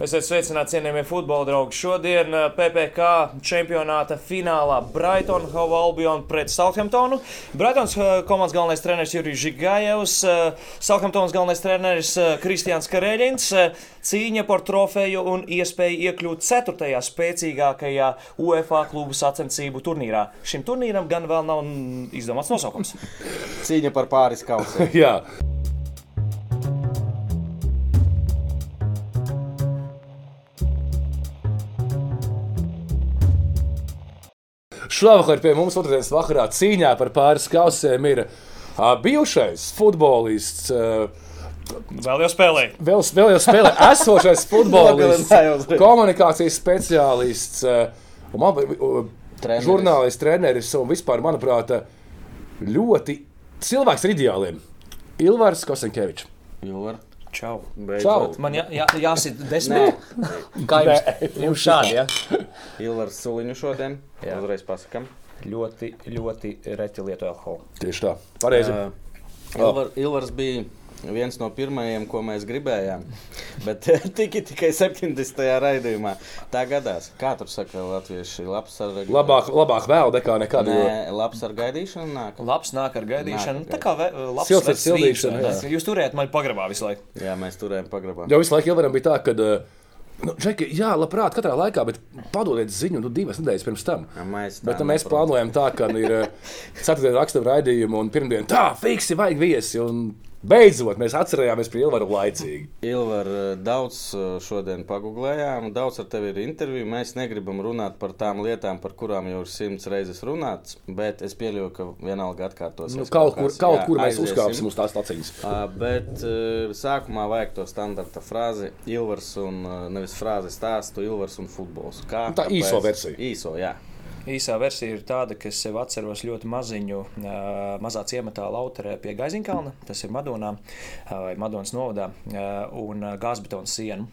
Esiet sveicināti, cienījamie futbola draugi. Šodien eh, PPC čempionāta finālā Brighton Hove Albion pret Southamptonu. Brightons eh, komandas galvenais treneris Jurijs Žigājevs, eh, Southamptonas galvenais treneris Kristians Kareļins. Cīņa par trofeju un iespēju iekļūt 4. spēcīgākajā UEFA klubu sacensību turnīrā. Šim turnīram gan vēl nav izdomāts nosaukums. Cīņa par pāris kausiem. Šovakar pie mums otrdienas vakarā cīņā par pāris kausiem ir uh, bijušais futbolists. Uh, Vēl jau spēlēja. Vēl, vēl jau spēlē esošais futbolists, komunikācijas speciālists, Treneris. žurnālists, treneris un vispār, manuprāt, ļoti cilvēks ar ideāliem. Ilvars Kosenkevičs. Jūra. Čau. Čau. Man jā, jā, jāsit desmit. Kā jums, jums šādi, ja? Ilvars Suliņu šodien. Jā. Uzreiz pasakam. Ļoti, ļoti reti lieto alkoholu. Tieši tā. Pareizi. Uh, Ilvar, Ilvars bija viens no pirmajiem, ko mēs gribējām. Bet tikai, tikai 70. raidījumā. Tā gadās. Kā tur saka latvieši? Labs ar, Labāk, labāk vēl nekā nekad. Nē, labs ar gaidīšanu nāk. Labs nāk ar gaidīšanu. Nāk ar Tā kā ve- labs Silts ar sildīšanu, jā. Jūs turējāt mani pagrabā visu laiku. Jā, mēs turējām pagrabā. Jo visu laiku Ilvaram bija tā, ka. Nu, Džeki, jā, labprāt, katrā laikā, bet padodiet ziņu nu, divas nedēļas pirms tam. Jā, Mēs, Bet tā nu, mēs plānojam tā, ka ir eh, ceturtdienas rakstura raidījuma un pirmdiena tā, fiksi, vajag viesi. Un beidzot, mēs atcerējāmies par Ilvaru laicīgi. Ilvar, daudz eh, šodien pagūglējām, daudz ar tevi ir interviju. Mēs negribam runāt par tām lietām, par kurām jau ir simts reizes runāts, bet es pieļauju, ka vienalga atkārtosies. Nu, kaut kur, kāds. kaut Jā, kur mēs uzkāpsim uz tās stācijas. Ā, Bet uh, sākumā vajag to standarta frāzi, Ilvars un nevis frāzi stāstu, Ilvars un futbols. Kā, tā kāpēc? īso versiju. Īso, jā. Īsā versija ir tāda, ka es sev atceros ļoti maziņu, mazā ciematā Lauterē pie Gaiziņkalna. Tas ir Madonā vai Madonas novadā un gāzbetona siena.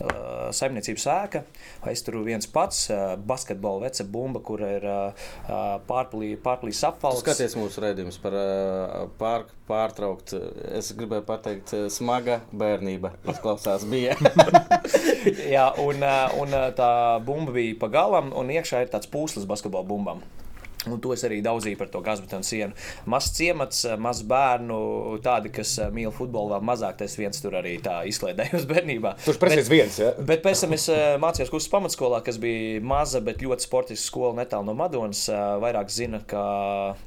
Ā, Saimniecības ēka. Es tur viens pats, basketbola veca bumba, kur ir pārplīs apvalks. Skaties mūsu redzējumus par pār, pārtraukt. Es gribēju pateikt, smaga bērnība. Izklausās, bija. Jā, un, un tā bumba bija pa galam, un iekšā ir tāds pūslis så bare skal bare bombe ham. Un to es arī daudzīju par to gazbetonu sienu. Mazs ciemats, maz bērnu, tādi, kas ā, mīl futbolu, vēl mazāk. Tas viens tur arī tā izklaidējos bērnībā. Tur precīzi viens. Ja? Bet pēc tam es ā, mācījos kursus pamatskolā, kas bija maza, bet ļoti sportiska skola netālu no Madonas. Vairāk zina, kā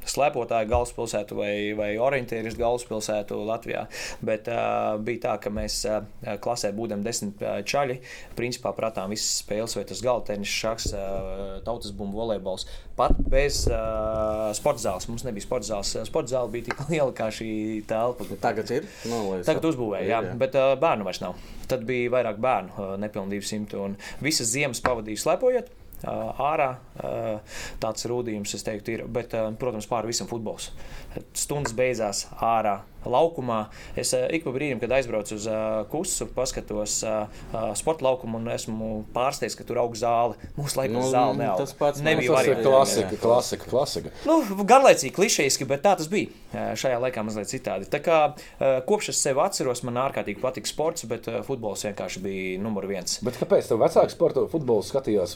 slēpotāju galvaspilsētu vai, vai orientēristu galvaspilsētu Latvijā. Bet uh, bija tā, ka mēs uh, klasē būdam desmit čaļi. Principā pratām visas spēles, vai tas galtenis, šachs, uh, tautas bumbu, volejbols. Pat bez uh, sporta zāles. Mums nebija sporta zāles. Sporta zāle bija tik liela kā šī telpa. Tagad ir. Nu, lai es Tagad uzbūvēja, Ir, jā, bet uh, bērnu vairs nav. Tad bija vairāk bērnu, uh, nepilnīgi 200. Un visas ziemas pavadīja slēpojot. Uh, ārā uh, tāds rūdījums, es teiktu, ir. Bet, uh, protams, pāri visam futbols. Stundas beidzās ārā, laukumā. Es uh, ik pa brīdim, kad aizbraucu uz uh, kusu, paskatos uh, sporta laukumu un esmu pārsteigts, ka tur aug zāle. Mūsu laikā Nu, zāle neaug. tas pats nebija variantu. klasika, klasika, klasika. Nu, garlaicīgi, klišejiski, bet tā tas bija. Šajā laikā mazliet citādi. Tā kā kopš es sev atceros, man ārkārtīgi patika sports, bet futbols vienkārši bija numur viens. Bet kāpēc tev vecāks sporta futbolu skatījās?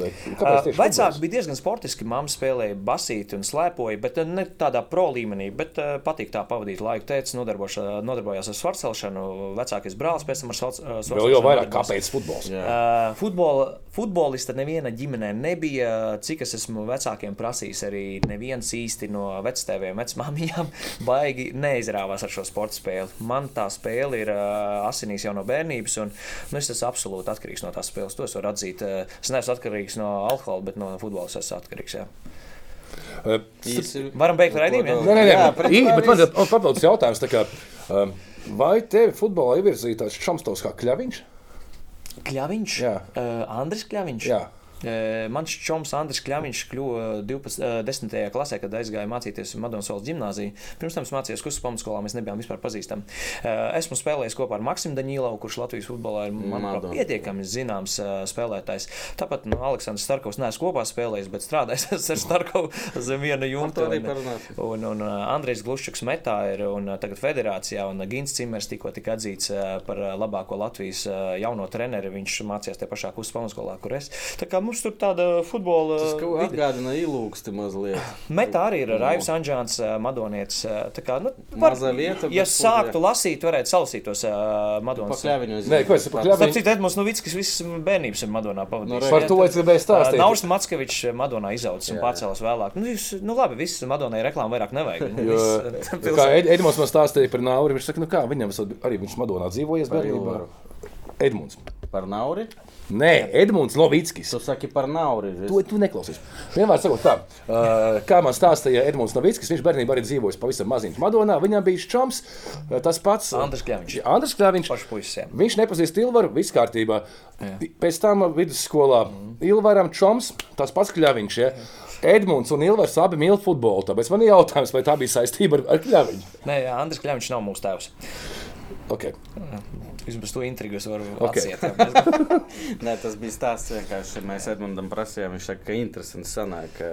Vecāki bija diezgan sportiski. Māma spēlēja basīti un slēpoja, bet ne tādā pro līmenī. Bet patīk tā pavadīt laiku. Tēvs nodarboša- nodarbojās ar svarcelšanu, vecākais brālis pēc tam ar svarcelšanu. Vēl jau vairāk, kāpēc futbols? Uh, futbola, futbolista neviena ģimenē nebija. Cik es esmu vecākiem prasījis, arī neviens īsti no vectēviem, vecmāmiņām baigi neizrāvās ar šo sporta spēli. Man tā spēle ir uh, asinīs jau no bērnības, un nu, es esmu absolūti atkarīgs no tās spēles. To es varu atzīt. Uh, es neesmu atkarīgs no alkohola, bet no futbola es esmu atkarīgs. Jā. Īsi- Varam beigt raidījumu, jā? Nē, nē, nē, Jā, bet, ī, bet man ir papildus jautājums. tā Kā, um, vai tevi futbolā ievirzīja tāds šamstovs kā kļaviņš? Kļaviņš, Jā. uh, Andris Kļaviņš. Jā. Mans čoms Andris Kļaviņš kļuva 12, 10. klasē, kad aizgāja mācīties Madonas valsts gimnāzijā. Pirms tam mācījās Kustas pamatskolā, mēs nebijām vispār pazīstami. Esmu spēlējis kopā ar Maksimu Daņīlovu, kurš Latvijas futbolā ir manuprāt, pietiekami zināms spēlētājs. Tāpat nu, Aleksandrs Starkovs neesmu kopā spēlējis, bet strādājis ar Starkovu zem viena jumta. Un, un, un Andrejs Gluščuks metā ir un tagad federācijā, un Gins Cimers tikko tika atzīts par labāko Latvijas jauno treneri. Viņš mācījās tajā pašā Kustas pamatskolā, kur es. Tā kā mums tur tāda futbola. Tas kaut kā atgādina ilūksti mazliet. Metā arī ir Raivs Anģāns, Madonietis. Tā kā, nu, var, Mazā vieta. Ja sāktu lasīt, varētu salasīt tos uh, Madonas. Nē, ko es pakļāviņu? Starp citu, Edmunds Novickis visas bērnības ir Madonā pavadījis. No, Par to es gribēju stāstīt. Nauris Mackevičs Madonā izaudzis un pacēlās vēlāk. Nu, jūs, nu labi, viss Madonai reklāmu vairāk nevajag. Nu, jo, viss, kā Edmunds man stāstīja par Nauri, viņš saka, nu kā, viņam arī viņš Madonā dzīvojas bērnībā. Edmunds. Par Nauri? Nē, Edmunds Novickis. Tu saki par Nauri. To tu neklausies. Vienmēr sakot tā, uh, kā man stāstīja Edmunds Novickis, viņš bērnībā arī dzīvojis pavisam maziņš Madonā. Viņam bija čoms, tas pats Andris Kļaviņš. Andris. Puisis, viņš nepazīst Ilvaru, viss kārtībā. Jā. Pēc tam vidusskolā mm. Ilvaram čoms, tas pats Kļaviņš. Ja? Edmunds un Ilvars abi mīl futbolu. Tāpēc man ir jautājums, vai tā bija saistība ar, ar Kļaviņu? Nē, Andris Kļaviņš nav mūsu tēvs. Okay. Vismaz to intrigu es varu okay. atsiet. Nē, tas bija stāsts vienkārši. Mēs Edmundam prasījām, viņš saka, ka interesanti sanāk. Ka...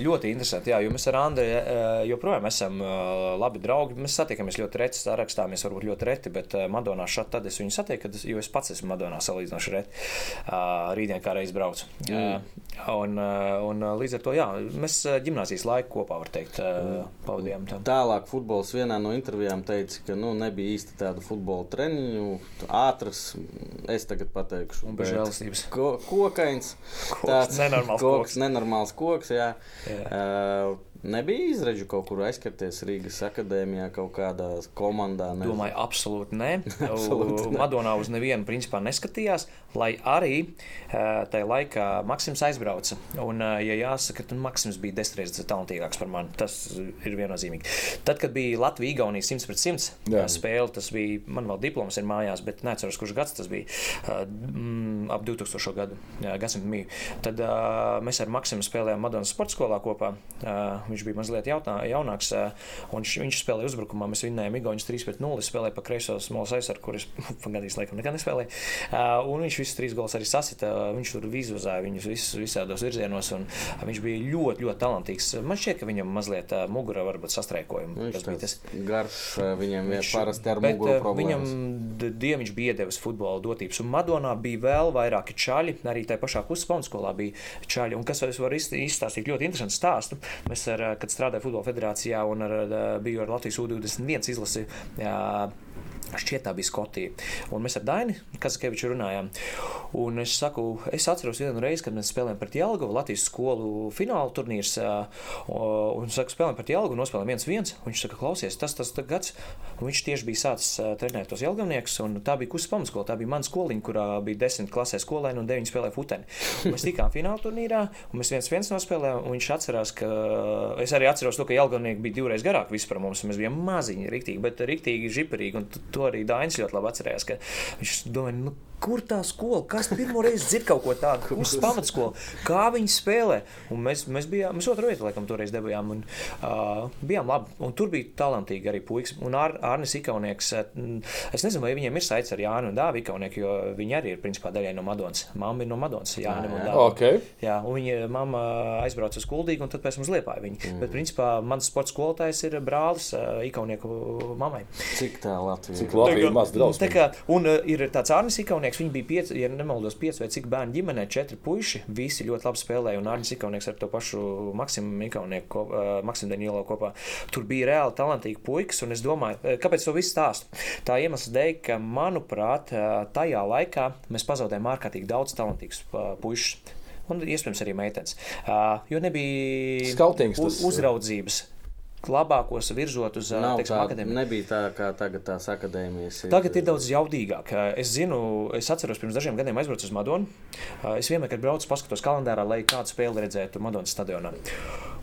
Ļoti interesanti, jā, jo mēs ar Andri eh, joprojām esam eh, labi draugi. Mēs satiekamies ļoti reti, sarakstāmies varbūt ļoti reti, bet eh, Madonā šādi tad es viņu satieku, jo es pats esmu Madonā salīdzinoši reti. Rītdien kā reiz braucu. Mm. Un, un līdz ar to, jā, mēs ģimnāzijas laiku kopā, var teikt, pavadījām. Tam. Tālāk futbols vienā no intervijām teica, ka nu, nebija īsti tādu futbola treniņu ātrs, es tagad pateikšu, un bez žēlastības. Ko, kokains. Koks, tāds nenormāls koks. koks. Nenormāls koks, jā. jā. Uh, Nebija izredzu kaut kur aizskarties Rīgas akadēmijā, kaut kādā komandā. Ne? Domāju, absolūti nē. absolūti ne. Madonā uz nevienu principā neskatījās, lai arī tajā laikā Maksims aizbrauca. Un, ja jāsaka, tad Maksims bija desmit reizes talantīgāks par mani. Tas ir viennozīmīgi. Tad, kad bija Latvija-Igaunija 100 pret 100 Jā. spēle, tas bija, man vēl diploms ir mājās, bet neatceros, kurš gads tas bija. Mm, ap 2000. gadu gadsimtu mīju. Tad mēs ar Maksimu spēlējām Madonas sporta skolā kopā. Viņš bija mazliet jautā, jaunāks, un viņš, spēlēja uzbrukumā. Mēs vinnējām Igaunijas 3 pret 0. Spēlēja pa kreiso smolas aizsargu, kurš gandrīz laikam nekad nespēlēja. Un viņš visus trīs golus arī sasita. Viņš tur izvazāja viņus visus visādos virzienos, viņš bija ļoti, ļoti talantīgs. Man šķiet, ka viņam mazliet mugura varbūt sastrēkojumi. Tas bija tas garš, viņam viņš, parasti ar muguru problēmas. Viņam dieviņš bija iedevis futbola dotības, un Madonā bija vēl vairāki čaļi, arī tajā pašā kustas pamatskolā bija čaļi. Un kas es varu izstāstīt ļoti interesantu stāstu. Mēs ar kad strādāju Futbola federācijā un ar, biju ar Latvijas U21 izlasi. Jā, Šķiet, tā bija Skotija. Un mēs ar Dainu Kazakēviču runājām. Un es saku, es atceros vienu reizi, kad mēs spēlējām pret Jelgavu, Latvijas skolu fināla turnīrs. Un es saku, spēlējām pret Jelgavu, nospēlējām viens viens. Viņš saka, klausies, tas tas gads. Viņš tieši bija sācis trenēt tos Jelgavniekus. Tā bija kusa pamatskola. Tā bija mana skoliņa, kurā bija desmit klasē skolēni un deviņi spēlēja futeni. Un mēs tikām fināla turnīrā, un mēs viens viens nospēlējām. Viņš atcerās, ka es arī atceros to, ka Jelgavnieki bija divreiz garāki vispār mums. Mēs bijām maziņi, riktīgi, bet riktīgi žiperīgi. Un to arī Dainis ļoti labi atcerējās. Viņš domāja, nu, kur tā skola, kas pirmo reizi dzird kaut ko tādu, uz pamatskola, kā viņi spēlē. Un mēs, mēs bijām, mēs otru vietu, laikam, toreiz debijām, un uh, bijām labi. Un tur bija talantīgi arī puikas. Un Ar, Arnis Ikaunieks, es nezinu, vai viņiem ir saites ar Jānu un Dāvi Ikaunieku, jo viņi arī ir principā daļai no Madonas. Mamma ir no Madonas, Jānis un Dāvi. Okay. Jā, un viņa mamma aizbrauca uz Kuldīgu, un tad pēc mums liepāja viņu. Mm. Bet, principā, mans sports skolotājs ir brālis uh, Ikaunieku mammai. Cik tā Latvija? Cik Latvija ir maz draudz? Tā kā, un uh, ir tāds Arnis Ikaunieks. Viņi bija pieci, ja nemaldos, pieci vai cik bērnu ģimenē, četri puiši. Visi ļoti labi spēlēja. Un Arnēs Ikaunieks ar to pašu Maksimu Ikaunieku, uh, Maksimu Danielo kopā. Tur bija reāli talantīgi puikas. Un es domāju, kāpēc to visu stāstu? Tā iemesla dēļ, ka, manuprāt, tajā laikā mēs pazaudējām ārkārtīgi daudz talantīgus puišus. Un iespējams arī meitenes. Uh, jo nebija Skautings, uz, uzraudzības. Labākos virzot uz teiksim, akadēmiju. Nebija tā, kā tagad tās akadēmijas ir. Tagad ir daudz jaudīgāk. Es zinu, es atceros, pirms dažiem gadiem aizbraucu uz Madonu. Es vienmēr, kad braucu, paskatos kalendārā, lai kādu spēli redzētu Madonas stadionā.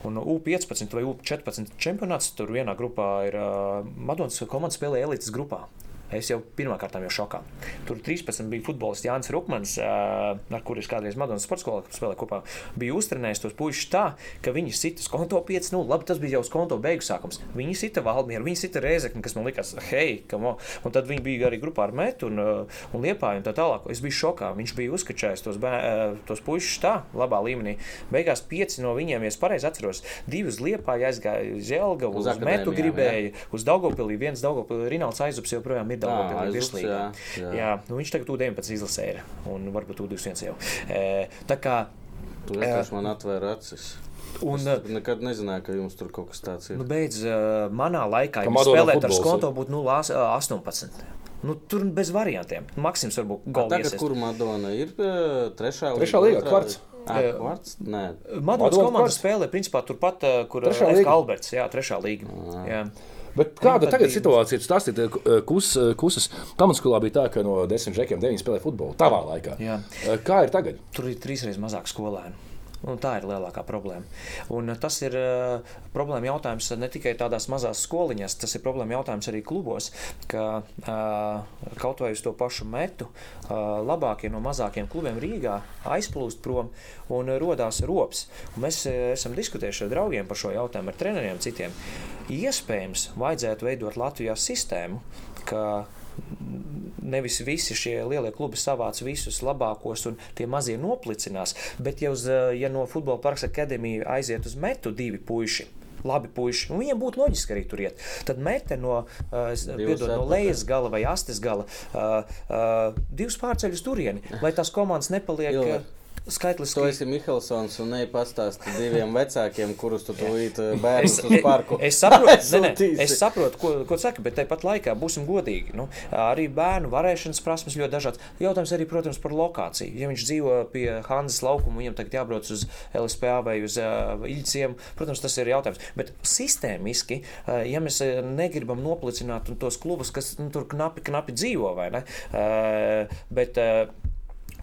Un U15 vai U14 čempionāts tur vienā grupā ir Madonas komanda spēlē elites grupā. Es jau pirmā kārtā jau šokā. Tur 13 bija futbolists Jānis Rukmans, ar kuriem es kādreiz Madonas sporta skolā spēlēju kopā. Bija uztrenējis tos puikas tā, ka viņi sita uz konto 5-0. Labi, tas bija jau uz konto beigu sākums. Viņi sita Valmieru, viņi sita Rēzekni, kas man likās, hei, kamo. Un tad viņi bija arī grupā ar Metu un, un Liepāju un tā tālāk. Es biju šokā. Viņš bija uzkačējis tos, bē, tos puikas tā, labā līmenī. Beigās pieci no viņiem, ja es pareizi atceros, divi uz Liepāju aizgāja uz Jelgavu, uz, uz Metu gribēja, jā. uz Daugopilī, viens Daugopilī, Rinalds Aizups joprojām ir Daugopilī virslīgā. Jā, jā. jā nu viņš tagad U19 izlasē ir un varbūt U21 jau. E, tā kā. Tu vienkārši man atvēra acis. Un, es nekad nezināju, ka jums tur kaut kas tāds ir. Nu, beidz, uh, manā laikā, kad spēlēt ar skonto, būtu 0,18. Nu, tur bez variantiem. Maksims varbūt golfs. Tagad, kur Madona ir? Trešā, trešā līga, kvarts. Kvarts? Nē, Madonas komanda spēlē principā turpat, kur ir Alberts. Jā, trešā līga. Jā. Bet kāda nu, tagad situācija ir? Tas ir kus, kusas. Pamatskolā bija tā, ka no desmit žekiem deviņi spēlēja futbolu. Tavā laikā. Jā. Kā ir tagad? Tur ir trīsreiz mazāk skolēnu. Un tā ir lielākā problēma. Un tas ir uh, problēma jautājums ne tikai tādās mazās skoliņās, tas ir problēma jautājums arī klubos, ka uh, kaut vai uz to pašu metu uh, labākie no mazākiem klubiem Rīgā aizplūst prom un radās rops. Un mēs esam diskutējuši ar draugiem par šo jautājumu, ar treneriem citiem. Iespējams, vajadzētu veidot Latvijā sistēmu, ka nevis visi šie lielie klubi savāc visus labākos un tie mazie noplicinās, bet ja, uz, ja no futbola parka akadēmija aiziet uz metu divi puiši, labi puiši. Un viņiem būtu loģiski arī tur iet. Tad mete no, uh, piedod, no lejas gala vai astes gala uh, uh, divus pārceļus turieni, lai tās komandas nepaliek. Jo skaitliski. Tu esi Mihelsons un ne pastāsti diviem vecākiem, kurus tu tūlīt eh, bērnus uz parku. Es, es saprotu, ne, ne, es saprotu ko, ko saka, bet tāpat laikā būsim godīgi. Nu, arī bērnu varēšanas prasmes ļoti dažādas. Jautājums arī, protams, par lokāciju. Ja viņš dzīvo pie Hanzas laukuma, viņam tagad jābrauc uz LSPA vai uz uh, Iļciem, protams, tas ir jautājums. Bet sistēmiski, uh, ja mēs negribam noplicināt tos klubus, kas nu, tur knapi, knapi dzīvo, vai ne? Uh, bet, uh,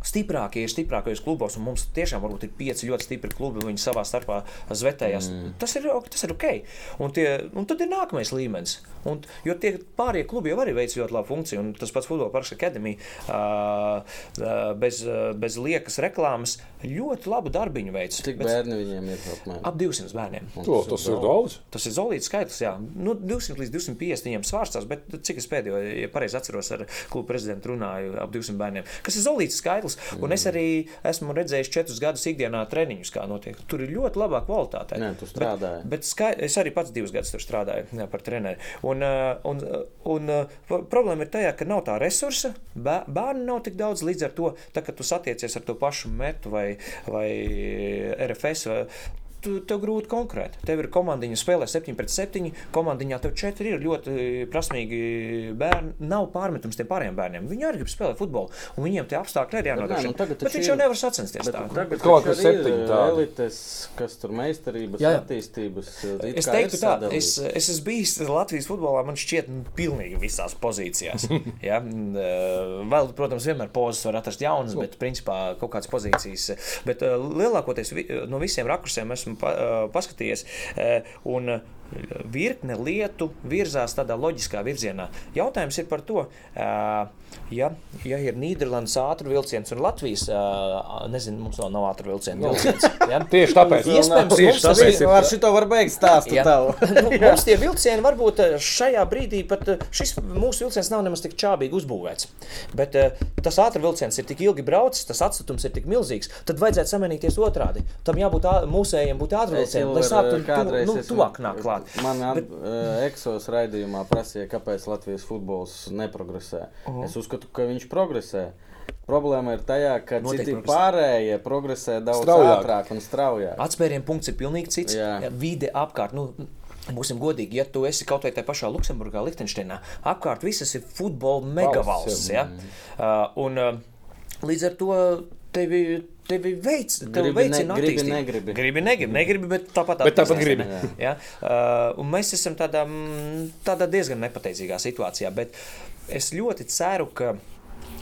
stiprākie ir stiprākajos klubos, un mums tiešām ir pieci ļoti stipri klubi, viņi savā starpā zvetējas. Mm. Tas, ir, tas ir ok. Un, tie, un tad ir nākamais līmenis. Un, jo tie pārējie klubi jau arī veic ļoti labu funkciju, un tas pats Futbola Parks Academy uh, bez, bez liekas reklāmas ļoti labu darbiņu veids. Cik Bet, bērni viņiem ir? Apmēram? Ap 200 bērniem. To, tas, ir daudz. Tas ir zolīts skaitlis, jā. Nu, 200 līdz 250 viņiem svārstās, bet cik es pēdējo, ja pareizi atceros, ar klubu prezidentu runāju ap 200 bērniem. Kas ir zolīts skaitlis, mm. un es arī esmu redzējis četrus gadus ikdienā treniņus, kā notiek. Tur ir ļoti labā kvalitāte. Nē, tu strādāji. Bet, bet skai, es arī pats divus gadus tur strādāju jā, par treneri. Un, un, un, un problēma ir tajā, ka nav tā resursa, bērnu nav tik daudz, līdz ar to, tā, kad tu satiecies ar to pašu metu vai, vai RFS. Vai, tu, tev grūti konkrēti. Tev ir komandiņa spēlē 7 pret 7. Komandiņā tev 4 ir ļoti prasmīgi bērni. Nav pārmetums tiem pārējiem bērniem. Viņi arī grib spēlēt futbolu, un viņiem tie apstākļi arī jānodrošina. Nu, bet viņš jau nevar sacensties tā. Tagad kaut kas septiņi elites, kas tur meistarības, jā, jā. attīstības. Es teiktu tā, es, es esmu bijis Latvijas futbolā, man šķiet, nu, pilnīgi visās pozīcijās. ja? Vēl, protams, vienmēr pozas var atrast jaunas, bet principā kaut kādas pozīcijas. Bet lielākoties no visiem rakursiem esmu esmu paskatījies. Un virkne lietu virzās tādā loģiskā virzienā. Jautājums ir par to, ja, ja ir Nīderlandes ātruma vilciens un Latvijas, nezinu, mums vēl nav ātruma vilciena. Vilciens, ja? Tieši tāpēc, iespējams, tieši tāpēc ir, ar šito var beigt stāstu ja. tavu. nu, mums tie vilcieni varbūt šajā brīdī pat šis mūsu vilciens nav nemaz tik čābīgi uzbūvēts. Bet tas ātruma vilciens ir tik ilgi braucis, tas atstatums ir tik milzīgs, tad vajadzētu samanīties otrādi. Tam jābūt mūsējiem būt ātruma vilcienam, lai sāktu tu, nu, tuvāk nāk klāt klāt. Man bet... eksos raidījumā prasīja, kāpēc Latvijas futbols neprogresē. Uh -huh. Es uzskatu, ka viņš progresē. Problēma ir tajā, ka Noteikti citi progresē. pārējie progresē daudz straujāk. ātrāk un straujāk. Atspērienu punkts ir pilnīgi cits. Jā. Jā, vide apkārt. Nu, Būsim godīgi, ja tu esi kaut vai tajā pašā Luksemburgā, Liechtensteinā, apkārt visas ir futbola megavalsts. Ja? Uh, un, uh, līdz ar to tevi tevi veic, tevi veicina ne, gribi, negribi. Gribi, negribi, negribi, bet tāpat, bet tāpat gribi. Ja? Uh, un mēs esam tādā, tādā diezgan nepateicīgā situācijā, bet es ļoti ceru, ka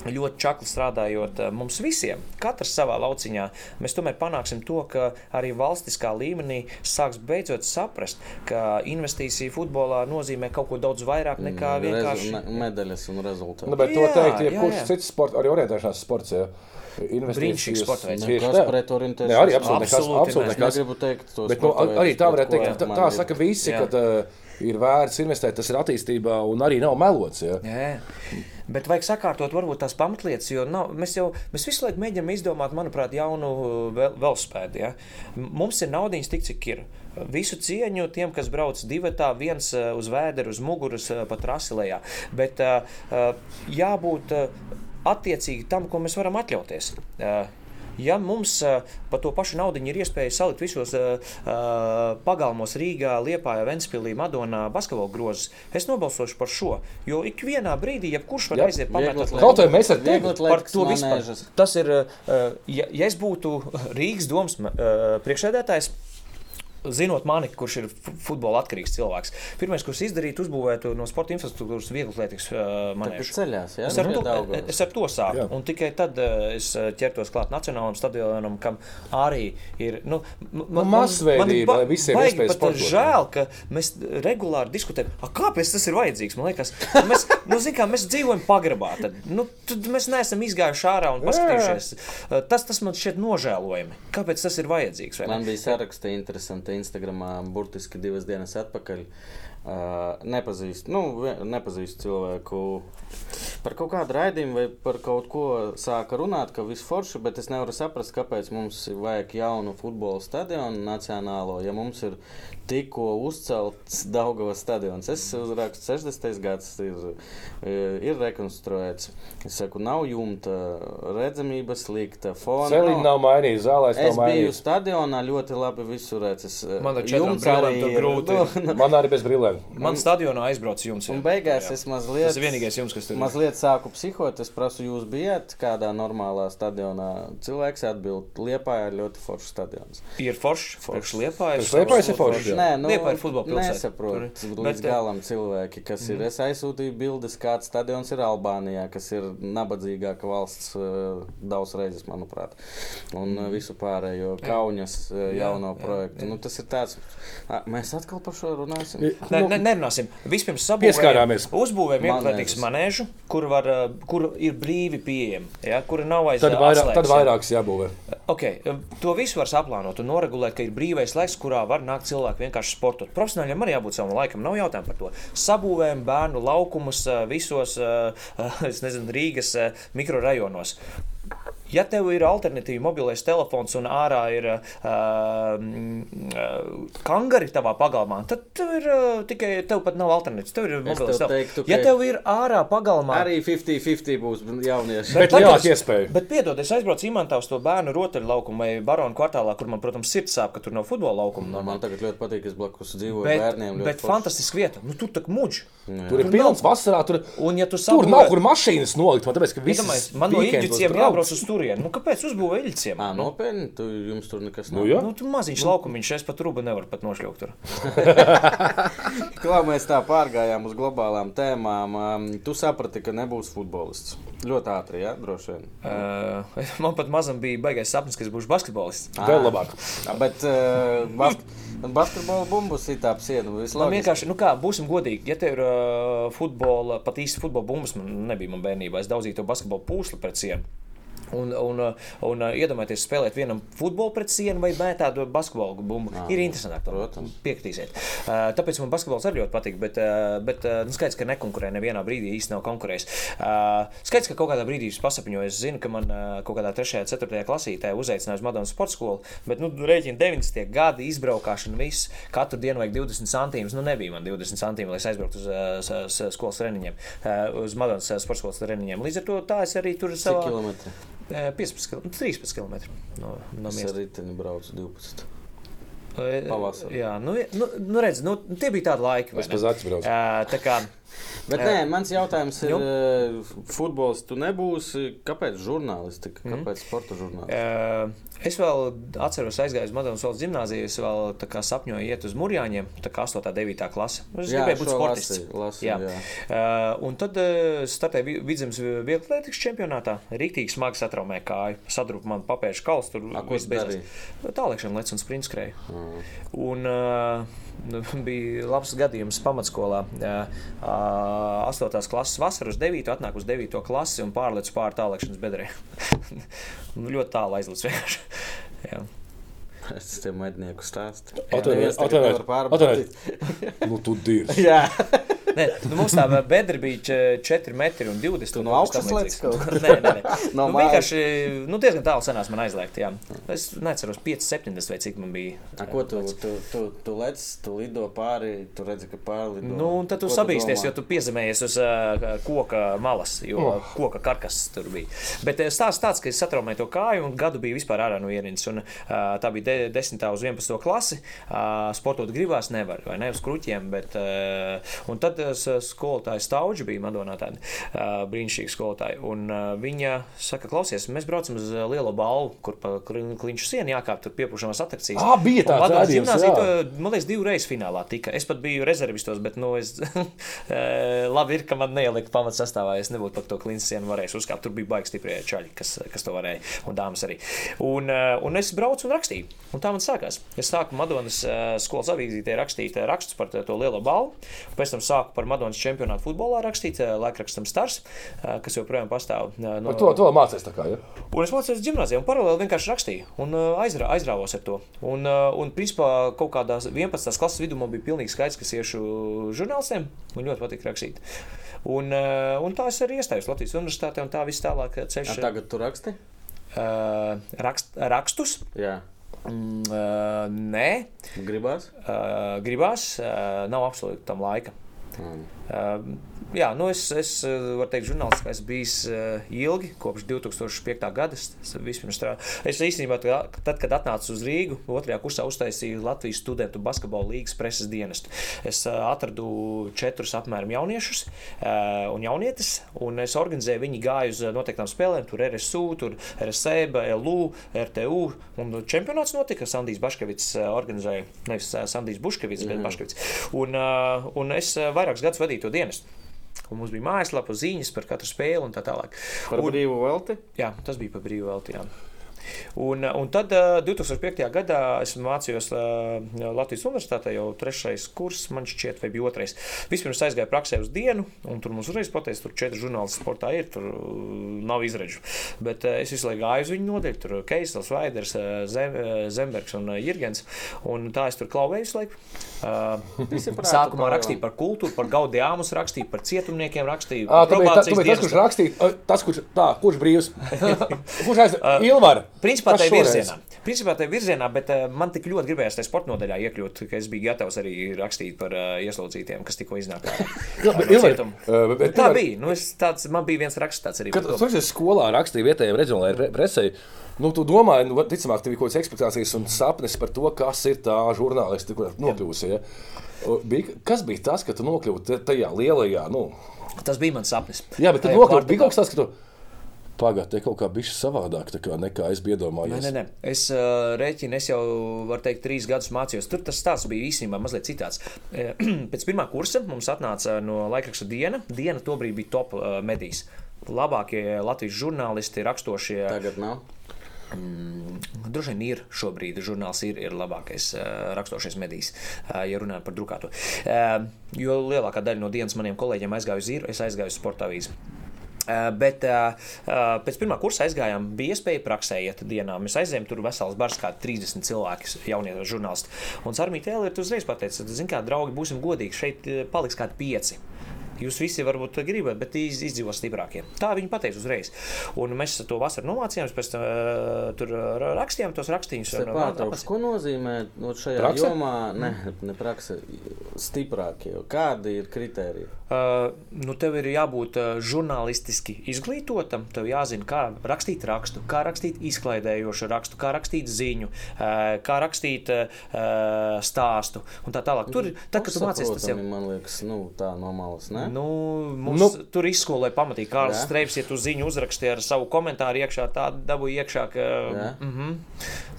ļoti čakli strādājot mums visiem, katrs savā lauciņā, mēs tomēr panāksim to, ka arī valstiskā līmenī sāks beidzot saprast, ka investīcija futbolā nozīmē kaut ko daudz vairāk nekā mm, vienkārši Rezu, medaļas un rezultātu. Nu, bet to teikt, jebkurš cits sports, arī orientēšanās sports. Ja. Brīnišķīgs sports veids. Tā, pret orientēšanos. Ne, arī absolūti nekas. Absolūti nekas. Negribu teikt to. Bet, nu, arī tā varētu teikt, tā, tā saka visi, ka uh, ir vērts investēt, tas ir attīstībā un arī nav melots. Ja. Jā. Bet vajag sakārtot varbūt tās pamatlietas, jo nav, mēs jau mēs visu laiku mēģinām izdomāt, manuprāt, jaunu velospēdu. Ja? Mums ir naudiņas tik, cik ir. Visu cieņu tiem, kas brauc divatā, viens uz vēdera, uz muguras, pa trasi lejā. Bet jābūt attiecīgi tam, ko mēs varam atļauties. Ja mums par to pašu naudu ir iespēja salikt visos uh, pagalmos, Rīgā, Liepā, Ventspīlī, Madonā, basketbola grozus, es nobalsošu par šo. Jo ikvienā brīdī, jebkurš var aiziet pametot kaut ko mēs ar tevi par to vispār. Tas ir, uh, ja, ja es būtu Rīgas domas uh, priekšsēdētājs zinot mani, kurš ir futbola atkarīgs cilvēks, pirmais, ko es izdarītu, uzbūvētu no sporta infrastruktūras vieglatlētīgas uh, manēžu. Ceļās, ja? es, ar to, es ar to sāku. Jā. Un tikai tad es ķertos klāt nacionālam stadionam, kam arī ir. Nu, man, nu, masveidība, man, ir pat žēl, ka mēs regulāri diskutējam, kāpēc tas ir vajadzīgs. Man liekas, mēs, nu, kā, mēs dzīvojam pagrabā. Tad, nu, tad mēs neesam izgājuši ārā un paskatījušies. Jā. Tas, tas man šķiet nožēlojami. Kāpēc tas ir vajadzīgs? Man bija saraksta interesanti Instagramā burtiski divas dienas atpakaļ. Uh, nepazīstu, nu, nepazīstu cilvēku par kaut kādu raidījumu vai par kaut ko sāka runāt, ka viss forši, bet es nevaru saprast, kāpēc mums vajag jaunu futbola stadionu nacionālo, ja mums ir tikko uzcelts Daugavas stadions. Es uzrakstu 60. gads ir, ir rekonstruēts. Es saku, nav jumta, redzamība slikta, fona. Celiņi nav mainījis, zālēs nav mainījis. Es biju stadionā ļoti labi visu redzes. Man ar četrām brillēm tur grūti. Nu, Man arī bez brillēm. Man stadionā aizbrauc jums. Un beigās jā. es mazliet. Tas ir vienīgais jums, kas tur ir. Mazliet sāku psihot, es prasu, jūs bijat kādā normālā stadionā. Cilvēks atbild, Liepājā ir ļoti foršs stadions. Ir foršs, foršs Liepājā. Liepājā ir foršs. Nē, nu, Liepa ir futbola pilsēta. Nesaprotu līdz bet, eh, galam cilvēki, kas mm. ir. Mhm. Es aizsūtīju bildes, kāds stadions ir Albānijā, kas ir nabadzīgāka valsts uh, daudz reizes, manuprāt. Un mm. visu pārējo Kaunas jauno jā, projektu. Jā, jā. Nu, tas ir tāds, a, mēs atkal par šo runāsim. Ne, ne, nerunāsim. Vispirms sabūvējam, uzbūvējam iekšlietīgas manēžu, kur, var, kur ir brīvi pieejami, ja, kur nav aiz tad, vairāk, tad vairākas jābūvē. Okay, to visu var saplānot un noregulēt, ka ir brīvais laiks, kurā var nākt cilvēki vienkārši sportot. Profesionāļiem arī jābūt savam laikam, nav jautājumu par to. Sabūvējam bērnu laukumus visos nezinu, Rīgas mikrorajonos. Ja tev ir alternatīva mobilais telefons un ārā ir uh, uh, kangari tavā pagalmā, tad tev ir uh, tikai tev pat nav alternatīvas. Tev ir mobilais telefons. Teiktu, ja tev ir ārā pagalmā, arī 50-50 būs jaunieši. Bet, bet lielāka iespēja. Bet piedod, es aizbraucu Imantā uz to bērnu rotaļlaukumu vai baronu kvartālā, kur man, protams, sirds sāp, ka tur nav futbola laukuma. No, man tagad ļoti patīk, ka es blakus dzīvoju bet, bērniem. Bet forši. fantastiska vieta. Nu, tur tak muģi. Jā. Tur ir pilns vasarā. Tur, un, ja tu tur nav kur mašīnas nolikt. Man, tāpēc, man no Indijiem jābrauc uz turieni. Nu, kāpēc uzbūvē Iļciem? Ā, nopietni, tu, jums tur nekas nav. Nu, jā. nu, tu maziņš nu. laukumiņš, es pat rūbu nevaru pat nošļaukt tur. Kā mēs tā pārgājām uz globālām tēmām, um, tu saprati, ka nebūs futbolists. Ļoti ātri, jā, droši vien. Uh, man pat mazam bija baigais sapnis, ka es būšu basketbolists. Vēl labāk. Bet uh, bas basketbola bumbas ir tā siena. Man vienkārši, nu kā, būsim godīgi, ja tev ir uh, futbola, pat īsti futbola bumbas, man nebija man bērnībā, es daudzīju to basketbola pūsli pret sienu. Un, un, un iedomājieties, spēlēt vienam futbolu pret sienu vai mētāt basketbolu bumbu. Jā, ir interesanti. Piekritīsiet. Tāpēc man basketbols arī ļoti patīk. Bet, bet nu, skaidrs, ka nekonkurē nevienā brīdī īsti nav konkurējis. Skaidrs, ka kaut kādā brīdī es pasapņoju, es zinu, ka man kaut kādā 3. un 4. klasītē uzaicināja uz Madonas sporta skolu. Bet, nu, rēķina 90. gadi, izbraukšana, viss. Katru dienu vajag 20 centīmus. Nu, nebija man 20 centīmi, lai aizbrauktu uz, uz, uz skolas treniņiem, uz Madonas sporta skolas treniņiem. Līdz ar to tā es arī tur savā. 15 km, 13 km no, no miesta. Es arī braucu 12. Pavasarī. Jā, nu, nu, nu redz, nu, tie bija tādi laiki. Es pēc akcijas braucu. Tā kā Bet nē, mans jautājums ir, uh, futbols tu nebūsi. Kāpēc žurnālistika? Mhm. Kāpēc mm. sporta žurnālistika? Es vēl atceros, aizgāju uz Madonas valsts gimnāziju. Es vēl sapņoju iet uz Mūrjāņiem, tā kā 8. un 9. klase. Es jā, gribēju būt sportists. Lasi, lasi, jā. Jā. Uh, un tad uh, startēju vidzemes vieglatlētikas čempionātā. Rītīgi smagi satraumēja kāju. Sadrupa man papēžu kauls. Tur viss beidzās. Tālēkšana lec un sprints skrēja. Mm. Un, uh, bija labs gadījums pamatskolā. Uh, 8. klases vasarā uz 9. atnāk uz 9. klasi un pārlec pāri tālākšanas bedrē. nu, ļoti tālu aizlūdz vienkārši. Es tev mednieku stāstu. Atvainojiet, atvainojiet. Nu, tu dirzi. Jā. Nē, nu, mums tā bedra bija 4 metri un 20. Tu no augšas lēci kaut ko? Nē, nē, nē. no nu, vienkārši, nu, diezgan tālu senās man aizliegt, jā. Es neceros 5, 70 vai cik man bija. A, ko tu, tu, tu, tu lec, tu lido pāri, tu redzi, ka pāri lido. Nu, un tad tu sabīsties, jo tu piezemējies uz uh, koka malas, jo oh. koka karkas tur bija. Bet stāsts tāds, ka es satraumēju to kāju un gadu biju vispār ārā no ierīnas. Un uh, tā bija 10. uz 11. klasi. Sportot gribās nevar, vai ne uz kruķiem, bet un tad skolotāja Stauģa bija Madonā tāda brīnišķīga skolotāja. Un, viņa saka, klausies, mēs braucam uz lielo balvu, kur pa kliņšu sienu jākāp, tur piepūšamās atrakcijas. Ah, bija tā, tā gimnāzija, man liekas, divreiz finālā tika. Es pat biju rezervistos, bet, nu, es labi ir, ka man neielika pamats sastāvā, es nebūtu par to kliņšu sienu varējis uzkāpt. Tur bija baigi stiprie čaļi, kas, kas to varēja, un dāmas arī. Un, un es braucu un rakstīju. Un tā man sākās. Es sāku Madonas uh, skolas avīzītē rakstīt rakstus par to lielo balvu, pēc tam sāku par Madonas čempionātu futbolā rakstīt, eh, laikrakstam Stars, eh, kas joprojām pastāv. Eh, no... To, to mācīties tā kā. Ja? Un es mācījos gimnājā, un paralēli vienkārši rakstīju, un aizrā, aizrāvos ar to. Un, un principā, kaut kādā 11. klases vidū man bija pilnīgi skaidrs, ka iešu žurnālistiem, man ļoti patīk rakstīt. Un, un tā es arī iestājos Latvijas universitātē, un tā viss tālāk ceļš. Tagad tu raksti? Uh, rakst, rakstus. Jā. Uh, nē, gribās. Uh, gribās, uh, nav absolūti tam laika. Mm. Uh, jā, nu es, es varu teikt, žurnālists, ka esmu bijis uh, ilgi, kopš 2005. gada. Es, es īstenībā, tad, kad atnācu uz Rīgu, otrajā kursā uztaisīju Latvijas studentu basketbola līgas preses dienestu. Es uh, atradu četrus apmēram jauniešus un jaunietes, un es organizēju, viņi gāja uz noteiktām spēlēm, tur RSU, tur RSEB, LU, RTU, un čempionāts notika. Sandijs Baškevits organizēja, nevis Sandijs Buškevits, mm bet mhm. Baškevits. Un, un es vairākus gadus vadīju to dienestu. Un mums bija mājaslapa, ziņas par katru spēli un tā tālāk. Par un, brīvu velti? Jā, tas bija par brīvu velti. Jā. Un, un tad 2005. gadā es mācījos Latvijas Universitātē, jau trešais kurs, man šķiet, vai bija otrais. Vispirms aizgāju praksē uz dienu, un tur mums uzreiz pateica, tur četri žurnālisti sportā ir, tur nav izredzu. Bet es visu laiku gāju uz viņu nodeļu, tur Keisels, Vaiders, Zem, Zembergs un Jirgens. Un tā es tur klauvēju visu laiku. Sākumā rakstīju par kultūru, par gaudījāmus, rakstīju par cietumniekiem, rakstīju par probācijas dienestu. Tas, kurš rakstīja, tas, kurš, tā, kurš brīvs? kurš aiz Ilvara? Principā tā ir virzienā. Principā tā ir virzienā, bet uh, man tik ļoti gribējās tajā sporta nodaļā iekļūt, ka es biju gatavs arī rakstīt par uh, ieslodzītiem, kas tikko. Jā, bet, Ilvar, uh, bet tā bija. Nu, tāds, man bija viens raksts tāds arī. Kad es skolā rakstīju vietējiem reģionālajai presei, Nu, tu domā, nu, ticamāk, tev ir kaut kādas ekspektācijas un sapnis par to, kas ir tā žurnālisti, kur nokļūsi. Ja? Bija, kas bija tas, ka tu nokļuvi tajā lielajā? Nu... Tas bija mans sapnis. Jā, bet tu nokļuvi, bija kaut kas tāds, ka tu Pagaidā, te kaut kā bija savādāk kā nekā es biju iedomājies. Nē, nē, nē. Es uh, rēķinu, es jau varu teikt, trīs gadus mācījos. Tur tas stāsts bija īstenībā mazliet citāds. Pēc pirmā kursa mums atnāca no laikraksta diena. Diena tobrīd bija top uh, medijas. Labākie Latvijas žurnālisti, rakstošie. Tagad nav. Mm, droši vien ir šobrīd žurnāls, ir, ir labākais uh, raksturošais medijs, uh, ja runājam par drukāto. Uh, jo lielākā daļa no dienas maniem kolēģiem aizgāja uz īru, es aizgāju uz sporta avīzi. Uh, bet uh, uh, pēc pirmā kursa aizgājām, bija iespēja praksē iet dienā. Mēs aizējām tur vesels bars, kā 30 cilvēki, jaunie žurnālisti. Un Tēlē ir uzreiz pateicis, zin kā, draugi, būsim godīgi, šeit paliks kādi pieci. Jūs visi varbūt gribat, bet iz, izdzīvo stiprākie. Tā viņi pateica uzreiz. Un mēs to vasaru nomācījāmies, pēc tam uh, tur rakstījām tos rakstījumus. Pārtraukšu, ko nozīmē no šajā prakse? jomā, ne, ne prakse, stiprākie? Kādi ir kriteriji? Uh, nu, tev ir jābūt uh, žurnālistiski izglītotam, tev jāzina, kā rakstīt rakstu, kā rakstīt izklaidējošu rakstu, kā rakstīt ziņu, uh, kā rakstīt uh, stāstu un tā tālāk. Tur, tā, kad tu mācies, tas jau man liekas, nu, tā no malas. Ne? Nu, mums nu. tur izskolē pamatīgi Kārlis Streips, ja tu ziņu uzrakstīji ar savu komentāru iekšā, tā dabūja iekšā, ka mm -hmm,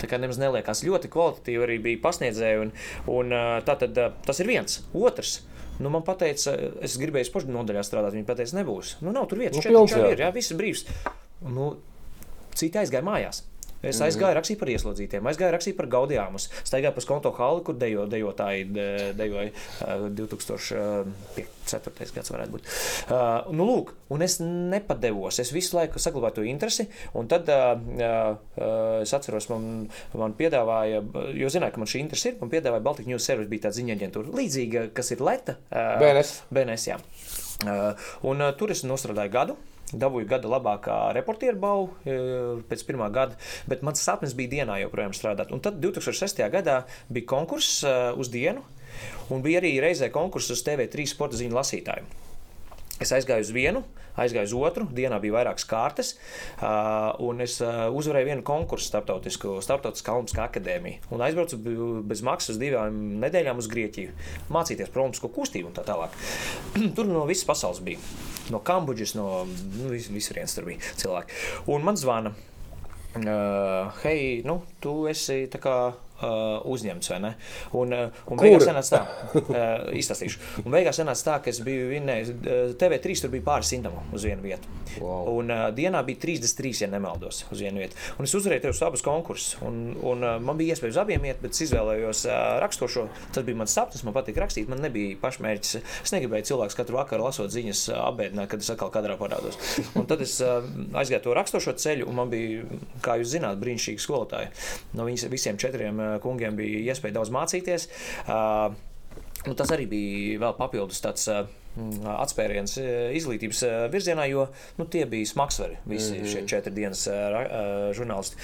tā kā nemaz neliekās ļoti kvalitatīvi arī bija pasniedzēji. Un, un, tā tad tas ir viens. Otrs. Nu, man teica, es gribēju sporta nodaļā strādāt. Viņa teica, nebūs. Nu, nav tur vietas. Nu, četri, četri ir, jā, viss brīvs. Nu, citi aizgāja mājās. Es aizgāju mm. rakstīt par ieslodzītiem, aizgāju rakstīt par gaudījāmus, staigāju pa skonto hali, kur dejo, dejotāji dejoja uh, 2004. gads varētu būt. Uh, nu, lūk, un es nepadevos, es visu laiku saglabāju to interesi, un tad uh, uh, es atceros, man, man piedāvāja, jo zināju, ka man šī interese ir, man piedāvāja Baltic News Service, bija tāda ziņa aģentūra, līdzīga, kas ir Leta. Uh, BNS. BNS, jā. Uh, un uh, tur es nostrādāju gadu. Dabūju gada labākā reportieru balvu e, pēc pirmā gada, bet mans sapnis bija dienā joprojām strādāt. Un tad 2006. gadā bija konkurss e, uz dienu, un bija arī reizē konkurss uz TV3 sporta ziņu lasītāju. Es aizgāju uz vienu, aizgāju uz otru, dienā bija vairākas kārtas, un es uzvarēju vienu konkursu starptautisku, starptautisku Kalniskā akadēmiju. Un aizbraucu bez maksas divām nedēļām uz Grieķiju, mācīties promptu kustību un tā tālāk. tur no visas pasaules bija. No Kambodžas, no nu, vis, visurienes tur bija cilvēki. Un man zvana, uh, hei, nu, tu esi tā kā uh, uzņemts. Un, uh, un beigās sanāca tā, uh, izstāstīšu. Un beigās sanāca tā, ka es biju vinnējis, uh, TV3 tur bija pāris simtam uz vienu vietu. Wow. Un uh, dienā bija 33, ja nemaldos, uz vienu vietu. Un es uzvarēju tos abus konkursus. Un, un uh, man bija iespēja uz abiem iet, bet es izvēlējos uh, rakstošo. Tas bija mans sapnis, man patīk rakstīt. Man nebija pašmērķis. Es negribēju cilvēku katru vakaru lasot ziņas, apbēdināt, kad es atkal kadrā parādos. Un tad es uh, aizgāju to rakstošo ceļu, un man bija, kā jūs zināt, brīnišķīgi skolotāji. No viņas visiem četriem kungiem bija iespēja daudz mācīties. Nu, tas arī bija vēl papildus tāds mm, atspēriens izglītības virzienā, jo nu, tie bija smagsvari, visi mm -hmm. šie četri dienas žurnālisti.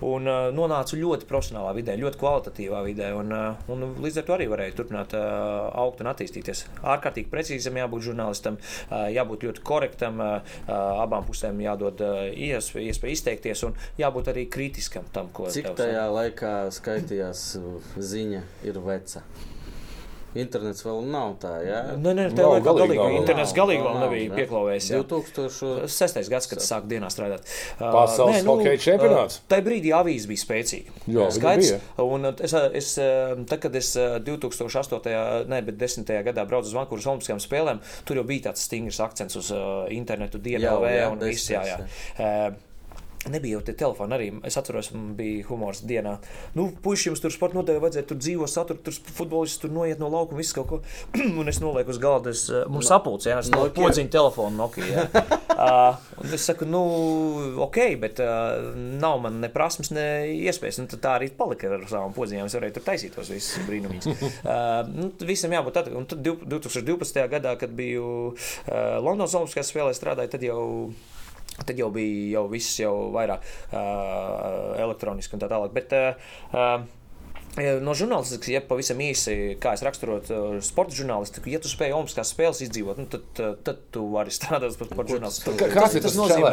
Un nonācu ļoti profesionālā vidē, ļoti kvalitatīvā vidē, un, un līdz ar to arī varēju turpināt augt un attīstīties. Ārkārtīgi precīzam jābūt žurnālistam, jābūt ļoti korektam, abām pusēm jādod iespēja izteikties un jābūt arī kritiskam tam, ko Cik tajā laikā skaitījās ziņa ir veca? Internets vēl nav tā, jā. Nē, nē, tā vēl galīgi. galīgi internets galīgi vēl nebija pieklāvējis. 2006. gads, kad sāk dienā strādāt. Pasaules nē, nu, hokeja čempionāts. Tajā brīdī avīze bija spēcīga. Jā, skaidrs. Un es, es, tad, kad es 2008. ne, bet 10. gadā braucu uz Vankūras Olimpiskajām spēlēm, tur jau bija tāds stingrs akcents uz internetu, DNLV un viss. Jā, jā. jā. Nebija jau te telefona arī. Es atceros, man bija humors dienā. Nu, puiši jums tur sporta nodeļā vajadzēja tur dzīvo satur, tur futbolists tur noiet no laukuma, viss kaut ko. un es nolieku uz galda, es, eh, mums sapulcē, es no podziņu telefonu Nokia. uh, es saku, nu, ok, bet uh, nav man ne prasmes, ne iespējas. Un tā arī palika ar savām podziņām. Es varēju tur taisīt tos visus brīnumus. uh, nu, visam jābūt tad, un tad 2012. gadā, kad biju uh, Londonas Olimpiskajās spēlēs strādāju, tad jau Tad jau bija jau viss jau vairāk uh, elektroniski un tā tālāk. Bet, uh, No žurnālistikas, ja pavisam īsi, kā es raksturotu sporta žurnālistiku, ja tu spēj Olimpiskās spēles izdzīvot, nu, tad, tad tu vari strādāt par sporta žurnālistiku. Kas ir tas nozīmē?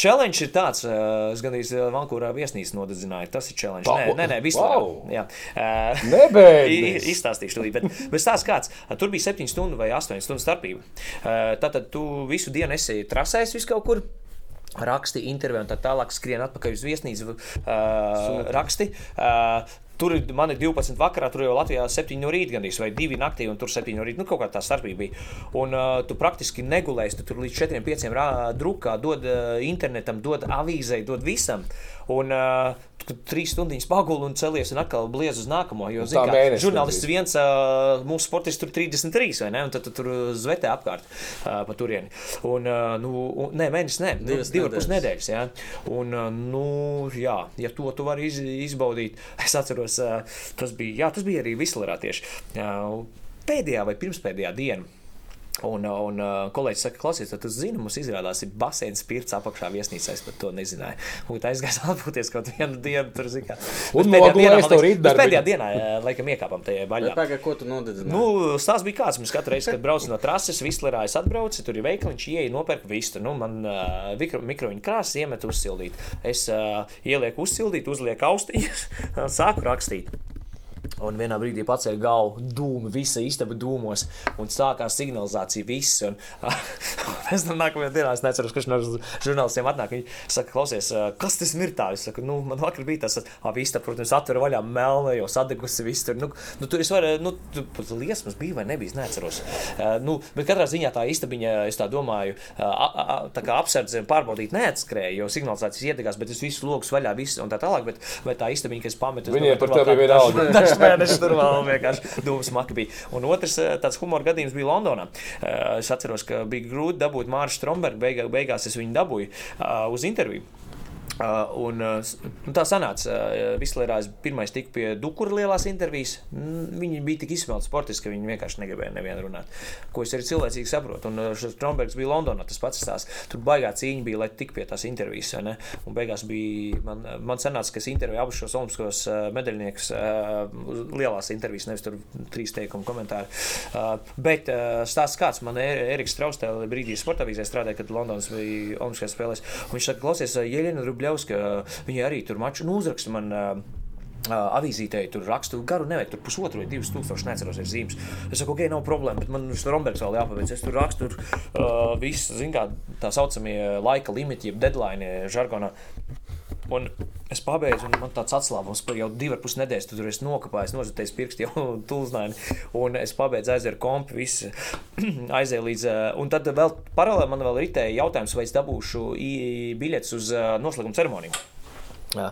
Challenge ir tāds, es gandrīz Vankūrā viesnīs nodedzināju, tas ir challenge. Nē, nē, nē vispār. Jā. Nebeidz! Izstāstīšu tūlīt, bet, bet stāsts kāds. Tur bija 7 stundu vai 8 stundu starpība. Tātad tu visu dienu esi trasējis vis kaut kur raksti, interviju un tā tālāk skrien atpakaļ uz viesnīcu, uh, raksti. Uh, Tur ir man 12 vakarā, tur jau Latvijā 7 no rīta gandrīz, vai 2 naktī, un tur 7 no rīta. Nu, kaut kā tā starpība bija. Un uh, tu praktiski negulēsi, tu tur līdz 4, 5 drukā, dod uh, internetam, dod avīzei, dod visam. Un uh, trīs stundas paguli un celies un atkal bliez uz nākamo. Jo, zin, kā, žurnālists viens, uh, mūsu sportists tur 33, vai ne? Un tad tu tur zvetē apkārt uh, pa turieni. Un, uh, nu, un, nē, mēnesis, nē, nu, divas ar pus nedēļas. Ja? Un, uh, nu, jā, ja to tu vari iz, izbaudīt, es atceros, uh, tas bija, jā, tas bija arī Vislerā tieši. Pēdējā vai pirmspēdējā diena. Un, un uh, kolēģis saka, klausies, tad tu zini, mums izrādās ir basēns pirts apakšā viesnīcā. Es pat to nezināju. Un tā aizgājis atpūties kaut vienu dienu tur, zikā. Un pēdējā dienā, man liekas, pēdējā dienā, laikam, iekāpām tajā baļā. Pagā, ko tu nodedzināji? Nu, stāsts bija kāds. Mums katru reizi, kad braucu no trases, Vislerā es atbraucu, tur ir veikaliņš, ieeju, nopērku vistu. Nu, man uh, mikro, mikroviņu krāsas iemet uzsildīt. Es uh, ielieku uzsildīt, uzlieku austiņas, sāku rakstīt. Un vienā brīdī pacēla galvu, dūmi, visa istaba dūmos, un sākās signalizācija. Viss, un, es tam nākamajā dienā es neceru, kurš no žurnālistiem atnāk. Viņi saka, klausies, kas tas ir tā? Es saku, nu, man vakar bija tas, ka istaba, protams, atver vaļā melna, jau sadegusi viss tur. Nu, nu, tur es varu, nu, pat liesmas bija vai nebija, neceros. Uh, nu, bet katrā ziņā tā istabiņa, es tā domāju, uh, tā kā apsardzi pārbaudīt neatskrēja, jo signalizācijas iedegās, bet es visu logus vaļā, visu un tā tālāk, bet, bet tā istabiņa, kas pametu. Viņiem par tevi bija vienalga mēneši tur vēl vienkārši dūmas maka bija. Un otrs eh, tāds humora gadījums bija Londonā. Eh, es atceros, ka bija grūti dabūt Māršu Strombergu, beigā, beigās es viņu dabūju eh, uz interviju. Uh, un, uh, un tā sanāca. Uh, Vislērā es pirmais tiku pie Dukura lielās intervijas. Viņi bija tik izsmelti sportiski, ka viņi vienkārši negribēja nevienu runāt. Ko es arī cilvēcīgi saprotu. Un uh, Strombergs bija Londonā, tas pats stāsts. Tur baigā cīņa bija, lai tik pie tās intervijas. Ne? Un beigās bija, man, man sanāca, ka es intervēju abus šos olimpiskos uh, medaļniekus uh, lielās intervijas, nevis tur trīs teikumu komentāri. Uh, bet uh, stāsts kāds, man Eriks Traustēl brīdī sportavīzē strādāja, kad Londonas bija olimpiskajās spēlēs. Un viņš saka, klausies, Jeļina Rubļa Ļaus, ka viņi arī tur maču nu, uzraksta man. Uh, avīzītē tur rakstu garu, nevajag tur pusotru vai divus tūkstošus, neceros, ir zīmes. Es saku, ok, nav problēma, bet man šis Rombergs vēl jāpaveic. Es tur rakstu, tur uh, viss, zin kā, tā saucamie laika limiti, jeb deadline žargonā. Un es pabeidzu, un man tāds atslābums par jau divu ar pus nedēļas. Tur es nokāpāju, nozatēju pirkstu jau tulznaini. Un es pabeidzu aizēru kompu, visu aizēju līdz. Un tad vēl paralēli man vēl ritēja jautājums, vai es dabūšu biļetes uz noslēguma ceremoniju. Uh,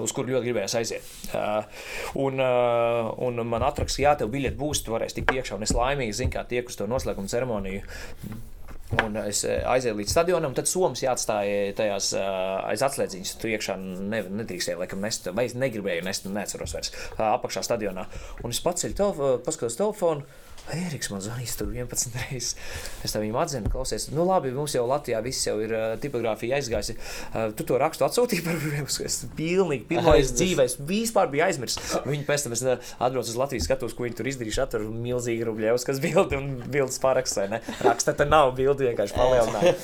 uz kuru ļoti gribējās aiziet. Uh, un, uh, un man atrakstīja, jā, tev biļete būs, tu varēsi tikt iekšā. Un es laimīgi zinu, kā tiek uz to noslēguma ceremoniju. Un es aizēju līdz stadionam, tad Somijas jāatstāja tajās aiz atslēdziņas. Tur iekšā ne, nedrīkstēja, laikam, nest, vai es negribēju nest, neatceros vairs, apakšā stadionā. Un es paceļu telefonu, paskatos telefonu. Eriks man zvanīs tur 11 reizes. Es tam viņam atzinu, klausies, nu labi, mums jau Latvijā viss jau ir uh, tipogrāfija aizgājusi. Uh, tu to rakstu atsūtīji par brīvību. Es pilnīgi pirmo reizi dzīvē, es vispār biju aizmirsis. Viņi pēc tam es atbraucu uz Latvijas skatos, ko viņi tur izdarījuši. Tur milzīgi rubļevs, kas bildi un bildes parakstē. Ne? Raksta, te nav bildi, vienkārši palielināja.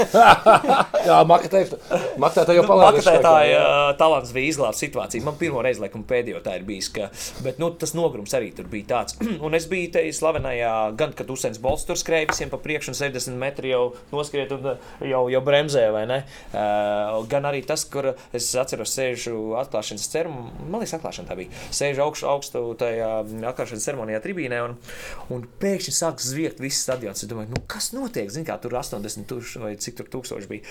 Jā, maketē tā jau palielināja. Maketē tā uh, talants bija izglābt situāciju. Man pirmo reizi, laikam, pēdējo tā ir bijis. Ka, bet, nu, tas nogrums arī tur bija tāds. un es biju te slavenajā gan kad Usēns Bolts tur skrēja visiem pa priekšu un 70 metri jau noskriet un uh, jau, jau bremzē, vai ne? Uh, gan arī tas, kur es atceros, sēžu atklāšanas ceremonijā, man liekas, atklāšana tā bija. Sēžu augstu, augstu tajā atklāšanas ceremonijā tribīnē un, un pēkšņi sāk zviegt viss stadions. Es domāju, nu, kas notiek? Zin kā tur 80 tūkstoši vai cik tur tūkstoši bija.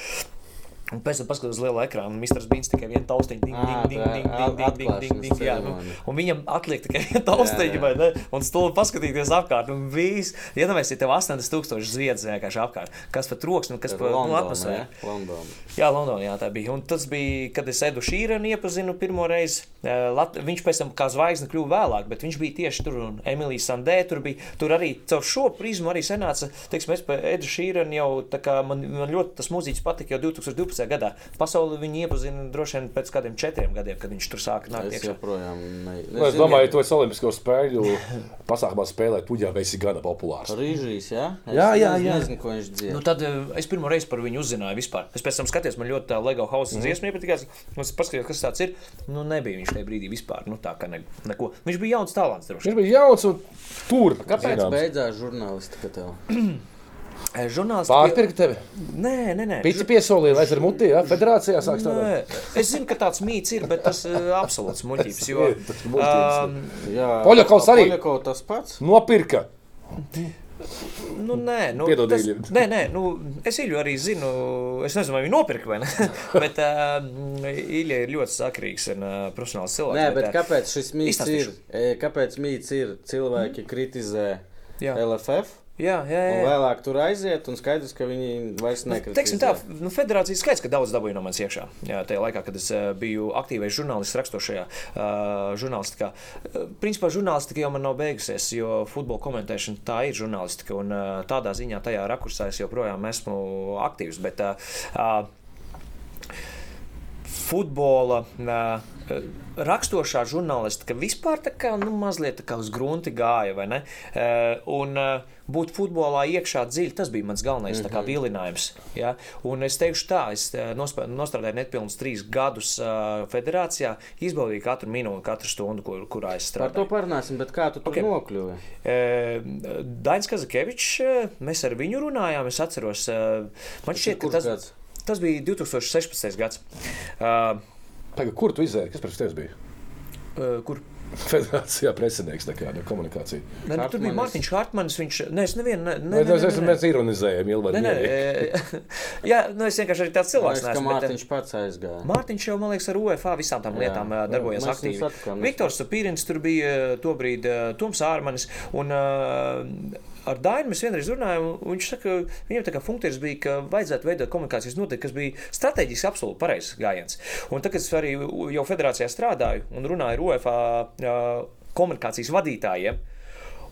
Un pēc tam paskatās uz lielu ekrānu, un Mr. Beans tikai vienu taustiņu, ding, ding, ding, ding, ding, ding, ding, ding, ding, jā, nu, un viņam atliek tikai vienu taustiņu, vai ne? Un stulbi paskatīties apkārt, un viss, iedomājieties, ja tev 80 tūkstoši zviedz vienkārši apkārt, kas pat troksni, kas pat, nu, atmosfēra. London. Jā, Londonā, jā, tā bija. Un tas bija, kad es Edu Šīrenu iepazinu pirmo reizi. Lat viņš pēc tam kā zvaigzne kļuva vēlāk, bet viņš bija tieši tur, un Emīlija Sandē tur bija, tur arī caur šo prizmu arī sanāca, teiksim, es pa Edu Šīrenu jau, tā kā man, man ļoti tas mūziķis patika jau 2012. Gadā. Pasauli viņi iepazina droši vien pēc kādiem četriem gadiem, kad viņš tur sāka nākt Es joprojām ne, Nu, es domāju, ka tu esi Olimpisko spēļu pasākumā spēlēt, tu jau esi gana populārs. Rīžīs, jā? Es Jā, jā, jā. Nezinu, ko viņš dzied. Nu, tad eh, es pirmo reizi par viņu uzzināju vispār. Es pēc tam skatījos, man ļoti tā Lego House mm. dziesma iepatikās. Es paskatījos, kas tas ir. Nu, nebija viņš tajā brīdī vispār. Nu, tā kā ne, neko. Viņš bija jauns talants. droši. Viņš bija jauns un tur. Kāpēc zināms. beidzās žurnālistika tev? Eh, Žurnālisti. Pārpirkt tevi? Nē, nē, nē. Pici piesolīja, lai es ar mutī, ja? federācijā sāk strādāt. Nē, es zinu, ka tāds mīts ir, bet tas ir absolūts muļķības. Jo, ir, ir um, Jā, Poļakovs arī. Poļakovs tas pats? Nopirka. nu, nē, nu, Piedod, tas, Ilja. nē, nē, nu, es Ilju arī zinu. Es nezinu, vai viņi nopirka vai ne. bet uh, Ilja ir ļoti sakrīgs un uh, profesionāls cilvēks. Nē, bet ā, kāpēc šis mīts ir? izstāstīšu. E, Kāpēc mīts ir? Cilvēki kritizē Jā. LFF, Jā, jā, jā. Un vēlāk tur aiziet, un skaidrs, ka viņi vairs nekritīs. Nu, tā, nu, federācija skaidrs, ka daudz dabūja no manis iekšā. Jā, tajā laikā, kad es uh, biju aktīvais žurnālists, rakstošajā uh, žurnālistikā. Uh, principā žurnālistika jau man nav beigusies, jo futbola komentēšana tā ir žurnālistika, un uh, tādā ziņā tajā rakursā es joprojām esmu aktīvs. Bet, uh, uh, futbola. Uh, rakstošā žurnālistika vispār tā kā nu, mazliet tā kā uz grunti gāja, vai ne? Un būt futbolā iekšā dziļi, tas bija mans galvenais mm -hmm. vilinājums. Ja? Un es teikšu tā, es nostrādāju nepilnus trīs gadus federācijā, izbaudīju katru minūti, katru stundu, kur, kurā es strādāju. Par to parunāsim, bet kā tu okay. nokļuvi? Dainis Kazakevičs, mēs ar viņu runājām, es atceros, man šķiet, ka tas, gads? Tas bija 2016. gads. Uh, Tagad, kur tu izēji? Kas pēc tevis bija? Uh, kur? Federācijā presinieks nekā no komunikācija. Ne, nu, tur bija Mārtiņš Hartmanis. Viņš, ne, es nevienu, ne, ne, ne, ne, mēs ironizējam, Ilvar. Nē, nē, jā, nu es vienkārši arī tāds cilvēks. Neesmu, Mārtiņš bet, pats aizgāja. Mārtiņš jau, man liekas, ar UEFA visām tām lietām jā, darbojas jā, aktīvi. Viktors Pīrins tur bija tobrīd Toms Ārmanis. Un, uh, ar Dainu mēs vienreiz runājām, un viņš saka, ka viņam tā kā funkcijas bija, ka vajadzētu veidot komunikācijas noteikti, kas bija strateģiski absolūti pareizs gājiens. Un tagad es arī jau federācijā strādāju un runāju ar UEFA komunikācijas vadītājiem.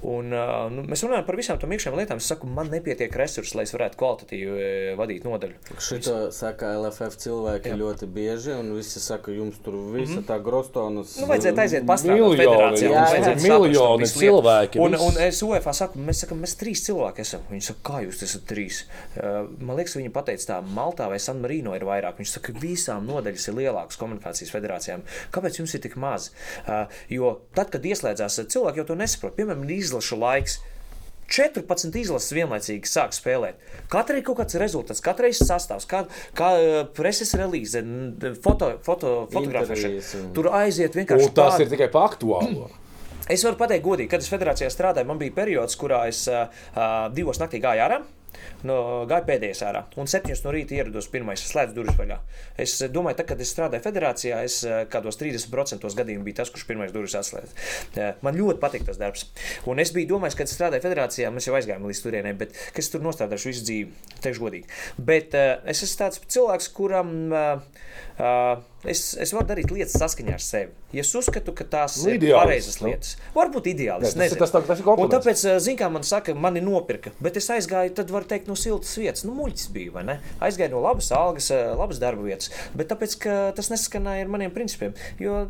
Un, uh, nu, mēs runājam par visām tām iekšējām lietām. Es saku, man nepietiek resursu, lai es varētu kvalitatīvi vadīt nodaļu. Šito saka LFF cilvēki Jā. ļoti bieži, un visi saka, jums tur visa mm -hmm. tā grostonas. Nu, vajadzētu aiziet pastrādāt federācijā. Jā, jā, miljoni cilvēki. Un, un es UEFA saku, mēs sakam, mēs trīs cilvēki esam. Viņi saka, kā jūs esat trīs? Uh, man liekas, viņi pateica tā, Maltā vai San Marino ir vairāk. Viņš saka, ka visām nodaļas ir lielākas komunikācijas federācijām. Kāpēc jums ir tik maz? Uh, jo tad, kad ieslēdzās cilvēki, jau to nesaprot. Piemēram, izlašu laiks. 14 izlases vienlaicīgi sāk spēlēt. Katrai ir kaut kāds rezultāts, katrai ir sastāvs, kā, kā eh, preses relīze, foto, foto, fotografēšana. Tur aiziet vienkārši. Un tas pār... ir tikai par aktuālo. Es varu pateikt, godīgi, kad es federācijā strādāju, man bija periods, kurā es uh, divos naktī gāju ārā no, gāju pēdējais ārā. Un septiņos no rīta ierados pirmais, slēdzu durvis vaļā. Es domāju, tā, kad es strādāju federācijā, es eh, kādos 30% gadījumu biju tas, kurš pirmais durvis atslēdz. Eh, man ļoti patīk tas darbs. Un es biju domājis, kad strādāju federācijā, mēs jau aizgājām līdz turienei, bet es tur nostādīšu visu dzīvi, teikšu godīgi. Bet es esmu tāds cilvēks, kuram. Uh, uh, Es, es varu darīt lietas saskaņā ar sevi. Ja es uzskatu, ka tās nu, ir pareizas nu. lietas, varbūt ideāli. Jā, tas, tas, tas ir un tāpēc, zināmā mērā, man saka, mani nopirka. Bet es aizgāju, tad var teikt, no siltas vietas. Nu, muļķis bija, vai ne? Aizgāju no labas algas, labas darba vietas. Bet tāpēc, ka tas nesaskanēja ar maniem principiem. Jo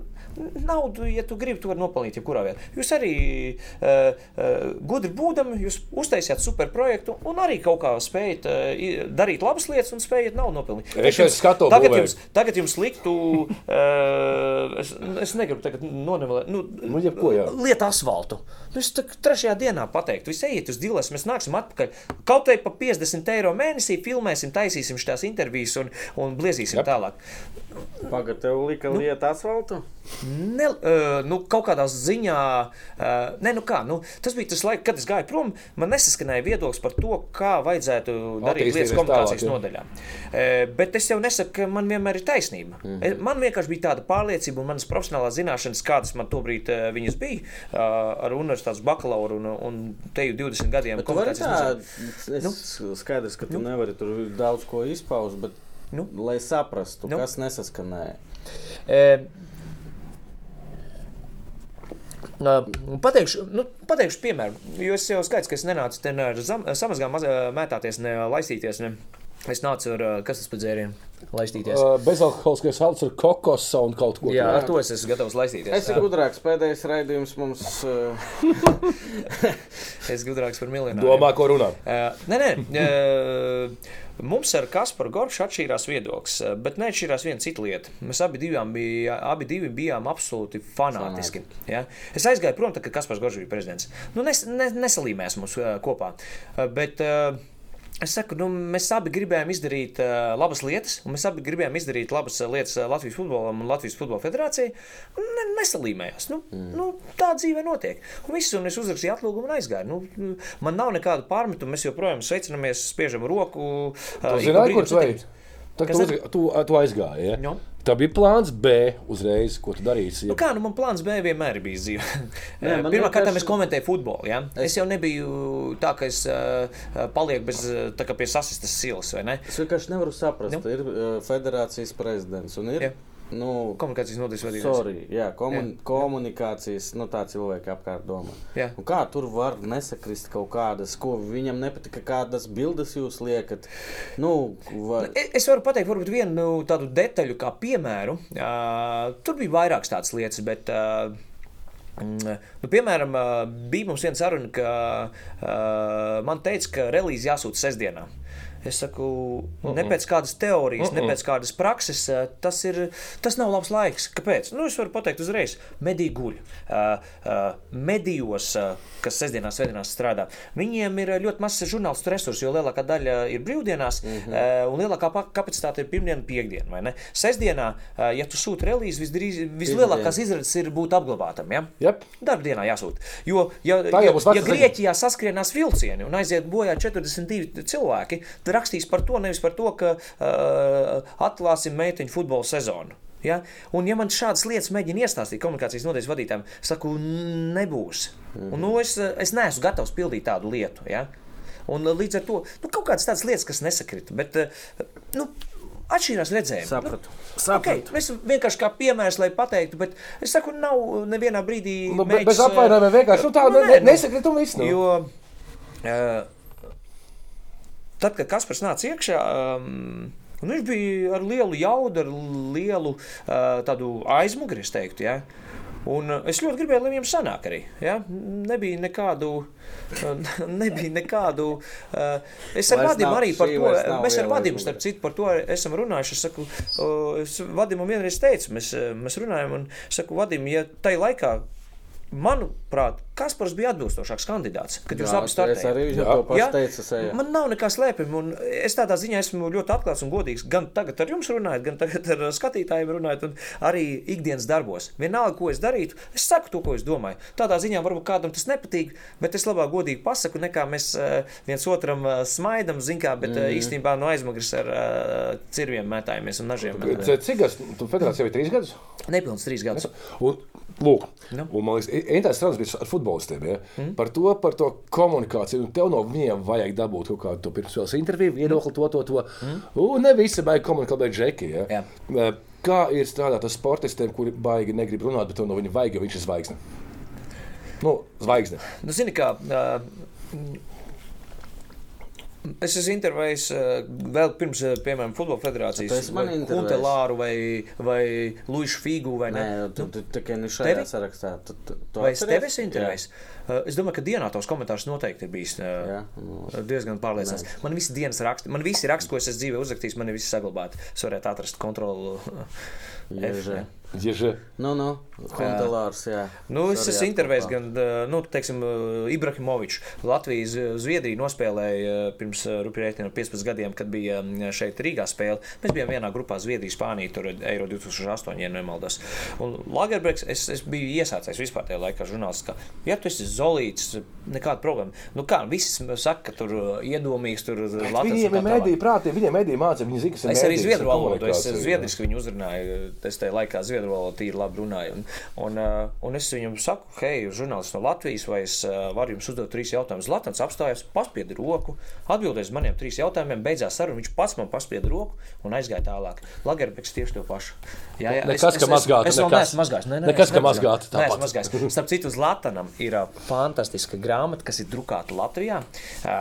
naudu, ja tu gribi, tu vari nopelnīt jebkurā vietā. Jūs arī uh, uh, gudri būdami, jūs uztaisījāt super projektu un arī kaut kā spējat uh, darīt labas lietas un spējat naudu nopelnīt. Es tagad, skatu, tagad, jums, tagad jums liktu uh, es, es negribu tagad nonevelēt. Nu, nu, jebko, jā. Liet asfaltu. Nu, es trešajā dienā pateiktu, visi ejiet uz dilas, mēs nāksim atpakaļ. Kaut vai pa 50 eiro mēnesī filmēsim, taisīsim šīs intervijas un, un bliezīsim Jep. tālāk. Pagaidā, tev lika nu, lieta asfaltu? Ne, uh, nu, kaut kādā ziņā, uh, ne, nu kā, nu, tas bija tas laiks, kad es gāju prom. Man nesaskanēja viedoklis par to, kā vajadzētu darīt lietas komunikācijas tālāk, nodaļā. Uh, bet es jau nesaku, ka man vienmēr ir taisnība. Mm -hmm. Man vienkārši bija tāda pārliecība un manas profesionālās zināšanas, kādas man tobrīd uh, viņas bija uh, ar universitātes bakalauru un, un teju 20 gadiem. Bet tu vari tā, es nu? skaidrs, ka tu nu? nevari tur daudz ko izpaust, bet, nu? lai saprastu, nu? kas nesaskanēja. Uh, Pateikšu, nu, pateikšu piemēru, jo es jau skaidrs, ka es nenācu te ar samazgām mētāties, ne laistīties. Ne. Es nācu ar kas tas pa dzērienu? Laistīties. Uh, Bezalkoholiskais alus ar kokosu un kaut ko tādu. Jā, ar to es esmu gatavs laistīties. Es esmu gudrāks. Pēdējais raidījums mums. Uh... es gudrāks par miljonāru. Domā, ko runā? Uh, nē, nē. Uh, Mums ar Kasparu Goršu atšķīrās viedoklis, bet neatšķīrās viena cita lieta. Mēs abi, bija, abi bijām absolūti fanātiski. Ja? Es aizgāju prom, tad, kad Kaspars Goršs bija prezidents. Nu, nes, ne, nesalīmēs mums kopā. Bet, uh, Es saku, nu, mēs abi gribējām izdarīt uh, labas lietas, un mēs abi gribējām izdarīt labas lietas Latvijas futbolam un Latvijas futbola federācijai. Ne, nesalīmējās. Nu, mm. nu, tā dzīve notiek. Un viss, un es uzrakstīju atlūgumu un aizgāju. Nu, man nav nekādu pārmetumu, mēs joprojām sveicinamies, spiežam roku. Uh, zināju, kur tu ej? Tu, tu, tu aizgāji. Ja? No. Tā bija plāns B uzreiz, ko tu darīsi. Ja... Nu kā, nu man plāns B vienmēr bijis dzīve. Pirmkārt, vienkārši... es komentēju futbolu. Ja? Es... es jau nebiju tā, ka es uh, palieku bez, tā kā pie sasistas silas, vai ne? Es vienkārši nevaru saprast. Nu? Ir uh, federācijas prezidents un ir. Ja nu, komunikācijas nodaļas vadītājs. Sorry, jā, komun, jā. komunikācijas, nu, tā cilvēki apkārt domā. Kā tur var nesakrist kaut kādas, ko viņam nepatika, kādas bildes jūs liekat? Nu, var... Nu, es varu pateikt, varbūt vienu nu, tādu detaļu, kā piemēru. Uh, tur bija vairākas tādas lietas, bet. Uh, Nu, piemēram, bija mums viena saruna, ka uh, man teica, ka relīze jāsūta sestdienā. Es saku, uh -uh. ne pēc kādas teorijas, uh -uh. ne pēc kādas prakses. Eh, tas, ir, tas nav labs laiks. Kāpēc? Nu, es varu pateikt uzreiz, mediju guļ. Uh, uh, medijos, uh, kas sestdienās, svētdienās strādā, viņiem ir ļoti mazs žurnālistu resursu, jo lielākā daļa ir brīvdienās, uh -huh. uh, un lielākā kapacitāte ir pirmdiena piekdiena. Sestdienā, uh, ja tu sūti relīzi, visdrīz, vislielākās izredzes ir būt apglabātam. Ja? Yep. Darbdienā jāsūta. Jo, ja, ja, ja, ja Grieķijā saskrienās vilcieni un aiziet bojā 42 cilvēki, rakstīs par to, nevis par to, ka uh, atklāsim meiteņu futbola sezonu. Ja? Un, ja man šādas lietas mēģina iestāstīt komunikācijas nodaļas vadītājiem, saku, nebūs. -hmm. Un, nu, es, es neesmu gatavs pildīt tādu lietu. Ja? Un, līdz ar to nu, kaut kādas tādas lietas, kas nesakrita. Bet, nu, Atšķirās redzējumi. Sapratu. Nu, Sapratu. Okay, es vienkārši kā piemērs, lai pateiktu, bet es saku, nav nevienā brīdī. Nu, mēģis, bez apvainojumiem vienkārši nu, tā nu, ne, nesakrita un viss. Nu. Jo, uh, tad, kad Kaspars nāca iekšā, um, viņš bija ar lielu jaudu, ar lielu uh, aizmuguri, es teiktu. Ja? Un es ļoti gribēju, lai viņam sanāk arī. Ja? Nebija nekādu. Nebija nekādu. Uh, es ar Vadimu arī par to. Mēs ar Vadimu, starp citu, par to esam runājuši. Es saku, uh, es Vadimam vienreiz teicu, mēs, mēs runājam, un saku, Vadim, ja tai laikā manuprāt, Kaspars bija atbilstošāks kandidāts. Kad jūs abi es arī jā, to pašu teicu. Seja. Man nav nekā slēpjama, un es tādā ziņā esmu ļoti atklāts un godīgs. Gan tagad ar jums runājot, gan tagad ar skatītājiem runājot, un arī ikdienas darbos. Vienalga, ko es darītu, es saku to, ko es domāju. Tādā ziņā varbūt kādam tas nepatīk, bet es labāk godīgi pasaku, nekā mēs uh, viens otram uh, smaidam, zinkā, bet uh, īstenībā no aizmugures ar cirviem mētājamies un nažiem. Cik gadus? Tu federācijā jau ir trīs gadus? Nepilns trīs gadus. Un, lūk, nu. un man liekas, interesants sarunas ar futbolistiem. Ja? Mm. Par, to, par to komunikāciju. Un tev no viņiem vajag dabūt kaut kādu pirmsvēlas interviju, viedokli, to, to, to. Mm. Un ne visi baigi komunikēt, bet džeki. Ja? Jā. Kā ir strādāt ar sportistiem, kuri baigi negrib runāt, bet no viņa vajag, jo viņš ir zvaigzne? Nu, zvaigzne. Nu, zini, kā, uh, Es esmu intervējis uh, vēl pirms, uh, piemēram, Futbola federācijas Huntelāru vai, vai Luīšu Figu. Vai ne? Nē, tu, tu tikai ne šajā sarakstā. Tu, tu, tu vai es tevi esmu intervējis? Uh, es domāju, ka dienā tos komentārus noteikti ir bijis Jā, no. diezgan pārliecināts. Man visi dienas raksti, man visi raksti, ko es esmu dzīvē uzrakstījis, man ir visi saglabāti. Es varētu atrast kontrolu. F, Ježe. Nu, nu, Kontelārs, jā. Nu, es esmu intervējis gan, nu, teiksim, Ibrahimovičs. Latvijas Zviedrija nospēlēja pirms rupjētiem 15 gadiem, kad bija šeit Rīgā spēle. Mēs bijām vienā grupā Zviedrija, Spānija, tur Eiro 2008, ja nemaldos. Un Lagerbergs, es, es biju iesācējis vispār tajā laikā žurnālists, ka, ja tu esi zolīts, nekāda problēma. Nu kā, visi saka, ka tur iedomīgs, tur Latvijas. Viņiem ir mediju prāti, viņiem mediju māca, viņi zina, kas ir. Es arī zviedru valodu, es zviedriski viņu uzrunāju, es tajā laikā zviedru valodu tīri labi runāju. Un, un, uh, un es viņam saku, hei, žurnālists no Latvijas, vai es uh, varu jums uzdot trīs jautājumus. Latants apstājās, paspieda roku, atbildēs maniem trīs jautājumiem, beidzās saruna. Viņš pats man paspieda roku un aizgāja tālāk. Lagerbergs tieši to pašu. Jā, jā, nekas, es, ka mazgāt. Es, es, es vēl neesmu mazgājis. Ne, ne, nekas, ka mazgāt. Neesmu mazgājis. Starp citu, uz Latanam ir uh, fantastiska grāmata, kas ir drukāta Latvijā, uh,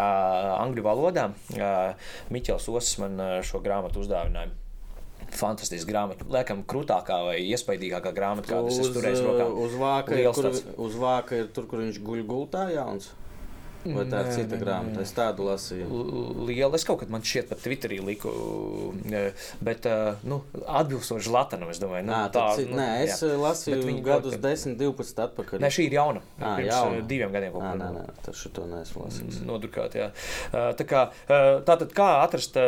angļu valodā. Uh, Miķels Osis man šo grāmatu uzdāvināja fantastiska grāmata. Liekam, krūtākā vai iespaidīgākā grāmata, kādas es turēju rokā. Uz vāka, ir, kur, uz vāka ir tur, kur viņš guļ gultā jauns. Vai tā ir cita grāmata? Es tādu lasīju. Liela. Es kaut kad man šķiet, pat Twitterī liku, bet nu, atbilstoši Latvijam. Es domāju, nu, Nā, tā ir. Nu, nē, es jā. lasīju viņu gadus 10, 12 atpakaļ. Nē, šī ir jauna. À, Pirms jauna. diviem gadiem kaut kā. Nē, nē, tas šito neesmu lasījis. Nodrukāt, jā. Tā kā, tātad kā atrast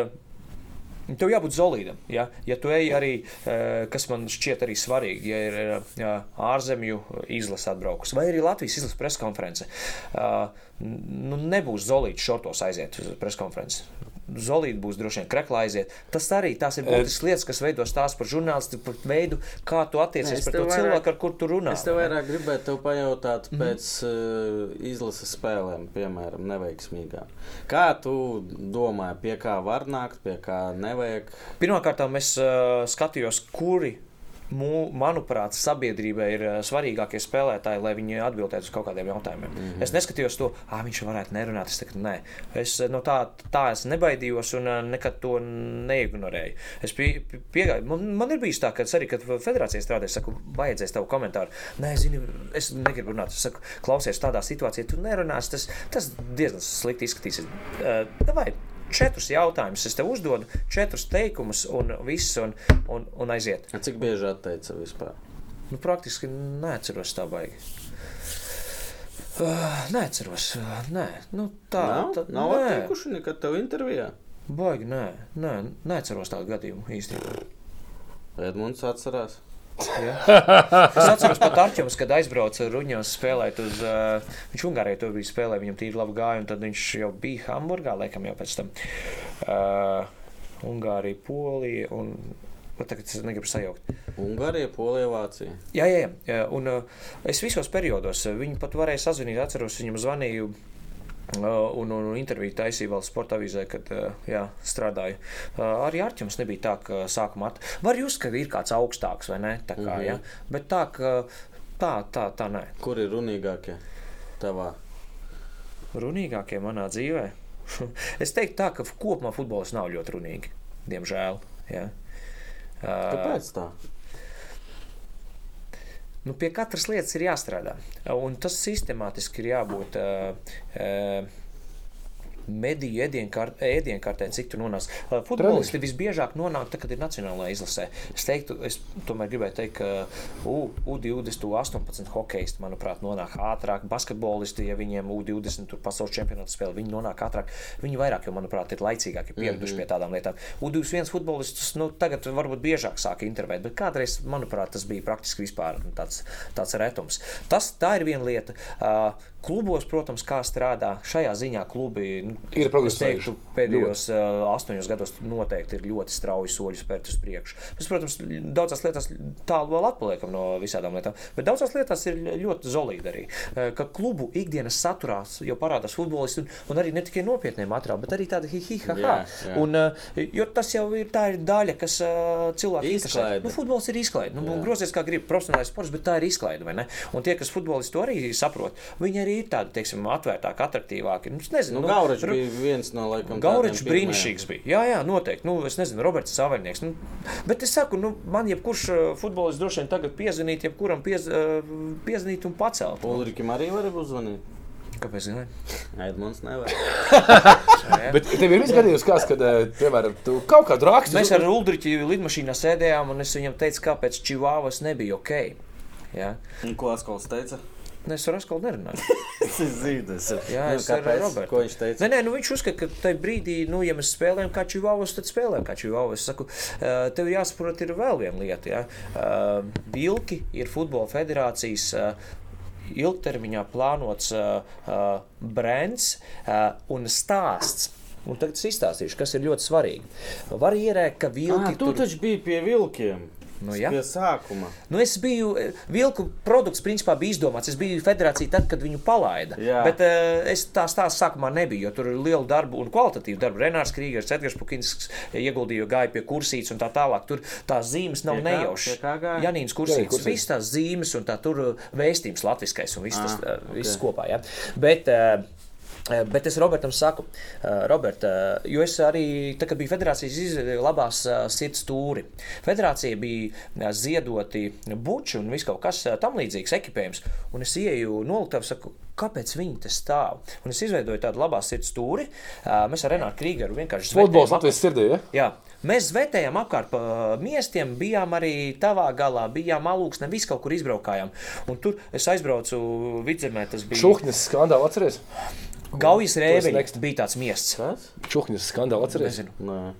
Tev jābūt solīdam. Ja, ja tu ej arī, eh, kas man šķiet arī svarīgi, ja ir ja, ārzemju izlase atbraukusi, vai arī Latvijas izlases preskonference, eh, nu, nebūs zolīts šortos aiziet uz preskonferenci. Zolīti būs droši vien kreklā aiziet. Tas arī tās ir būtiskas lietas, kas veido stāstu par žurnālistu, par veidu, kā tu attiecies pret to vairāk, cilvēku, ar kur tu runā. Es tev vairāk gribētu tev pajautāt mm. pēc uh, izlases spēlēm, piemēram, neveiksmīgām. Kā tu domā, pie kā var nākt, pie kā nevajag? Pirmkārt, es uh, skatījos, kuri manuprāt, sabiedrībai ir eh, svarīgākie spēlētāji, lai viņi atbildētu uz kaut kādiem jautājumiem. Mm -hmm. Es neskatījos to, ah, viņš varētu nerunāt. Es teicu, nē, es eh, no tā, tā es nebaidījos un eh, nekad to neignorēju. Es pie, piegāju, man, man ir bijis tā, ka arī, kad federācijā strādāju, es saku, vajadzēs tavu komentāru. Nē, zini, es negribu runāt. Es saku, klausies tādā situācijā, tu nerunāsi, tas, tas diezgan slikti izskatīsies. Uh, vai, četrus jautājumus. Es tev uzdodu četrus teikumus, un viss, un, un, un aiziet. Cik bieži atteica vispār? Nu, praktiski neatceros tā baigi. Uh, neatceros, uh, nē, nu, tā nav. Tā, nav nē. atteikuši nekad tev intervijā. Baigi, nē, nē, neatceros tādu gadījumu īstenībā. Edmunds atcerās. Ja. Es atceros, pat Arčuns, kad aizbrauca Ruņos spēlēt uz. Uh, viņš Ungārijā to bija spēlējis, viņam tīri labi gāja, un tad viņš jau bija Hamburgā, laikam jau pēc tam. Uh, Ungārija, Polija un Tagad es negribu sajaukt. Ungārija, Polija, Vācija. Jā, jā, jā. Un uh, es visos periodos viņu pat varēju sazvanīt. Atceros, viņam zvanīju un, un, un interviju taisīju vēl sporta avīzē, kad uh, jā, strādāju. Uh, arī Arčuns nebija tā, ka sākumā at... var just, ka ir kāds augstāks vai ne. Tā kā, mm -hmm. ja? Bet tā, ka tā, tā, tā nē. Kur ir runīgākie tavā? Runīgākie manā dzīvē? es teiktu tā, ka kopumā futbols nav ļoti runīgi, diemžēl. Ja? Kāpēc tā? Nu, pie katras lietas ir jāstrādā. Un tas sistemātiski ir jābūt. Uh, uh, mediju ēdienkartē, cik tu nonāc. Futbolisti visbiežāk nonāk, tad, kad ir nacionālajā izlasē. Es teiktu, es tomēr gribēju teikt, ka U, U20, U18 hokeisti, manuprāt, nonāk ātrāk. Basketbolisti, ja viņiem U20 tur pasaules čempionāta spēle, viņi nonāk ātrāk. Viņi vairāk, jo, manuprāt, ir laicīgāki, pieraduši mm -hmm. pie tādām lietām. U21 futbolistus, nu, tagad varbūt biežāk sāk intervēt, bet kādreiz, manuprāt, tas bija praktiski vispār tāds, tāds retums. Tas, tā ir viena lieta. Uh, klubos, protams, kā strādā šajā ziņā klubi. Nu, ir progresējuši. Pēdējos uh, astoņos gados noteikti ir ļoti strauji soļi spērt uz priekšu. Mēs, protams, daudzās lietās tālu vēl atpaliekam no visādām lietām, bet daudzās lietās ir ļoti zolīdi arī. Ka klubu ikdienas saturā jau parādās futbolisti un, un arī ne tikai nopietnie materiāli, bet arī tādi hi-hi-ha-ha. Un, uh, jo tas jau ir tā ir daļa, kas uh, cilvēki interesē. Nu, futbols ir izklaide. Nu, grozies kā grib profesionālais sports, bet tā ir izklaide, vai ne? Un tie, kas futbolisti to arī saprot, viņi arī ir tādi, teiksim, atvērtāki, attraktīvāki. Nu, nezinu, nu, nu, Gauračs bija viens no laikam. Gauračs brīnišķīgs bija. Jā, jā, noteikti. Nu, es nezinu, Roberts Savarnieks. Nu, bet es saku, nu, man jebkurš uh, futbolists droši vien tagad piezvanīt, jebkuram piez, uh, piezvanīt un pacelt. Ulrikim arī var uzzvanīt. Kāpēc? Ne? Edmunds nevar. Bet tev ir izgadījies, kāds, kad, uh, piemēram, tu kaut kādu rakstu. Mēs ar Uldriķi lidmašīnā sēdējām, un es viņam teicu, kāpēc Čivāvas nebija ok. Ja? Un ko Askols teica? Ne, es ar Askolu nerunāju. es zinu, es Jā, es nu, ar. Ko viņš teica? Nē, nē, nu viņš uzskata, ka tajā brīdī, nu, ja mēs spēlējam kā čivavus, tad spēlējam kā čivavus. Es saku, tev jāsaprot, ir vēl viena lieta. Ja? Vilki ir futbola federācijas ilgtermiņā plānots brands un stāsts. Un tagad es izstāstīšu, kas ir ļoti svarīgi. Var ierēkt, ka vilki. Ah, tu tur... taču biji pie vilkiem. Nu, ja. Pie sākuma. Nu, es biju, eh, vilku produkts principā bija izdomāts. Es biju federācija tad, kad viņu palaida. Jā. Bet uh, es tā stāstu sākumā nebiju, jo tur ir liela darba un kvalitatīva darba. Renārs Krīgers, Edgars Pukins ieguldīja, gāja pie kursītes un tā tālāk. Tur tās zīmes nav nejaušas. Janīns kursītes, visas tās zīmes un tā tur eh, vēstījums latviskais un viss tas ah, okay. viss kopā. Ja. Bet, uh, Eh, bet es Robertam saku, eh, Robert, eh, jo es arī, tā, kad biju federācijas izveidojis labās sirds stūri, federācija bija ziedoti buči un viss kaut kas tam līdzīgs ekipējums, un es ieju noliktavā, saku, kāpēc viņi te stāv. Un es izveidoju tādu labā sirds stūri. Mēs ar Renāru Krīgeru vienkārši Futbols Latvijas sirdī, ja? Jā. Mēs zvetējām apkārt pa miestiem, bijām arī tavā galā, bijām alūksnē, visu kaut kur izbraukājām. Un tur es aizbraucu vidzemē, tas bija. Šuhņas skandāli atceries? Gaujas rēveļi bija tāds miests. Čuhņas skandāli atceries? Nezinu.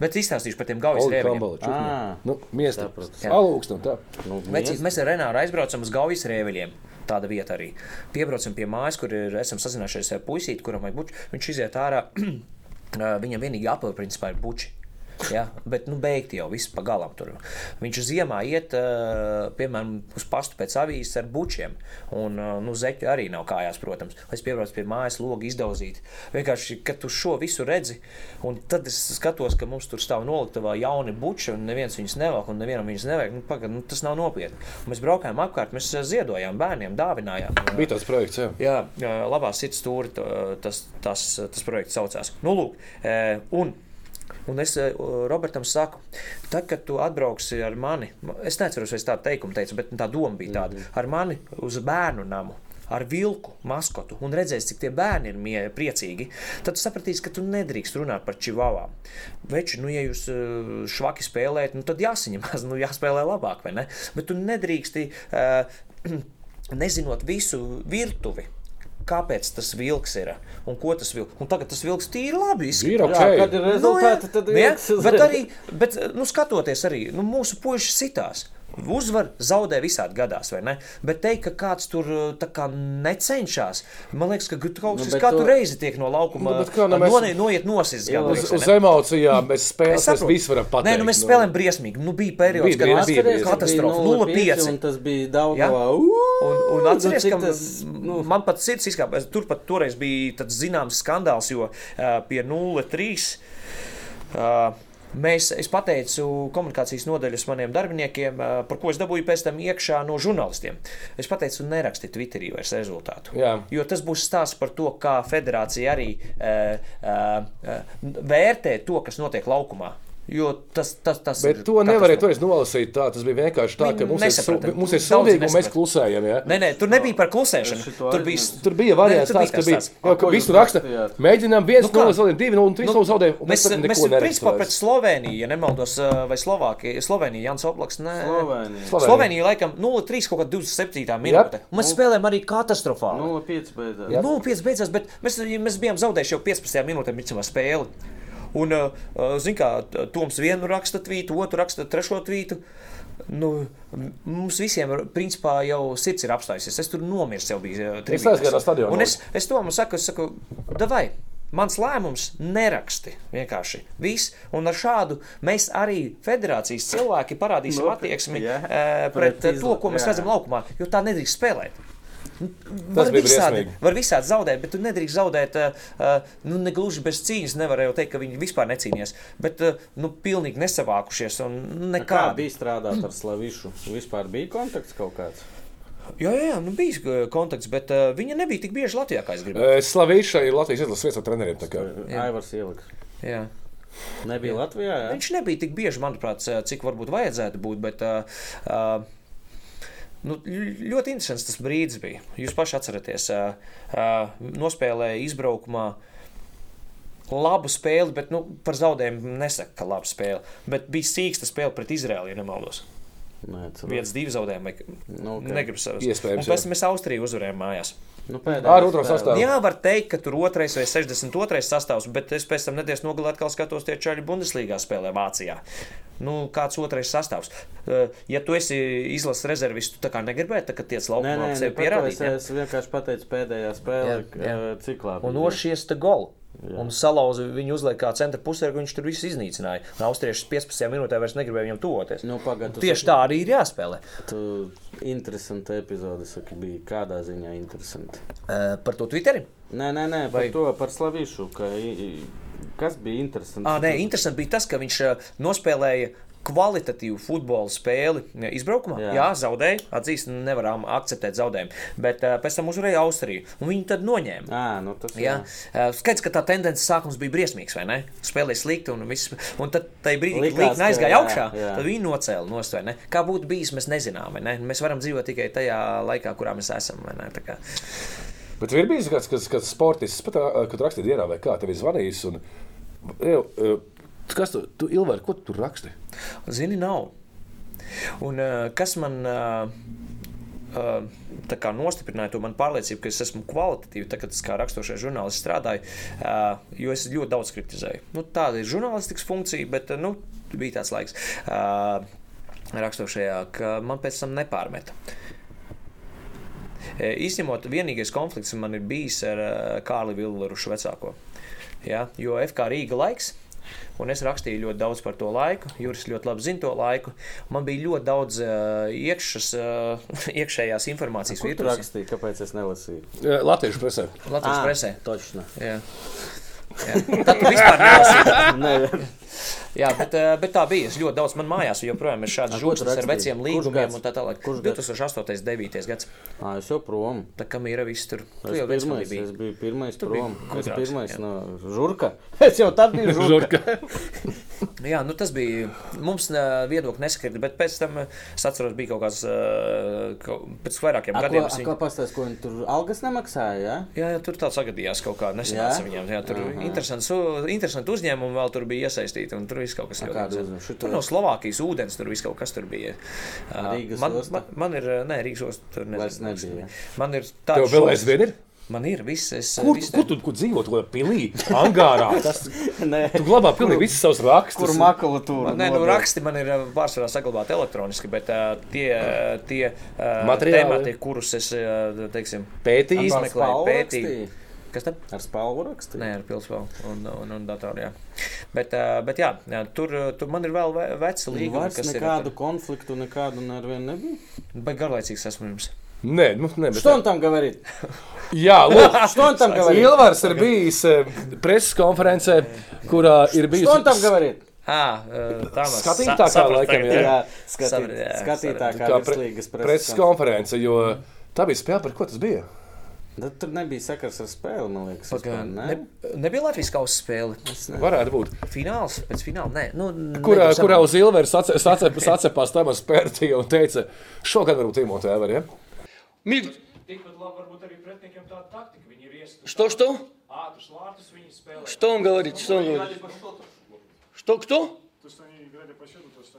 Bet izstāstīšu par tiem gaujas rēveļiem. Ah, nu, miestā. Alūks, nu tā. Nu, mēs, mēs ar Renāru aizbraucam uz gaujas rēveļiem. Tāda vieta arī. Piebraucam pie mājas, kur ir, esam sazinājušies ar puisīti, kuram vajag buču. Viņš iziet ārā. Viņam vienīgi apelsīna principā ir buči. Ja? Bet, nu, beigti jau viss pagalam tur. Viņš ziemā iet, piemēram, uz pastu pēc avīzes ar bučiem. Un, nu, zeķu arī nav kājās, protams. Es piebraucu pie mājas, logu izdauzīt. Vienkārši, kad tu šo visu redzi, un tad es skatos, ka mums tur stāv noliktavā jauni buči, un neviens viņus nevelk, un nevienam viņus nevajag. Nu, pagad, nu, tas nav nopietni. Mēs braukājām apkārt, mēs ziedojām bērniem, dāvinājām. Bija tāds projekts, jā. Jā, labā sirds stūri tas, tas, tas projekts saucās. Nu, lūk, un Un es eh, Robertam saku, tad, kad tu atbrauksi ar mani, es neatceros, vai es tādu teikumu teicu, bet tā doma bija tāda, -hmm. ar mani uz bērnu namu ar vilku maskotu un redzēsi, cik tie bērni ir mie, priecīgi, tad sapratīsi, ka tu nedrīkst runāt par čivavām. Veči, nu, ja jūs uh, švaki spēlējat, nu, tad jāsaņemās, nu, jāspēlē labāk, vai ne? Bet tu nedrīksti, uh, nezinot visu virtuvi kāpēc tas vilks ir un ko tas vilks. Un tagad tas vilks tīri labi izskatās. Okay. Jā, kad ir rezultāti, nu, jā, tad ir bet arī, bet, nu, skatoties arī, nu, mūsu puiši sitās. Uzvar, zaudē visādi gadās, vai ne? Bet teikt, ka kāds tur kā necenšas, man liekas, ka kaut kas nu, katru to... reizi tiek no laukuma nu, kā, nu, mēs... noiet, noiet nosis. Jā, uz, uz emocijām mēs spēlējam, mēs visi varam pateikt. Nē, nu mēs spēlējam nu... briesmīgi. Nu bija periods, kad bija, bija, bija katastrofa. 0,5. Tas bija daudz. Ja? Un, un atceries, ka tas, nu... man pat sirds izkāpās. Tur pat toreiz bija zināms skandāls, jo uh, pie 0,3. Uh, Mēs, es pateicu komunikācijas nodaļas maniem darbiniekiem, par ko es dabūju pēc tam iekšā no žurnālistiem. Es pateicu, nerakstiet Twitterī vairs rezultātu. Jā. Jo tas būs stāsts par to, kā federācija arī uh, uh, vērtē to, kas notiek laukumā. Jo tas, tas, tas Bet to nevarēja toreiz nolasīt. Tā. Tas bija vienkārši tā, ka mums nesaprata. ir, mums ir sūdīgi un mēs klusējam. Ja? Nē, nē, tur nebija par klusēšanu. Tur bija, tur bija variants tāds, ka bija, jau, ka visu raksta. Mēģinām viens, nu, zaudējam, divi, un trīs nu, zaudējam. Mēs, mēs principā pret Sloveniju, ja nemaldos, vai Slovākija, Slovenija, Jans Oblaks, nē. Slovenija. Slovenija laikam 0-3 kaut kā 27. minūte. Mēs spēlējam arī katastrofāli. 0-5 beidzās. 0-5 beidzās, bet mēs, mēs bijām zaudējuši jau 15. minūtē, spēli. Un, zināmā kā, Toms vienu raksta tvītu, otru raksta trešo tvītu. Nu, mums visiem principā, jau sirds ir apstājusies. Es tur nomiru, jau biju trījus. Un es, es to saku, es saku, davai, Mans lēmums neraksti. Vienkārši viss. Un ar šādu mēs arī federācijas cilvēki parādīsim attieksmi yeah. pret, pret to, ko mēs jā. redzam laukumā. Jo tā nedrīkst spēlēt. Tas var visādi, var visādi zaudēt, bet tu nedrīkst zaudēt, uh, nu, ne gluži bez cīņas. Nevar jau teikt, ka viņi vispār necīnījās, bet uh, nu, pilnīgi nesavākušies. Kā bija strādāt ar Slavišu? Vispār bija kontakts kaut kāds? Jā, jā, jā nu bija kontakts, bet uh, viņa nebija tik bieži Latvijā, kā es gribēju. Slaviša ir Latvijas izlases viens no treneriem. Aivars Ieliks. Jā. Nebija jā. Latvijā. Jā? Viņš nebija tik bieži, manuprāt, cik varbūt vajadzētu būt. Bet, uh, uh, Nu, ļoti interesants tas brīdis bija. Jūs paši atceraties, nospēlēja izbraukumā. Labu spēli, bet nu, par zaudējumu nesaka, ka laba spēle. Bet bija sīksta spēle pret Izraēlu, ja nemaldos. Viens, divi zaudējumi. Nu, okay. Negribu savus. Iespējams. Un pēc tam mēs Austriju uzvarējām mājās. Nu, Ar otro sastāvu. Jā, var teikt, ka tur otrais vai 62. sastāvs, bet es pēc tam nedēļas nogalē atkal skatos tie čaļi Bundeslīgā spēlē Vācijā. Nu, kāds otrais sastāvs? Eh, ja tu esi izlases rezervists, tu tā kā negribēji, tad tiec laukumā sev pierādīt. Es vienkārši pateicu pēdējā spēlē, jā, jā. ciklā. Un nošies te golu. Jā. Un salauza viņu uzliek kā centra pusē, viņš tur visu iznīcināja. Un austrieši 15 minūtē vairs negribēja viņam tuvoties. Nu, pagad, Tieši saki, tā arī ir jāspēlē. Tu interesanta epizode saki, bija. Kādā ziņā interesanti? Uh, par to Twitteri? Nē, nē, nē Vai... par to par Slavīšu. Ka... Kas bija interesanti? À, nē, interesanti bija tas, ka viņš nospēlēja kvalitatīvu futbola spēli izbraukumā. Jā, Jā zaudēja, atzīst, nevaram akceptēt zaudējumu. Bet uh, pēc tam uzvarēja Austriju. Viņi tad noņēma. À, nu tas, jā. Jā. Uh, skaidrs, ka tā tendence sākums bija briesmīgs, vai ne? Spēlēja slikti, un, viss, un tad tajā brīdī, kad līnija aizgāja jā, augšā, jā. tad viņi nocēla nost. Kā būtu bijis, mēs nezinām. Ne? Mēs varam dzīvot tikai tajā laikā, kurā mēs esam. Bet ir bijis kāds, kas, kas sportists, pat, kad rakstīja dienā, vai kā tev ir zvanījis. Un, jau, Kas tu, tu Ilvēr, ko tu tur raksti? Zini, nav. Un, uh, kas man uh, uh, nostiprināja to manu pārliecību, ka es esmu kvalitatīvs, tad, kad es kā raksturošais žurnālists strādāju, jo es ļoti daudz kritizēju. Nu, tāda ir žurnālistikas funkcija, bet nu, bija tāds laiks raksturošajā, ka man pēc tam nepārmeta. Izņemot, vienīgais konflikts man ir bijis ar Kārli Vilvarušu vecāko. Ja? Jo FK Rīga laiks Un es rakstīju ļoti daudz par to laiku. Juris ļoti labi zina to laiku. Man bija ļoti daudz uh, iekšas, uh, iekšējās informācijas. Kur rakstīja, kāpēc es nelasīju? Latviešu presē. Latviešu ah, presē. Točno. Jā. Jā. Tad tu vispār nelasīji. Jā, bet, eh, bet tā bija. Es ļoti daudz man mājās joprojām ir šādas žogas ar veciem līgumiem un tā tālāk. Kurš 2008. 9. gads? Ā, es jau prom. Tā kā mīra viss tur. Tu jau pirmais, biji. Es biju pirmais tu prom. Es pirmais jā. no žurka. Es jau tad biju žurka. jā, nu tas bija. Mums viedokļi nesakrita, bet pēc tam es atceros, bija kaut kāds pēc vairākiem a, gadiem. Ko, ko pastāst, ko viņi tur algas nemaksāja, jā? Jā, jā tur tā sagadījās kaut kā nesanāca viņiem. Jā, tur interesants, interesanti uzņēmumi vēl tur bija iesaistīti un tur viss kaut kas tāds - tur no Slovākijas ūdens, tur viss kaut kas tur bija. Rīgas man, man, man ir, nē, Rīgas ostas tur nebija. Man ir tāds. Tev vēl aizvien ir? Man ir viss, es, kur, viss kur tu kur dzīvo? Tu pilī, angārā. Tas, tu glabā pilnīgi visus savus rakstus. Kur makulatūra? Nē, nu, raksti man ir pārsvarā saglabāti elektroniski, bet uh, tie, tie uh, temati, kurus es, uh, teiksim, pētīju, izmeklēju, pētīju. Kas tad? Ar spēļu rakstīju? Nē, ar pilspēlu un, un, un datoru. Jā. Bet, bet jā, jā tur, tur man ir vēl veci līgumi. Vairs nekādu ir, konfliktu, nekādu nevienu nebija. Bet garlaicīgs esmu jums. Nē, nu, nē, bet... Что он там говорит? Jā, lūk, что он там говорит? Ilvars ir bijis preses konferencē, kurā ir bijis. Что он там говорит? Ah, tā ir skatītākā, laikam, jā. jā, skatīt, jā skatītākā virslīgas preses konference, jo tā bija spēle, par ko tas bija? Bet tur nebija sakars ar spēli, man liekas. Pagan, ne? Ne, nebija Latvijas kausa spēle. Varētu būt. Fināls, pēc fināla. Nē, nu, kurā, kurā uz Ilveru sacepās Tamas Pērtija un teica, šogad varbūt Timotē var, ja? Миг... Что, что? Что он говорит? Что он говорит? Что, кто?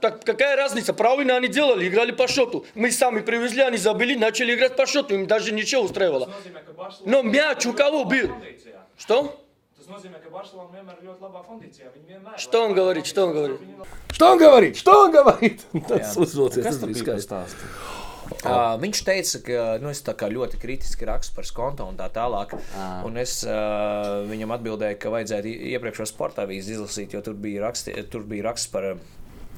Так какая разница? Правильно они делали, играли по счету. Мы сами привезли, они забыли, начали играть по счету. Им даже ничего устраивало. Но мяч у кого был? Что? Что он говорит? Что он говорит? Что он говорит? Что он говорит? Tas uzvilcies, tas bija skaisti. Uh, viņš teica, ka nu, es ļoti kritiski rakstu par skonto un tā tālāk. Ah. Un es uh, viņam atbildēju, ka vajadzētu iepriekšējā avīzi izlasīt, jo tur bija, raksti, tur bija raksts par.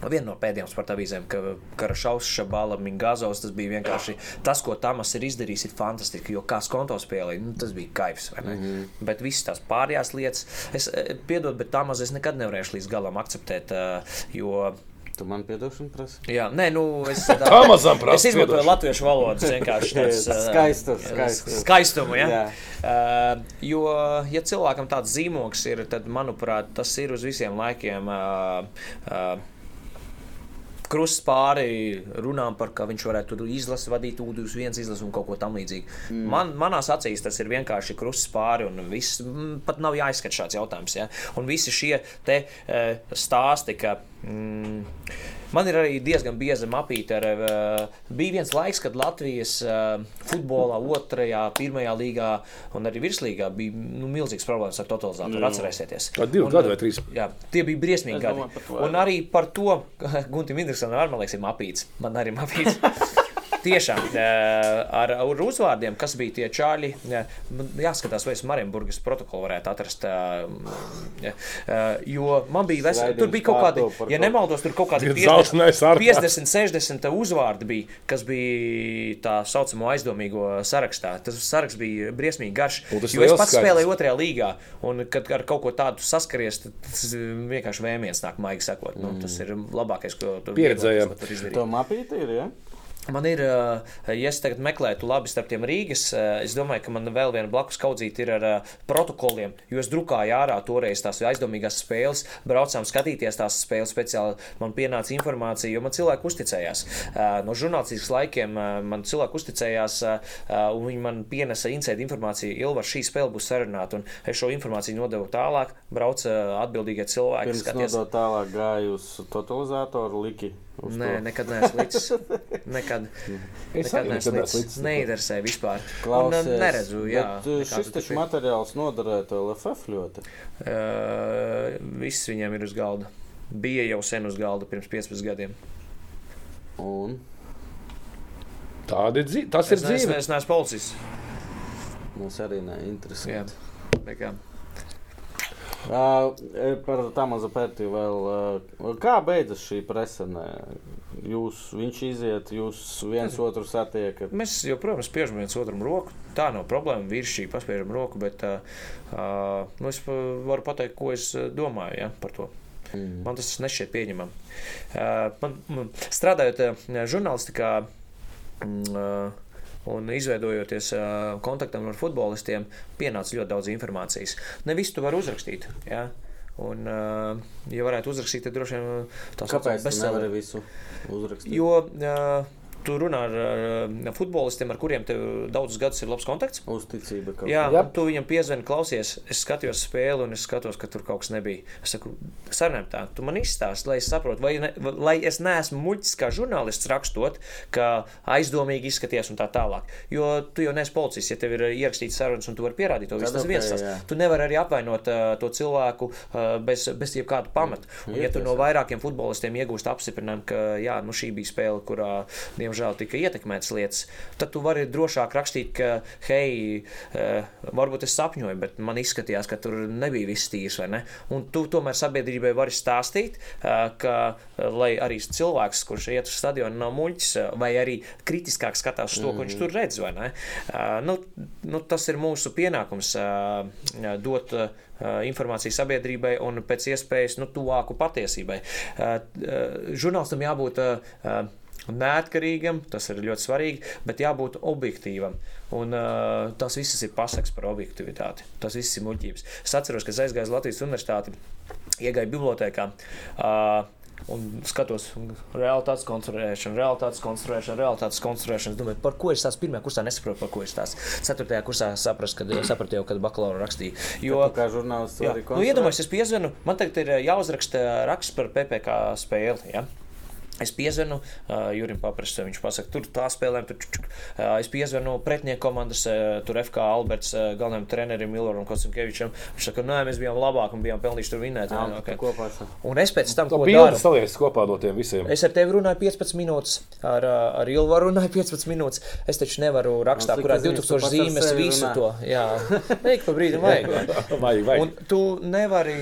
Viena no pēdējām sporta avīzēm, ka Karašaus, Šabala, Mingazovs, tas bija vienkārši tas, ko Tamas ir izdarījis, ir fantastiski. Jo kā skonto spēlēja, nu, tas bija kaivs. Mm -hmm. Bet visas tās pārējās lietas, es piedod, bet Tamas es nekad nevarēšu līdz galam akceptēt, jo Tu man piedošanu prasi? Jā, nē, nu, es tam prasu. Es izmantoju latviešu valodu vienkārši tāds skaistu, skaistu. skaistumu. Ja? Uh, jo, ja cilvēkam tāds zīmogs ir, tad, manuprāt, tas ir uz visiem laikiem. Uh, uh, krusts pāri runām par, ka viņš varētu izlasīt, vadīt U21 izlasi un kaut ko tamlīdzīgu. Mm. Man, manās acīs tas ir vienkārši krusts pāri un viss pat nav jāizskata šāds jautājums. Ja? Un visi šie te uh, stāsti, ka. Mm, Man ir arī diezgan bieza mapīte. Ar, uh, bija viens laiks, kad Latvijas uh, futbolā, otrajā, pirmajā līgā un arī virslīgā bija nu, milzīgs problēmas ar totalizatoru. Atcerēsieties. Tā divi un, gadi vai trīs. Jā, tie bija briesmīgi gadi. Un arī par to Guntim Indriksam ar man liekas ir mapīts. Man arī mapīts. Tiešām ar, ar uzvārdiem, kas bija tie čāļi, jāskatās, vai es Marienburgas protokolu varētu atrast. Jo man bija veseli, tur bija kaut kādi, ja nemaldos, tur kaut kādi 50, 50 60 uzvārdi bija, kas bija tā saucamo aizdomīgo sarakstā. Tas saraksts bija briesmīgi garš, jo es pats spēlēju otrajā līgā, un kad ar kaut ko tādu saskaries, tas vienkārši vēmiens nāk maigi sakot. Nu, tas ir labākais, ko tu pieredzējām. To mapīti ir, ja? Man ir, ja es tagad meklētu labi starp tiem Rīgas, es domāju, ka man vēl viena blakus kaudzīte ir ar protokoliem, jo es drukāju ārā toreiz tās aizdomīgās spēles, braucām skatīties tās spēles speciāli. Man pienāca informācija, jo man cilvēki uzticējās. No žurnālistikas laikiem man cilvēki uzticējās, un viņi man pienesa insēdu informāciju, Ilva, šī spēle būs sarunāta, un es šo informāciju nodevu tālāk, brauca atbildīgie cilvēki. Pirms skaties. nodot tālāk gāju uz totalizatoru liki. Nē, nekad neesmu līdzīgs. Nekad. Es nekad neesmu līdzīgs. Neinteresē vispār. Klausies, un neredzu, jā. Bet, šis taču materiāls noderētu LFF ļoti. Uh, viss viņiem ir uz galda. Bija jau sen uz galda pirms 15 gadiem. Un? Tāda ir dzīve. Tas ir dzīve. Es neesmu policists. Mums arī neinteresē. Uh, par Tamazu Pētiju vēl. Kā beidzas šī presene? Jūs, viņš iziet, jūs viens otru satiekat. Mēs joprojām spiežam viens otram roku. Tā nav problēma. Vīrs šī paspiežam roku, bet uh, nu es varu pateikt, ko es domāju ja, par to. Mm. Man tas nešķiet pieņemami. Uh, man, man, strādājot žurnālistikā. Uh, un izveidojoties kontaktam ar futbolistiem, pienāca ļoti daudz informācijas. Ne visu tu vari uzrakstīt. Ja? Un, ja varētu uzrakstīt, tad droši vien tas būtu bezsēlē. Kāpēc nevar visu uzrakstīt? Jo uh, tu runā ar, ar futbolistiem, ar kuriem tev daudzus gadus ir labs kontakts. Uzticība. Jā, Jā. tu viņam piezvani, klausies, es skatījos spēli un es skatos, ka tur kaut kas nebija. Es saku, sarunājam tā, tu man izstāsti, lai es saprotu, vai, ne, lai es neesmu muļķis kā žurnālists rakstot, ka aizdomīgi izskaties un tā tālāk. Jo tu jau neesi policists, ja tev ir ierakstīts sarunas un tu vari pierādīt to visu. Tas viens tas. Tu nevari arī apvainot uh, to cilvēku uh, bez, bez jebkāda pamata. Un, ja tu no vairākiem futbolistiem iegūst apstiprinājumu, ka jā, nu šī bija spēle, kurā, diemžēl, diemžēl tika ietekmētas lietas, tad tu vari drošāk rakstīt, ka, hei, uh, varbūt es sapņoju, bet man izskatījās, ka tur nebija viss tīrs, ne? Un tu tomēr sabiedrībai vari stāstīt, uh, ka, lai arī cilvēks, kurš iet uz stadionu, nav muļķis, vai arī kritiskāk skatās to, ko viņš mhm. tur redz, nu, nu, tas ir mūsu pienākums dot. Informāciju sabiedrībai un pēc iespējas nu, tuvāku patiesībai. Žurnālistam jābūt neatkarīgam, tas ir ļoti svarīgi, bet jābūt objektīvam. Un, uh, tas viss ir pasaks par objektivitāti. Tas viss ir muļķības. Es atceros, ka es aizgāju uz Latvijas universitāti, iegāju bibliotekā. Uh, un skatos, realitātes konstruēšana, realitātes konstruēšana, realitātes konstruēšana. Es domāju, par ko es tās pirmajā kursā nesaprotu, par ko es tās ceturtajā kursā sapratu, kad sapratu jau, kad bakalaura rakstīju. Jo, kā žurnālists, jā, nu, iedomājieties, es piezvanu, man tagad ir jāuzraksta raksts par PPC spēli. Ja? Es piezvanu uh, Jurim Paprasam, viņš pasaka, tur tā spēlēm, tur čuk, uh, es piezvanu pretinieku komandas, uh, tur FK Alberts, uh, galvenajam trenerim Miloram Kocinkevičam. Viņš saka, nē, mēs bijām labāki un bijām pelnījuši tur vinēt. Jā, okay. kopā. Un es pēc tam, ko daru, salies kopā no tiem visiem. Es ar tevi runāju 15 minūtes, ar, ar Ilvaru runāju 15 minūtes. Es taču nevaru rakstā, no, kurā 2000 zīmes visu runā. to. Jā, vajag pa brīdim vajag. vajag, vajag. Un tu nevari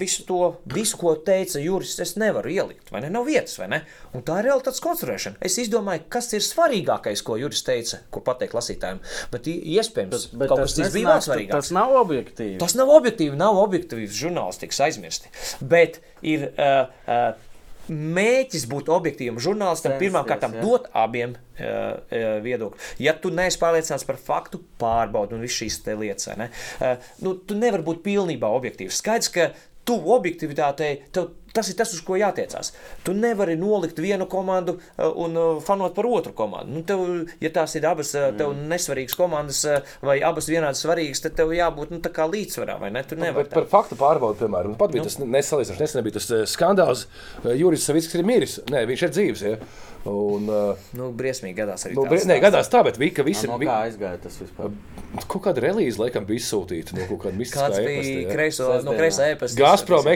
visu to, visu, ko teica Juris, es nevaru ielikt, vai ne? Nav vietas, vai ne? Un tā ir realitātes konstruēšana. Es izdomāju, kas ir svarīgākais, ko Juris teica, ko pateikt lasītājiem. Bet iespējams, bet, bet kaut kas cits bija vēl svarīgāks. Tas nav objektīvi. Tas nav objektīvi, nav objektīvs žurnālistikas aizmirsti. Bet ir. Uh, uh, Mēģis būt objektīvam žurnālistam, pirmkārt, dot abiem uh, uh, viedokļu. Ja tu neesi pārliecināts par faktu, pārbaudi un visas šīs lietas. Ne? Uh, nu, tu nevari būt pilnībā objektīvs. Skaidrs, ka tu objektivitātei, tev, tas ir tas, uz ko jātiecās. Tu nevari nolikt vienu komandu uh, un uh, fanot par otru komandu. Nu, tev, ja tās ir abas uh, tev mm. nesvarīgas komandas vai abas vienādi svarīgas, tad tev jābūt nu, līdzsvarā. Tu nu, nevari. Par faktu pārbaudi, piemēram, pat bija nu. tas nesalīdzinoši, nesen bija tas skandāls. Juris Savickis ir miris. Nē, viņš ir dzīves. Ja? Un, uh, nu, briesmīgi gadās arī. Nu, brie, nē, gadās tā, bet vika, visi, no kā aizgāja tas vispār? Kaut kāda relīze, laikam, bija izsūtīta no kaut kāda mistiskā Kāds bija kreiso, no kreisā ēpasta? Gazprom,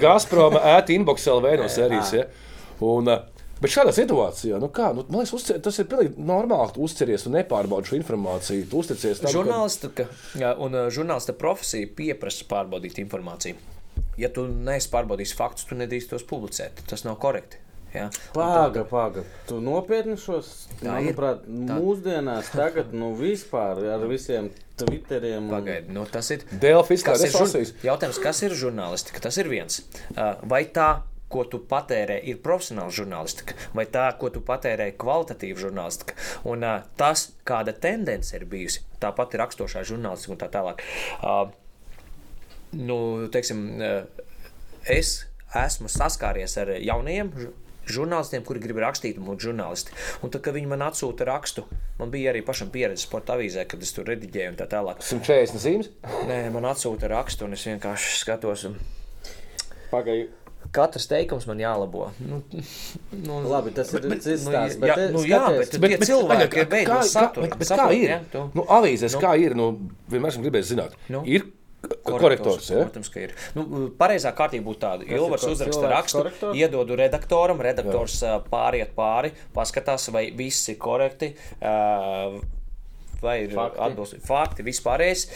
Gazprom ēt inbox LV no sērijas, ja? Un, Bet šādā situācijā, nu kā, nu, man liekas, uzcer, tas ir pilnīgi normāli. Tu uzceries un nepārbaudi šo informāciju. Tu uzticies tam, žurnālista, ka... un žurnālista profesija pieprasa pārbaudīt informāciju. Ja tu neesi pārbaudījis faktus, tu nedrīkst tos publicēt. Tas nav korekti. Ja? Pāga, pāga. Tu nopietni šos, manuprāt, mūsdienās tagad, nu, vispār ar visiem Twitteriem. Un... Pagaidi, nu, tas ir. Delfis, kas ir žurnālisti? Jautājums, kas ir žurnālistika? Tas ir viens. Vai tā ko tu patērē, ir profesionāla žurnālistika, vai tā, ko tu patērē, ir kvalitatīva žurnālistika. Un tas, kāda tendence ir bijusi, tāpat ir raksturošā žurnālistika un tā tālāk. Nu, teiksim, es esmu saskāries ar jauniem žurnālistiem, kuri grib rakstīt, un žurnālisti. Un tad, kad viņi man atsūta rakstu, man bija arī pašam pieredze sporta avīzē, kad es tur rediģēju un tā tālāk. 140 zīmes? Nē, man atsūta rakstu, un es vienkārši skatos. Un... Pagaidi. Katrs teikums man jālabo. Nu, nu, Labi, tas ir cits nu, stāsts. Bet, jā, nu, jā, bet, bet, bet cilvēki ir beidzot saturu. Bet, bet kā ir? Ja, tu... nu, avīzēs nu. kā ir? Nu, vienmēr esmu gribējis zināt. Nu. Ir korektors. Ja? Protams, ka ir. Nu, pareizā kārtība būtu tāda. Ilvars uzraksta rakstu, korektors? iedodu redaktoram, redaktors Jā. pāriet pāri, paskatās, vai viss ir korekti, vai ir atbilstīgi fakti, vispārējais.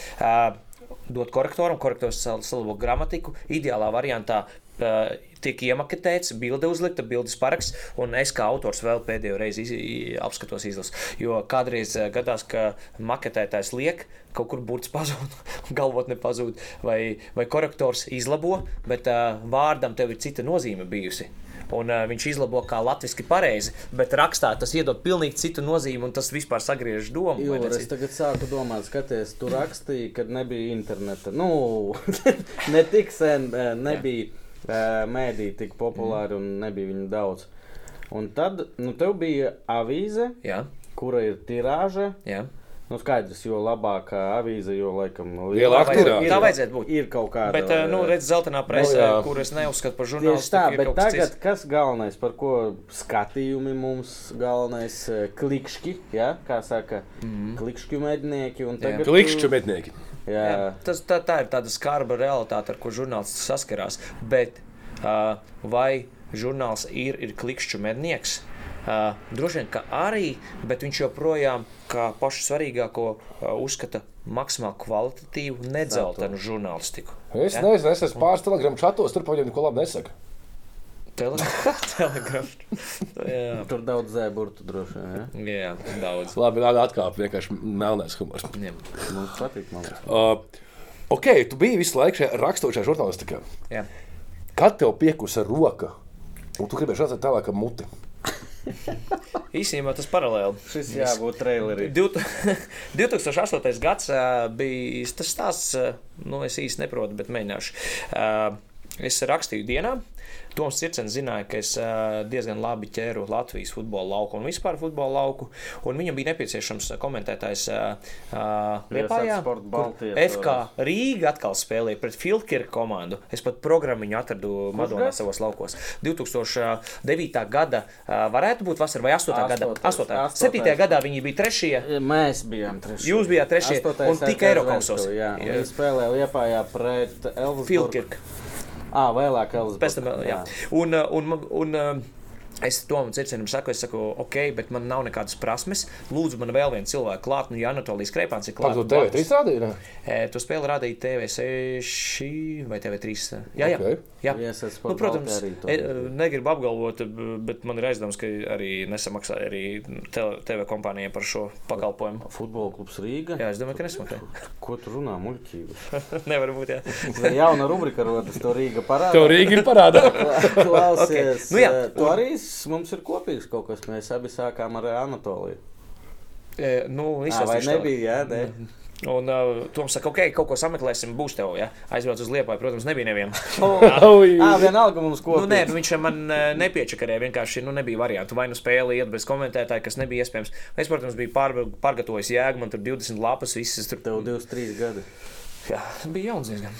Dot korektoram, korektors salabo gramatiku. Ideālā variantā tiek iemaketēts, bilde uzlikta, bildes paraksts, un es kā autors vēl pēdējo reizi iz, apskatos izlasu. Jo kādreiz gadās, ka maketētājs liek, kaut kur burts pazūd, galvot nepazūd, vai, vai korektors izlabo, bet uh, vārdam tev ir cita nozīme bijusi. Un, uh, viņš izlabo kā latviešu pareizi, bet rakstā tas iedod pilnīgi citu nozīmi, un tas vispār sagriež domu. Jo, es tagad sāku domāt, skaties, tu rakstīji, kad nebija interneta. Nu, ne tik sen nebija. Jā mēdī tik populāri un nebija viņu daudz. Un tad nu, tev bija avīze, Jā. kura ir tirāža. Jā. Nu, skaidrs, jo labākā avīze, jo laikam lielāka ir. Tā vajadzētu būt. Ir kaut kāda. Bet, nu, redz, zeltainā presē, no, kur es neuzskatu par žurnālistu. Tā, bet tagad, cits. kas galvenais, par ko skatījumi mums galvenais, klikšķi, ja, kā saka, mm. klikšķu mednieki. Klikšķu mednieki. Jā. Jā, tas, tā, tā ir tāda skarba realitāte, ar ko žurnālists saskarās. Bet uh, vai žurnāls ir, ir klikšķu mednieks? Uh, droši vien, ka arī, bet viņš joprojām kā pašu svarīgāko uh, uzskata maksimāli kvalitatīvu, nedzeltenu žurnālistiku. Es ja? nezinu, es esmu pāris telegramu čatos, tur paņēmu neko labi nesaka. Telegrāfs. Tur daudz zēburtu droši vien. Ja? Jā, daudz. Labi, tāda atkāpe vienkārši melnēs humors. Mums patīk. Uh, ok, tu biji visu laiku šajā rakstošajā žurnālistikā. Jā. Kad tev piekusa roka, un tu gribēji redzēt tālāk muti? Īsībā tas paralēli. Šis jābūt trailerī. 2008. gads bija tas stāsts, nu es īsti neprotu, bet mēģināšu. Uh, es rakstīju dienā. Toms Circens zināja, ka es diezgan labi ķēru Latvijas futbola lauku un vispār futbola lauku. Un viņam bija nepieciešams komentētājs kur FK Rīga atkal spēlēja pret Filkirka komandu. Es pat programmiņu atradu Madonā savos laukos. 2009. gada varētu būt vasara vai 8. 8. gada? 8. 7. gadā viņi bija trešie. Mēs bijām trešie. Jūs bijāt trešie un tika Eirokausas. Jā, viņi spēlēja Lietpājā pret Elvis Filkirka. Ah, vēlāk, Elizabete. Pēc tam, jā. jā. Un, un, un, un, Es tam cirknim saku, es saku, ok, bet man nav nekādas prasmes. Lūdzu, man vēl viens cilvēks klāt, nu, ja Anatolijas Krepāns ir klāts. Kādu TV3 rādīja? E, tu spēli rādīja TV6 vai TV3. Jā, jā. Okay. jā. Nu, protams, e, negribu apgalvot, bet man ir aizdoms, ka arī nesamaksāja arī TV kompānijai par šo pakalpojumu. Futbola klubs Rīga? Jā, es domāju, ka nesmaksāja. Ko tu runā muļķības? Nevar būt, jā. Jauna rubrika rodas, to Rīga parādā. To Rīga ir parādā. Klausies, okay. nu, jā. tu arī mums ir kopīgs kaut kas. Mēs abi sākām ar Anatoliju. E, nu, à, vai nebija? Jā, ne? Un uh, Toms saka, ok, kaut ko sameklēsim, būs tev. Ja? Aizbrauc uz Lietuvu, protams, nebija neviena. ah, vienalga mums ko. Nu, nē, nu, viņš man uh, nepiečakarēja. Vienkārši nu, nebija variantu. Vai nu spēle iet bez komentētāja, kas nebija iespējams. Es, protams, biju pār, pārgatavojis jēgu, man tur 20 lapas, visas tur. Tev 23 gadi. Jā, bija jauns diezgan.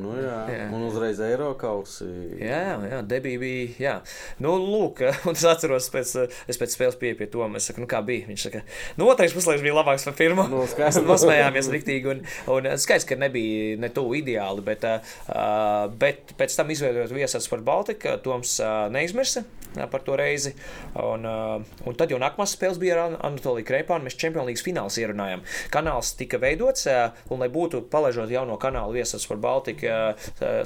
Nu, jā. jā. Un uzreiz eiro kausi. Jā, jā, debija bija. Jā. Nu, lūk, un es atceros, pēc, es pēc spēles pieeju pie Toma. Es saku, nu, kā bija. Viņš saka, nu, otrais puslaiks bija labāks par pirmo. Nu. Mēs smējāmies riktīgi. Un, un skaidrs, ka nebija ne tuvu ideāli, bet, uh, bet pēc tam izveidojot viesas par Baltiku, Toms uh, neizmirsa par to reizi. Un, uh, un tad jau nākamās spēles bija ar Anatoliju Kreipānu. Mēs Champions League fināls ierunājām. Kanāls tika veidots, uh, un lai būtu palaižot jauno kanālu viesas par Baltiku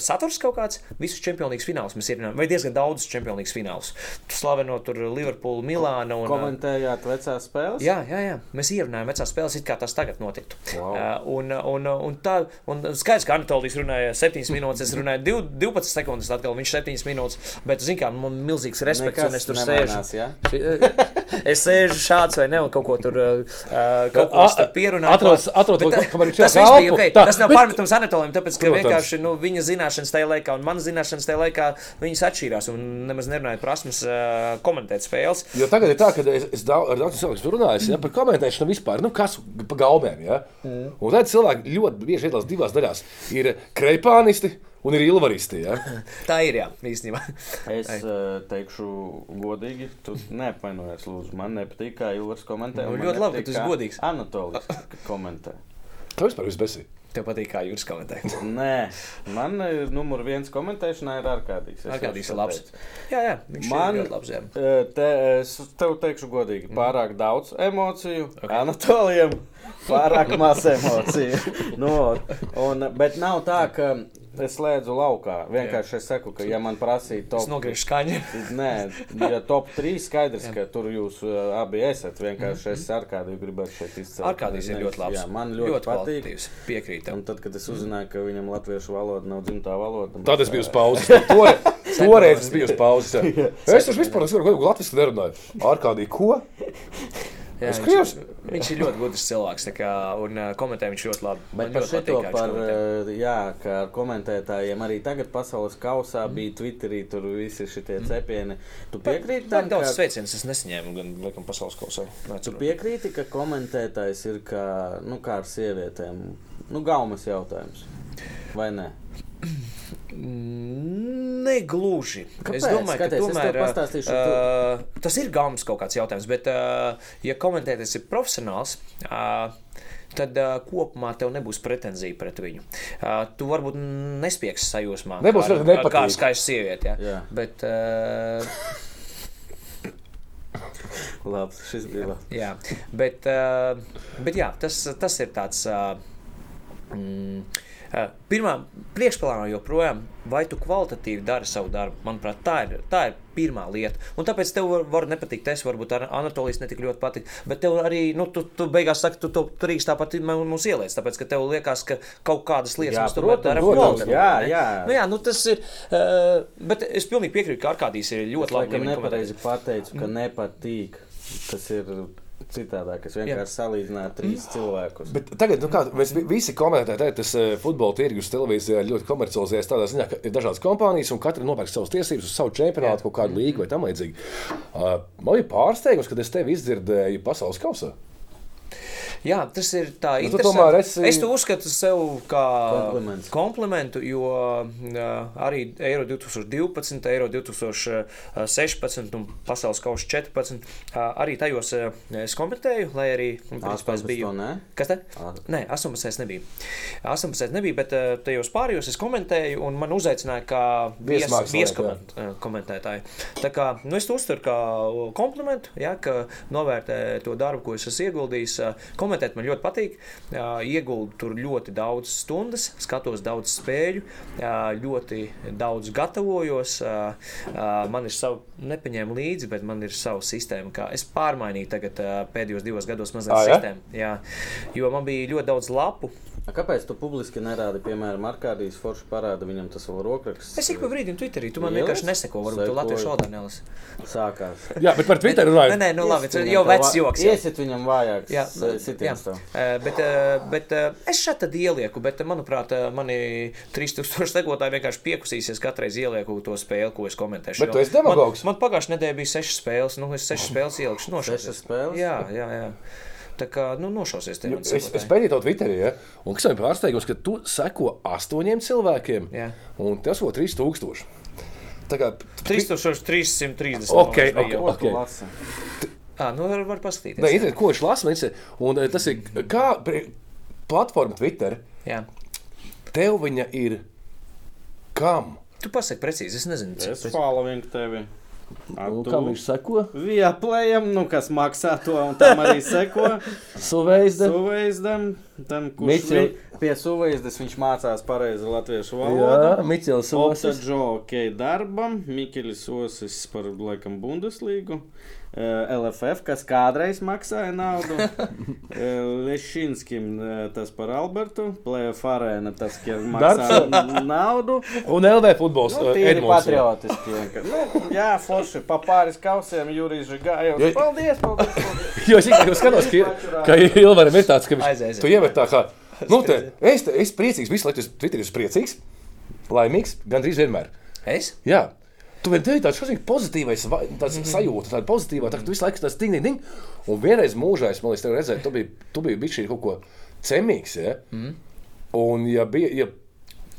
saturs kaut kāds. Visus čempionīgas finālus mēs ievinājām, vai diezgan daudzus čempionīgas finālus. Slavenot tur Liverpoolu, Milānu. Un, Komentējāt vecās spēles? Jā, jā, jā. mēs ievinājām vecās spēles, it kā tas tagad notiktu. Wow. Un, un, un, tā, un skaidrs, ka Anatolijas runāja 7 minūtes, es runāju 12 sekundes, atkal viņš 7 minūtes, bet, zin kā, man milzīgs respekts, Nekas un es tur nemainās, sēžu. Ja? es sēžu šāds vai ne, un kaut ko tur, uh, kaut ko tur pierunāju. Atrodas, atrodas, kamēr viņš tas, bija, okay. tas nav pārmetums Anatolijam, tāpēc, ka vienkārši vienkārši nu, viņa zināšanas tajā laikā un manas zināšanas tajā laikā viņas atšķīrās. Un nemaz nerunājot prasmes uh, komentēt spēles. Jo tagad ir tā, ka es, es daudz, ar daudziem cilvēkiem runāju ja, par komentēšanu vispār, nu, kas pa gaumēm. Ja? Mm. Un tad cilvēki ļoti bieži iedalās divās daļās. Ir kreipānisti. Un ir ilvaristi. Ja? Tā ir, jā, īstenībā. es uh, teikšu, godīgi, tu neapvainojies. Lūdzu, man nepatīk, kā Ilvars komentē. Nu, ļoti labi, ka tu esi godīgs. Anatolijas komentē. Kā vispār jūs besī? Tev patīk, kā jūs komentējat? Nē, man eh, numur viens komentēšanā ir. Ārkārtīgs ir labs. Jā, jā, viņš man, ir labs. Jā. Eh, te, es tev teikšu godīgi, mm. pārāk daudz emociju, okay. Anatolijam, pārāk maz emociju. nu, un, bet nav tā, ka Es slēdzu laukā. Vienkārši es saku, ka, ja man prasīja top 3, nogriež skaņu. nē, ja top 3 skaidrs, ka tur jūs uh, abi esat. Vienkārši es ar kādu gribētu šeit izcelt. Ar kādīs ir ļoti labs. Jā, man ļoti, ļoti patīk. Piekrītam. Un tad, kad es uzzināju, ka viņam latviešu valoda nav dzimtā valoda. Tad es biju uz pauzes. Toreiz es biju uz pauzes. Es taču vispār nesaku, ko latviešu nerunāju. Ar kādī ko? Jā, viņš, viņš ir ļoti gudrs cilvēks, kā, un uh, komentē viņš ļoti labi. Bet par šito par, jā, ka ar komentētājiem arī tagad pasaules kausā mm. bija Twitterī, tur visi šitie mm. cepieni. Tu piekrīti tam? Daudz ka... sveicienus es nesaņēmu, gan, laikam, pasaules kausā. Nē, tu piekrīti, ka komentētājs ir kā, nu, kā ar sievietēm, nu, gaumas jautājums, vai ne? Negluži. Kāpēc? Es domāju, Skaties, ka tomēr, es uh, tas ir gaumas kaut kāds jautājums, bet, uh, ja komentētājs ir profesionāls, uh, tad uh, kopumā tev nebūs pretenzija pret viņu. Uh, tu varbūt nespiegs sajūsmā. Nebūs kā, nepatīk. kā skaista sieviete. Ja? Jā. Bet, uh, Labs, šis bija labs. Jā, bet, uh, bet jā, tas, tas ir tāds. Uh, mm, Pirmā priekšplānā joprojām, vai tu kvalitatīvi dari savu darbu, manuprāt, tā ir, tā ir pirmā lieta. Un tāpēc tev var, var nepatikt, es varbūt Anatolijas netik ļoti patīk, bet tev arī, nu, tu, tu beigās saki, tu to turīgs tāpat mums ieliec, tāpēc, ka tev liekas, ka kaut kādas lietas jā, mums tomēr dara kvalitatīvi. Jā, jā. Nu, jā, nu tas ir, uh, bet es pilnīgi piekrītu, ka Arkādijas ir ļoti labi. Es nepareizi pateicu, ka nepatīk. Tas ir Citādāk es vienkārši Jā. salīdzināju trīs mm. cilvēkus. Bet tagad, nu kā, mēs visi komentējam, tas uh, futbola tirgus televīzijā ir ļoti komercializēts. Tādā ziņā, ka ir dažādas kompānijas un katra nopērk savas tiesības uz savu čempionātu, kaut kādu līgu vai tam līdzīgi. Uh, man ir pārsteigums, kad es tevi izdzirdēju pasaules kausā. Jā, tas ir tā nu, interesanti. Esi... Es to uzskatu sev kā komplementu, komplimentu jo uh, arī Eiro 2012, Eiro 2016 un Pasaules kausa 14. Uh, arī tajos uh, es komentēju, lai arī principā, es biju. Kas te? Nē, 18. nebija. 18. nebija, bet uh, tajos pārējos es komentēju un man uzaicināja kā vieskomentētāju. Tā kā nu, es to uztveru kā komplimentu, ja, ka novērtē to darbu, ko es esmu ieguldījis. Uh, komentēt man ļoti patīk. Ieguldu tur ļoti daudz stundas, skatos daudz spēļu, ļoti daudz gatavojos. Man ir sava, nepaņēmu līdzi, bet man ir sava sistēma. Kā es pārmainīju tagad pēdējos divos gados mazliet sistēmu. Jā, jo man bija ļoti daudz lapu. A kāpēc tu publiski nerādi, piemēram, Arkādijas foršu parāda viņam tas vēl rokraksts? Es ik pa brīdim Twitterī, tu man Ielas? vienkārši neseko, varbūt Sekoju. tu latviešu valodā nelasi. Sākās. jā, bet par Twitteru runājot. Nē, nē, nu labi, tas jau vecs joks. Jā. Iesit viņam vājāks jā, sitiens jā. Bet, bet es šeit tad ielieku, bet, manuprāt, mani 3000 sekotāji vienkārši piekusīsies katreiz ielieku to spēli, ko es komentēšu. Bet tu esi demagogs. Man, man pagājušajā nedēļā bija 6 spēles, nu es 6 spēles ielikšu nošķirt. 6 spēles? Jā, jā, jā. Tā kā nu, nošausies te. Nu, es es pētīju to Twitterī, ja? un kas man pārsteigums, ka tu seko astoņiem cilvēkiem, Jā. un tas ir 3000. Tā kā 3330. Ok, ok. okay. Ah, nu var, var paskatīties. Nē, ir, ko viņš lasa, un eh, tas ir kā platforma Twitter. Jā. Tev viņa ir kam? Tu pasaki precīzi, es nezinu. Es following tevi. Nu, kam viņš seko? Vieplējam, nu, kas maksā to, un tam arī seko. Suveizdam. Suveizdam, tam, kurš Miķel... vi, pie suveizdes viņš mācās pareizi latviešu valodu. Jā, Miķelis Osis. Opta Džo, ok, darbam. Miķelis Osis par, laikam, Bundeslīgu. LFF, kas kādreiz maksāja naudu. Lešinskim tas par Albertu, Plēja Farēna tas, kas maksā naudu. Un LV futbols. Nu, tīri patriotiski. nu, jā, forši, pa pāris kausiem Jurijs Žigājos. Paldies, paldies, paldies. jo es īstenībā skatos, ka, ka Ilvaram ir tāds, ka viņš, aiz, aiz, tu iemet tā kā, nu, te, es, es priecīgs, visu laiku Twitterī esmu priecīgs, laimīgs, gandrīz vienmēr. Es? Jā. Tu vienkārši tāds šausmīgi pozitīvais tāds mm -hmm. sajūta, tāda pozitīvā, tā, ka tu visu laiku tāds ding, ding, ding. Un vienreiz mūžā es, man liekas, redzēju, tu biji, tu biji bišķi kaut ko cemīgs, ja? Mm. Un, ja bija, ja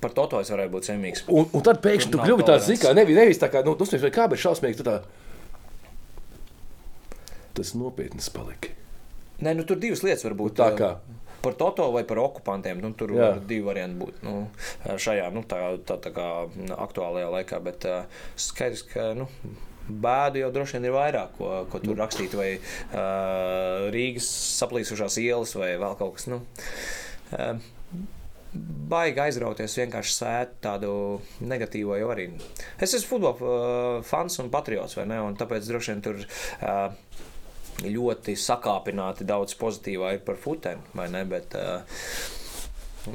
Par to es varēju būt zemīgs. Un, un tad pēkšņi tu kļuvi tāds zināms, nevis, nevis tā kā, nu, tas kā, bet šausmīgi tu tā. Tas nopietnas palika. Nē, nu, tur divas lietas var būt. Tā kā. Par Toto vai par okupantiem. Nu, tur Jā. var divi varianti būt nu, šajā nu, tā, tā, tā kā aktuālajā laikā. Bet uh, skaidrs, ka. Nu, Bēdu jau droši vien ir vairāk, ko, ko tur rakstīt, vai uh, Rīgas saplīsušās ielas, vai vēl kaut kas. Nu, uh, baigi aizrauties, vienkārši sēt tādu negatīvo jau arī. Es esmu futbola fans un patriots, vai ne? Un tāpēc droši vien tur. Uh, ļoti sakāpināti daudz pozitīvā ir par futēm, vai ne? Bet, uh,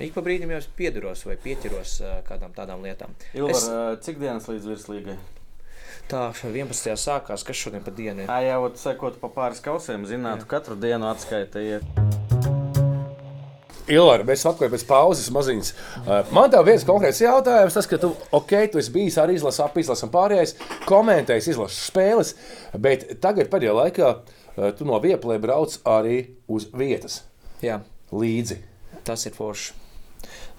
Ik pa brīdim jau es piedaros vai pieķeros uh, kādām tādām lietām. Ilvar, es... Uh, cik dienas līdz virslīgai? Tā 11. sākās, kas šodien pa dienu ir. Jā, jau sekot pa pāris kausiem, zinātu, katru dienu atskaitiet. Ilvāra, mēs atklājām pēc pauzes maziņas. Man te viens konkrēts jautājums, tas, ka tu, ok, tu esi bijis arī izlases, apizlases un pārējais, komentējis izlases spēles, bet tagad pēdējā laikā uh, Eh, tu no vieplē brauc arī uz vietas. Jā. Līdzi. Tas ir forši.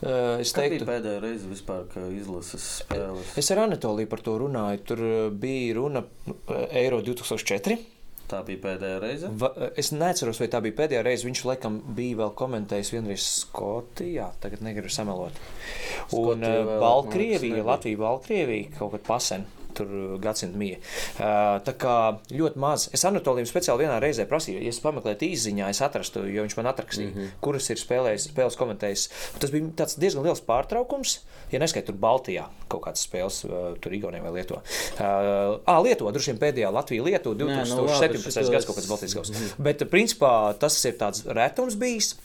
Uh, es teiktu, ka pēdējā reize vispār izlases spēles. Es ar Anatoliju par to runāju. Tur eh, bija runa Eiro 2004. Tā bija pēdējā reize. Va, es neatceros, vai tā bija pēdējā reize. Viņš laikam bija vēl komentējis vienreiz Skotijā, tagad negribu samelot. Un Baltkrievija, Latvija, Baltkrievija kaut kad pasen gadsimta mija. Uh, tā kā ļoti maz. Es Anatolijam speciāli vienā reizē prasīju, ja es pameklētu īsiņā, es atrastu, jo viņš man atrakstīja, mm -hmm. kuras ir spēlējis, spēles komentējis. Tas bija diezgan liels pārtraukums, ja neskaidrs tur Baltijā kaut kādas spēles, uh, tur Igaunijā vai Lietuvā. Uh, à, Lietuvā, droši vien pēdējā Latvija, Lietuva 2017. Nu, labi, gads kaut kāds Baltijas gads. Mm -hmm. Bet principā tas ir tāds retums bijis.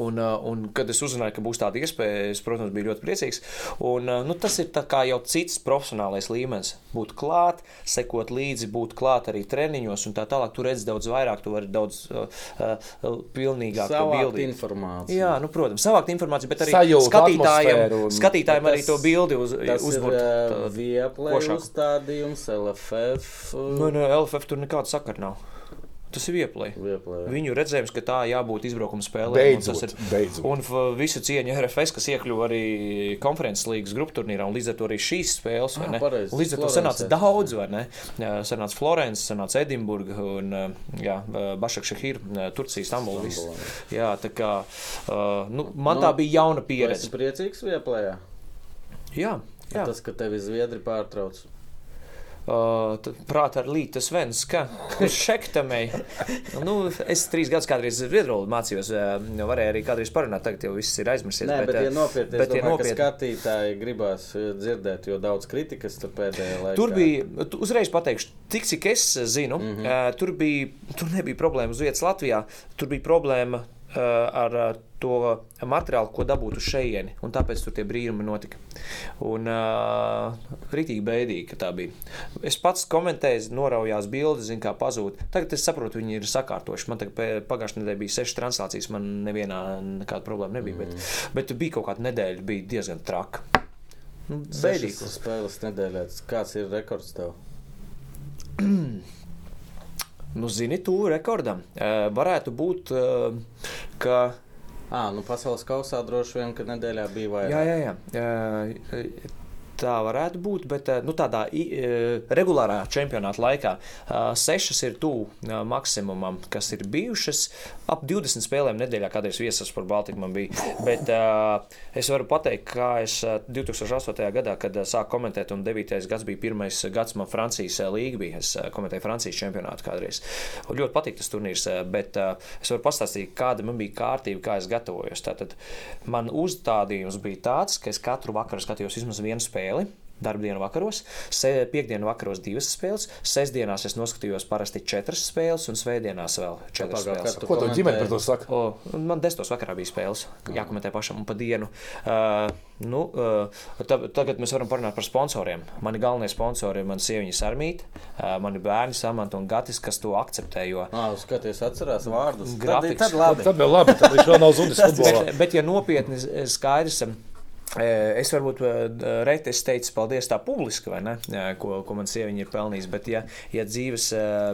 Un, uh, un, kad es uzzināju, ka būs tāda iespēja, es, protams, biju ļoti priecīgs. Un, uh, nu, tas ir jau cits profesionālais līmenis. Būt klāt, sekot līdzi, būt klāt arī treniņos un tā tālāk. Tu redz daudz vairāk, tu vari daudz uh, uh, pilnīgāk bildīt. informāciju. Jā, nu, protams, savākt informāciju, bet arī Sajūt, skatītājiem, un... skatītājiem tas, arī to bildi uz, uzbūvēt. Tas ir uh, vieplē uzstādījums, LFF. Nu, nu, LFF tur nekāda sakara nav. Tas ir vieplai. vieplai. Viņu redzējums, ka tā jābūt izbraukuma spēlē. Beidzot, un, ir, beidzot. un visu cieņu RFS, kas iekļuva arī konferences līgas grupu turnīrā, un līdz ar to arī šīs spēles. Ah, pareiz, līdz ar to sanāca daudz, vai ne? Sanāca Florence, sanāca Edinburga un jā, Bašak Šahir, Turcija, Stambula. Jā, tā kā nu, man nu, tā bija jauna pieredze. Priecīgs vieplējā? Jā. Jā. Tas, ka tevi zviedri pārtrauc. Uh, prātā ar lītu Svens, ka šektamēji. nu, es trīs gadus kādreiz Zviedrolu mācījos, uh, varēju arī kādreiz parunāt, tagad jau viss ir aizmirsies. Nē, bet, bet ja nopietni, bet, domāju, ja nopietni. skatītāji gribās dzirdēt, jo daudz kritikas tur pēdējā laikā. Tur bija, uzreiz pateikšu, tik cik es zinu, mm -hmm. uh, tur, bija, tur nebija problēma uz vietas Latvijā, tur bija problēma uh, ar to materiālu, ko dabūt uz šejieni. Tāpēc tur tie brīnumi notika. Un uh, rītīgi bēdīgi, ka tā bija. Es pats komentēju, noraujās bildes, zinu, kā pazūd. Tagad es saprotu, viņi ir sakārtojuši. Man pagājušajā nedēļā bija sešas translācijas, man nevienā nekāda problēma nebija. Mm. Bet, bet bija kaut kāda nedēļa, bija diezgan traka. Nu, bēdīgi. Spēles nedēļā. Kāds ir rekords tev? nu, zini, tuvu rekordam. Uh, varētu būt, uh, ka À, nu pasaules kausā droši vien, ka nedēļā bija vairāk. Jā, jā, jā. Tā varētu būt, bet nu, tādā uh, regulārā čempionāta laikā uh, sešas ir tuvu uh, maksimumam, kas ir bijušas. Ap 20 spēlēm nedēļā, kādreiz viesis par Baltiku man bija. Bet es varu pateikt, kā es 2008. gadā, kad sāku komentēt, un 9. gads bija pirmais gads man Francijas līga, bija. es komentēju Francijas čempionātu kādreiz. Un ļoti patīk tas turnīrs, bet es varu pastāstīt, kāda man bija kārtība, kā es gatavojos. Tātad man uzstādījums bija tāds, ka es katru vakaru skatījos vismaz vienu spēli spēli. Darbdienu vakaros, se, piekdienu vakaros divas spēles, sestdienās es noskatījos parasti četras spēles, un svētdienās vēl četras Pagā, spēles. Ko tu ģimene par to saka? O, man desmitos vakarā bija spēles, jākomentē pašam un pa dienu. Uh, nu, uh, tagad mēs varam parunāt par sponsoriem. Mani galvenie sponsori ir mani sieviņas armīte, uh, mani bērni Samanta un Gatis, kas to akceptē. Jo... Ah, skaties, atcerās vārdus. Grafiks. Tad, tad labi. Tad vēl labi, tad viņš vēl nav zudis bet, bet, ja nopietni skaidrs, Es varbūt reti es teicu, paldies tā publiski, vai ne, ko, ko man sieviņa ir pelnījusi, bet ja, ja dzīves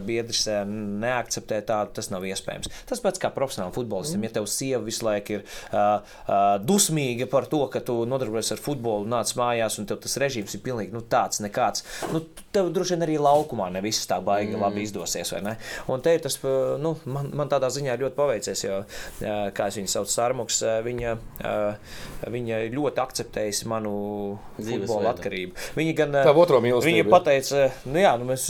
biedrs neakceptē tādu, tas nav iespējams. Tas pats kā profesionālam futbolistam, ja tev sieva visu laiku ir uh, uh, dusmīga par to, ka tu nodarbojies ar futbolu, nāc mājās un tev tas režīms ir pilnīgi nu, tāds nekāds, nu, tev droši vien arī laukumā ne viss tā baigi mm. labi izdosies? Un te ir tas, nu, man, man tādā ziņā ļoti paveicies, jo, kā es viņu saucu, Sārmuks, viņa, viņa ļoti akceptējusi manu futbola atkarību. Viņa gan viņa pateica, nu jā, nu mēs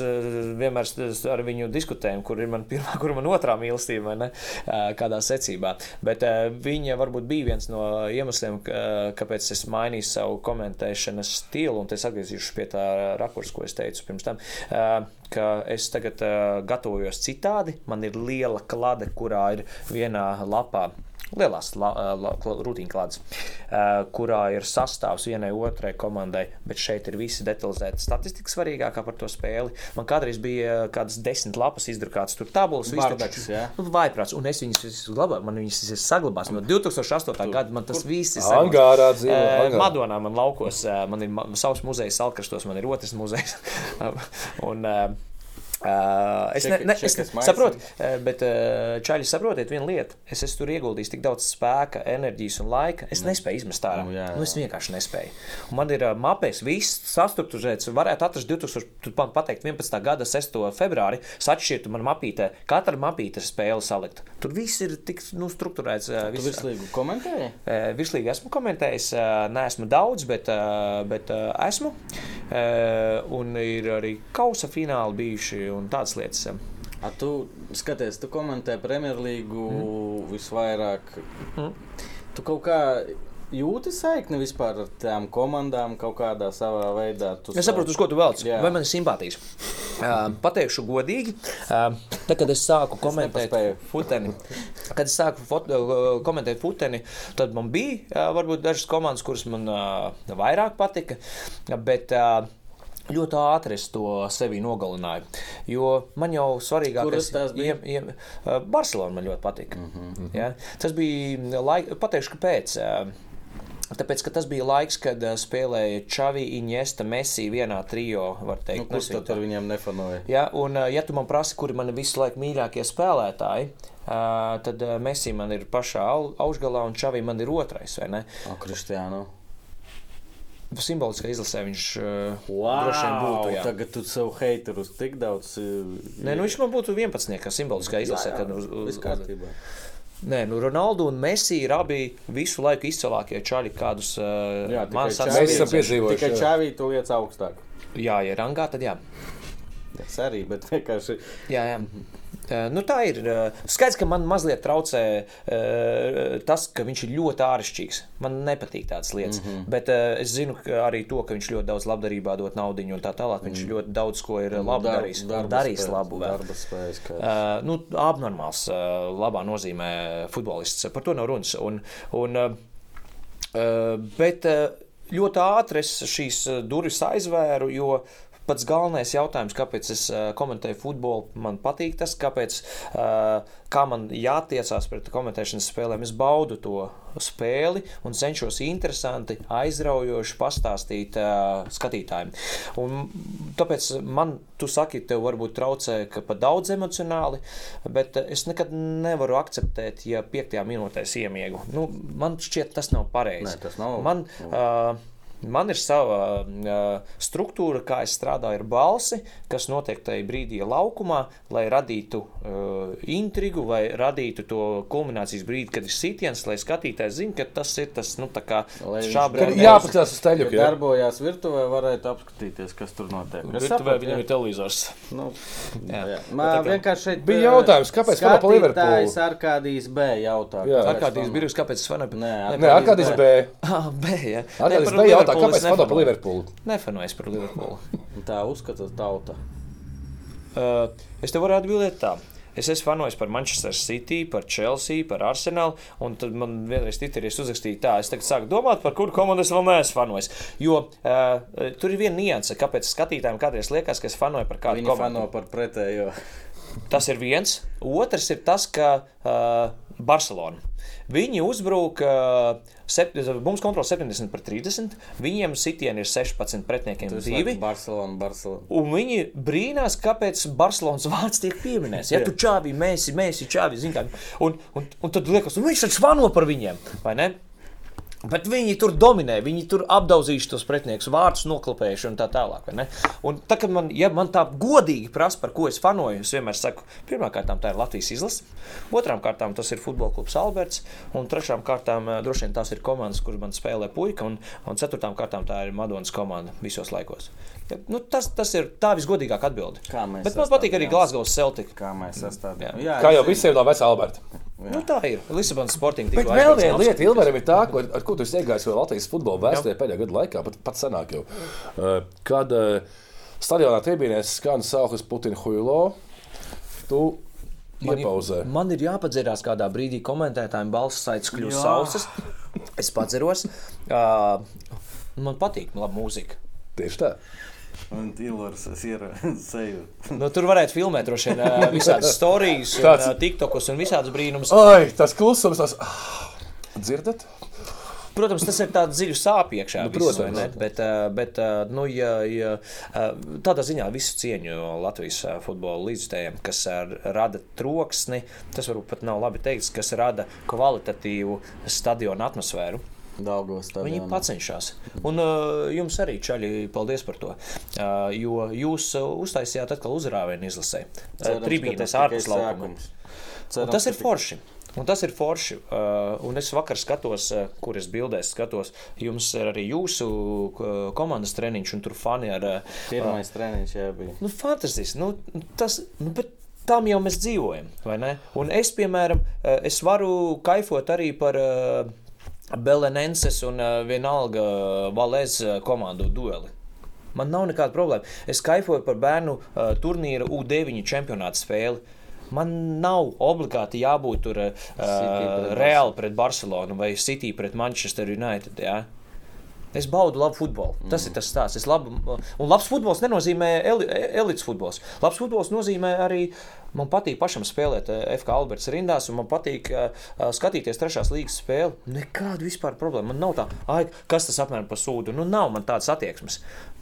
vienmēr ar viņu diskutējam, kur ir man pirmā, kur man otrā mīlestība, vai ne, kādā secībā. Bet viņa varbūt bija viens no iemesliem, kāpēc es mainīju savu komentēšanas stilu, un es atgriezīšos pie tā rakursa, ko es teicu pirms tam ka es tagad uh, gatavojos citādi. Man ir liela klade, kurā ir vienā lapā lielās rutīnklādes, kurā ir sastāvs vienai otrai komandai, bet šeit ir visi detalizēti statistika svarīgākā par to spēli. Man kādreiz bija kādas desmit lapas izdrukātas, tur tabulas, Bardaks, nu, vaiprāts, un es viņas glabāju, man viņas ir saglabās no 2008. gada, man tas viss ir Angārā dzīvo. Madonā man laukos, man ir savs muzejs, Salkrastos, man ir otrs muzejs. un, uh, es, ne, ne, es saprotu, uh, bet uh, čaļi saprotiet vienu lietu. Es esmu tur ieguldījis tik daudz spēka, enerģijas un laika. Es mm. nespēju izmest ārā. Nu, jā, jā. Nu, es vienkārši nespēju. Un man ir uh, mapēs, viss sastruktūrēts. Varētu atrast 2000, pateikt, 11. gada 6. februāri, sašķirtu man mapītē. Katra mapīte ir spēle salikt. Tur viss ir tik nu, struktūrēts. Uh, tu virslīgi komentēji? Uh, virslīgi esmu komentējis. Uh, neesmu daudz, bet, uh, bet uh, esmu. Uh, un ir arī kausa fināli bijuši un tādas lietas. A tu skaties, tu komentē Premjerlīgu mm. visvairāk. Mm. Tu kaut kā jūti saikni vispār ar tām komandām kaut kādā savā veidā? Es saprotu, uz ko tu vēlaties. Vai man ir simpātijas? Uh, pateikšu godīgi, uh, tad, kad es sāku komentēt futeni, kad es sāku foto, komentēt futeni, tad man bija uh, varbūt dažas komandas, kuras man uh, vairāk patika. Bet, uh, ļoti ātri es to sevi nogalināju. Jo man jau svarīgākais ir tas, ka Barcelona man ļoti patika. Mm -hmm. ja? Tas bija laika, pateikšu, kāpēc. Tāpēc, ka tas bija laiks, kad spēlēja Čavi, Iniesta, Messi vienā. Teikt, nu, kurš tad ar viņiem nefanoja? Ja, un, ja tu man prasi, kuri man visu laiku mīļākie spēlētāji, tad Messi man ir pašā augšgalā un Čavi man ir otrais. O, Kristiānu simboliskā izlasē viņš wow, droši vien būtu. Jā. Tagad tu savu heiterus tik daudz. Nē, nu viņš man būtu 11. kā simboliskā izlasē. Jā, jā, uz, uz, kārtībā. Nē, nu Ronaldu un Messi ir abi visu laiku izcilākie čaļi, kādus jā, mēs esam piedzīvojuši. Tikai čāvī tu lietas augstāk. Jā, ja rangā, tad jā. Tas arī, bet vienkārši. Jā, jā. Nu, tā ir. Skaidrs, ka man mazliet traucē tas, ka viņš ir ļoti āršķirīgs. Man nepatīk tādas lietas. Mm -hmm. Bet es zinu arī to, ka viņš ļoti daudz labdarībā dod naudu un tā tālāk. Viņš mm. ļoti daudz ko ir labi Dar, darījis. Darījis labu. Spējas, uh, nu, abnormāls, uh, labā nozīmē futbolists. Par to nav runas. Un, un, uh, bet ļoti ātri es šīs durvis aizvēru, jo pats galvenais jautājums, kāpēc es komentēju futbolu, man patīk tas, kāpēc, kā man jātiecās pret komentēšanas spēlēm. Es baudu to spēli un cenšos interesanti, aizraujoši pastāstīt skatītājiem. Un tāpēc man, tu saki, tev varbūt traucē, ka pa daudz emocionāli, bet es nekad nevaru akceptēt, ja piektajā minūtē iemiegu. Nu, man šķiet, tas nav pareizi. Tas nav. Man, uh, Man ir sava uh, struktūra, kā es strādāju ar balsi, kas notiek tajā brīdī laukumā, lai radītu uh, intrigu vai radītu to kulminācijas brīdi, kad ir sitiens, lai skatītājs zinātu, ka tas ir tas, nu, tā kā šābrīd. Jāpacās uz teļu. Ja darbojās virtuvē, varētu apskatīties, kas tur notiek. Virtuvē viņam ir televizors. Nu, jā. Jā. Man vienkārši šeit bija jautājums, kāpēc fanā pa Liverpoolu? Arkādijas B jautā. Jā, Arkādijas Birus, kāpēc fanāju? Nē, Arkādijas B. Ah, B, jā. Arkādijas B jautā jautā, kāpēc fano par Liverpoolu? Nefanojas par Liverpoolu. tā uzskata tauta. Uh, es tev varu atbildēt tā. Es esmu fanojis par Manchester City, par Chelsea, par Arsenal. Un tad man vienreiz Twitterī uzrakstīja, tā, es tagad sāku domāt, par kuru komandu es vēl neesmu fanojis. Jo uh, tur ir viena nianse, kāpēc skatītājiem kādreiz liekas, ka es fanoju par kādu Viņi komandu. Fano par pretējo. Tas ir viens. Otrs ir tas, ka uh, Barcelona. Viņi uzbruka, mums kontrol 70 pret 30, viņiem sitieni ir 16 pretiniekiem 2. Barcelona, Barcelona. Un viņi brīnās, kāpēc Barcelonas vārds tiek pieminēts. Ja tu čāvi, mēs, mēs, čāvi, zini, un, un, un tad liekas, un viņš taču vano par viņiem, vai ne? Bet viņi tur dominē, viņi tur apdauzījuši tos pretiniekus, vārdus noklapējuši un tā tālāk. Un tā, man, ja man tā godīgi prasa, par ko es fanoju, es vienmēr saku, pirmkārt, tā ir Latvijas izlase, otrām kārtām tas ir futbola klubs Alberts, un trešām kārtām eh, droši vien tās ir komandas, kur man spēlē puika, un, un ceturtām kārtām tā ir Madonas komanda visos laikos. Nu, tas, tas ir tā visgodīgākā atbilde. Bet man patīk arī Glasgow Celtic. Kā mēs sastādījām? Kā jau visiem no vecā Alberta. Jā. Nu, tā ir Lisabonas sportiņa. Bet vēl viena lieta, Ilveram, ir tā, ko, ar ko tu esi iegājis Latvijas futbola vēsturē pēdējā gada laikā, pat, pat senāk jau. Uh, kad uh, stadionā tribīnēs skan saules Putina Huilo, tu Man, Iepauzē. man ir jāpadzerās kādā brīdī komentētājiem, balss saits kļūst sausas. Es padzeros. Uh, man patīk laba mūzika. Tieši tā. Un Ilvars ir seju. nu, tur varētu filmēt droši vien visādas stāstus, Tāds... tiktokus un visādas brīnumus. Ai, tas klusums, tas dzirdat? Protams, tas ir tāds dziļs sāpju iekšā. Nu, protams, visu, ne? bet, bet nu, ja, ja, tādā ziņā visu cieņu Latvijas futbola līdzstājiem, kas rada troksni, tas varbūt pat nav labi teikt, kas rada kvalitatīvu stadionu atmosfēru. Viņi pacenšas. Un uh, jums arī, Čaļi, paldies par to. Uh, jo jūs uh, uztaisījāt atkal uzrāvienu izlasē. Uh, Tribīnes ārpus laukuma. Tas ir forši. Un tas ir forši. Uh, un es vakar skatos, uh, kur es bildēs skatos. Jums ir arī jūsu uh, komandas treniņš, un tur fani ar. Uh, Pirmais treniņš jau bija. Nu, fantastiski. Nu, tas, nu, bet tam jau mēs dzīvojam, vai ne? Un es, piemēram, uh, es varu kaifot arī par. Uh, Belenenses un uh, vienalga Valēs komandu dueli. Man nav nekāda problēma. Es kaifoju par bērnu uh, turnīra U9 čempionāta spēli. Man nav obligāti jābūt tur uh, pret Reāli pret Barcelonu vai City pret Manchester United. Ja? Es baudu labu futbolu. Tas mm. ir tas stāsts. Labu, un labs futbols nenozīmē eli, elites futbols. Labs futbols nozīmē arī Man patīk pašam spēlēt eh, FK Alberts rindās, un man patīk uh, skatīties trešās līgas spēli. Nekāda vispār problēma. Man nav tā, ai, kas tas apmēram par sūdu. Nu, nav man tādas attieksmes.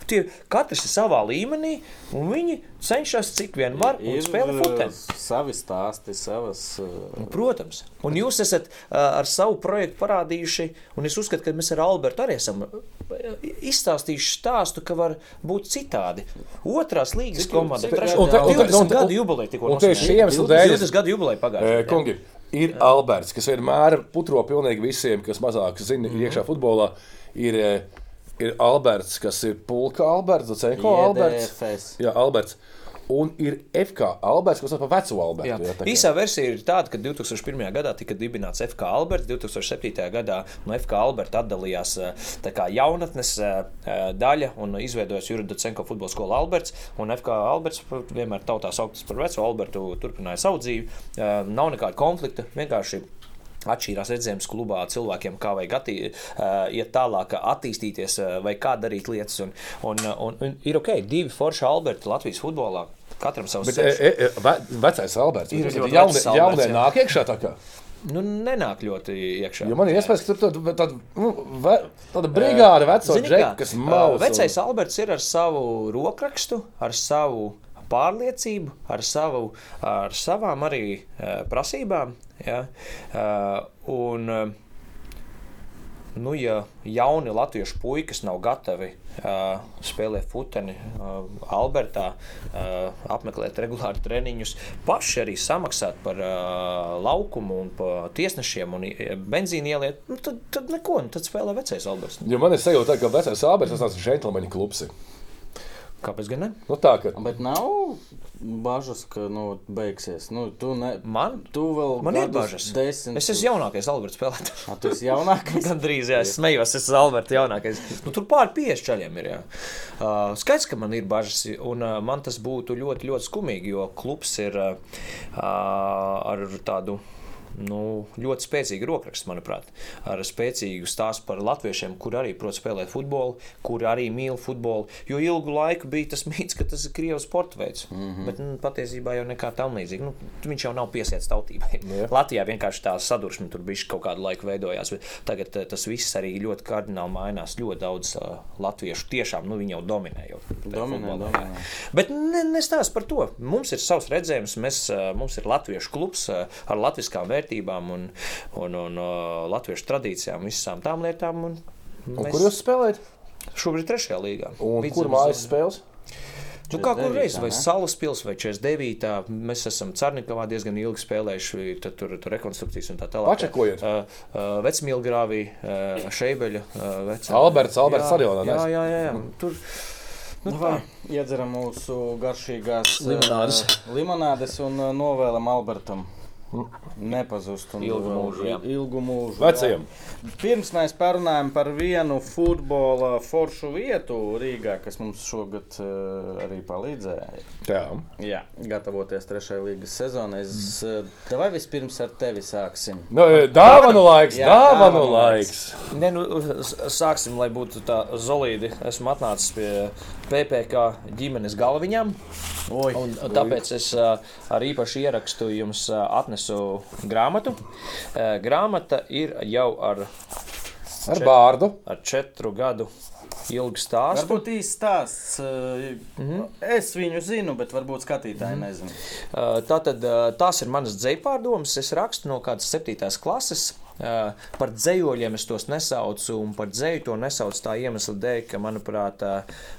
Tie, katrs ir savā līmenī, un viņi cenšas cik vien var un spēlē futbolu. Savi stāsti, savas. Uh... Protams. Un jūs esat uh, ar savu projektu parādījuši, un es uzskatu, ka mēs ar Albertu arī esam izstāstījuši stāstu, ka var būt citādi. Otrās līgas komanda, trešā gada jubileja tikko dēļ, 20 gadu jubileja pagājušajā gadā. Kungi, ir. Alberts, kas vienmēr putro pilnīgi visiem, kas mazāk zina mm -hmm. iekšā futbolā. Ir, ir Alberts, kas ir Pulka Alberts, Zenko Alberts. Jā, Alberts. Un ir FK Alberts, kas ir par veco Albertu. Jā. Jā, Īsā versija ir tāda, ka 2001. gadā tika dibināts FK Alberts, 2007. gadā no FK Alberta atdalījās kā, jaunatnes daļa un izveidojās Juridocenko futbola skola Alberts. Un FK Alberts vienmēr tautā sauktas par veco Albertu, turpināja savu dzīvi. Nav nekāda konflikta, vienkārši atšķīrās redzējums klubā cilvēkiem, kā vajag attī, uh, iet tālāk, attīstīties uh, vai kā darīt lietas. Un, un, un, un ir ok, divi forši Alberti Latvijas futbolā. Katram savs Bet, e, e, ve, vecais Alberts ir jaunie, jaunie, nāk iekšā tā kā. Nu, nenāk ļoti iekšā. Jo man ir iespējas, ka tur tāda, tāda, nu, ve, tāda brigāde veco džeku, kas maus. Vecais. Alberts ir ar savu rokrakstu, ar savu pārliecību, ar, savu, ar savām arī uh, prasībām. Ja? Uh, un, uh, nu, ja jauni latviešu puikas nav gatavi uh, spēlēt futeni uh, Albertā, uh, apmeklēt regulāri treniņus, paši arī samaksāt par uh, laukumu un par tiesnešiem un benzīnu ieliet, nu, tad, tad neko, nu, tad spēlē vecais Alberts. Jo man ir sajūta, ka vecais Alberts tas ir džentlmeņa klubs. Kāpēc gan ne? Nu, tā, ka... Bet nav bažas, ka nu, beigsies. Nu, tu ne, man tu vēl man ir bažas. Desmit... Es esmu jaunākais Alberts spēlētājs. Ah, tu esi jaunākais? Gan drīz, jā, es smējos, es esmu Alberts jaunākais. Nu, tur pār pieci čaļiem ir. Jā. Uh, skaidrs, ka man ir bažas, un uh, man tas būtu ļoti, ļoti skumīgi, jo klubs ir uh, ar tādu nu, ļoti spēcīga rokraksta, manuprāt, ar spēcīgu stāstu par latviešiem, kur arī prot spēlēt futbolu, kur arī mīl futbolu. Jo ilgu laiku bija tas mīts, ka tas ir Krievijas sporta veids, mm -hmm. bet nu, patiesībā jau nekā tam līdzīga. Nu, viņš jau nav piesiets tautībai. Yeah. Latvijā vienkārši tā sadursme tur bija kaut kādu laiku veidojās, tagad eh, tas viss arī ļoti kardināli mainās. Ļoti daudz uh, latviešu tiešām nu, jau dominē. Jau, dominē, dominē. Bet ne, nestāst par to. Mums ir savs redzējums, mēs, uh, mums ir latviešu klubs uh, ar latviskām vērtībām vērtībām un, un, un uh, latviešu tradīcijām, visām tām lietām. Un un mēs... Kur jūs spēlējat? Šobrīd trešajā līgā. Un Vidzem, kur mājas spēles? Nu, kā kur reiz, vai Salas pilsēta, vai 49. Mēs esam Cārnikavā diezgan ilgi spēlējuši, tad tur ir rekonstrukcijas un tā tālāk. Pačakojiet. Uh, uh, Vecmilgrāvī, uh, Šeibeļa, uh, Vecā. Alberts, Alberts arī vēl. Jā, jā, jā. jā. Tur, Nu, tā. Iedzeram mūsu garšīgās limonādes, uh, limonādes un uh, novēlam Albertam nepazust un ilgu mūžu. Jā. Ilgu mūžu Vecajam. Jā. Pirms mēs parunājam par vienu futbola foršu vietu Rīgā, kas mums šogad uh, arī palīdzēja. Jā. Jā, gatavoties trešajai līgas sezonai. Es mm. tev vispirms ar tevi sāksim. No, nu, dāvanu laiks, jā, dāvanu laiks. laiks. Ne, nu, sāksim, lai būtu tā solīdi. Esmu atnācis pie PPC ģimenes galviņām. Oi, un, tāpēc es uh, ar īpašu ierakstu jums uh, atnesu grāmatu. Uh, grāmata ir jau ar, ar bārdu. Ar četru gadu ilgu stāstu. Varbūt īsts stāsts. Mm -hmm. Es viņu zinu, bet varbūt skatītāji mm -hmm. nezinu. Tā tad tās ir manas dzēpārdomas. Es rakstu no kādas septītās klases. Par dzējoļiem es tos nesaucu, un par dzēju to nesaucu tā iemesla dēļ, ka, manuprāt,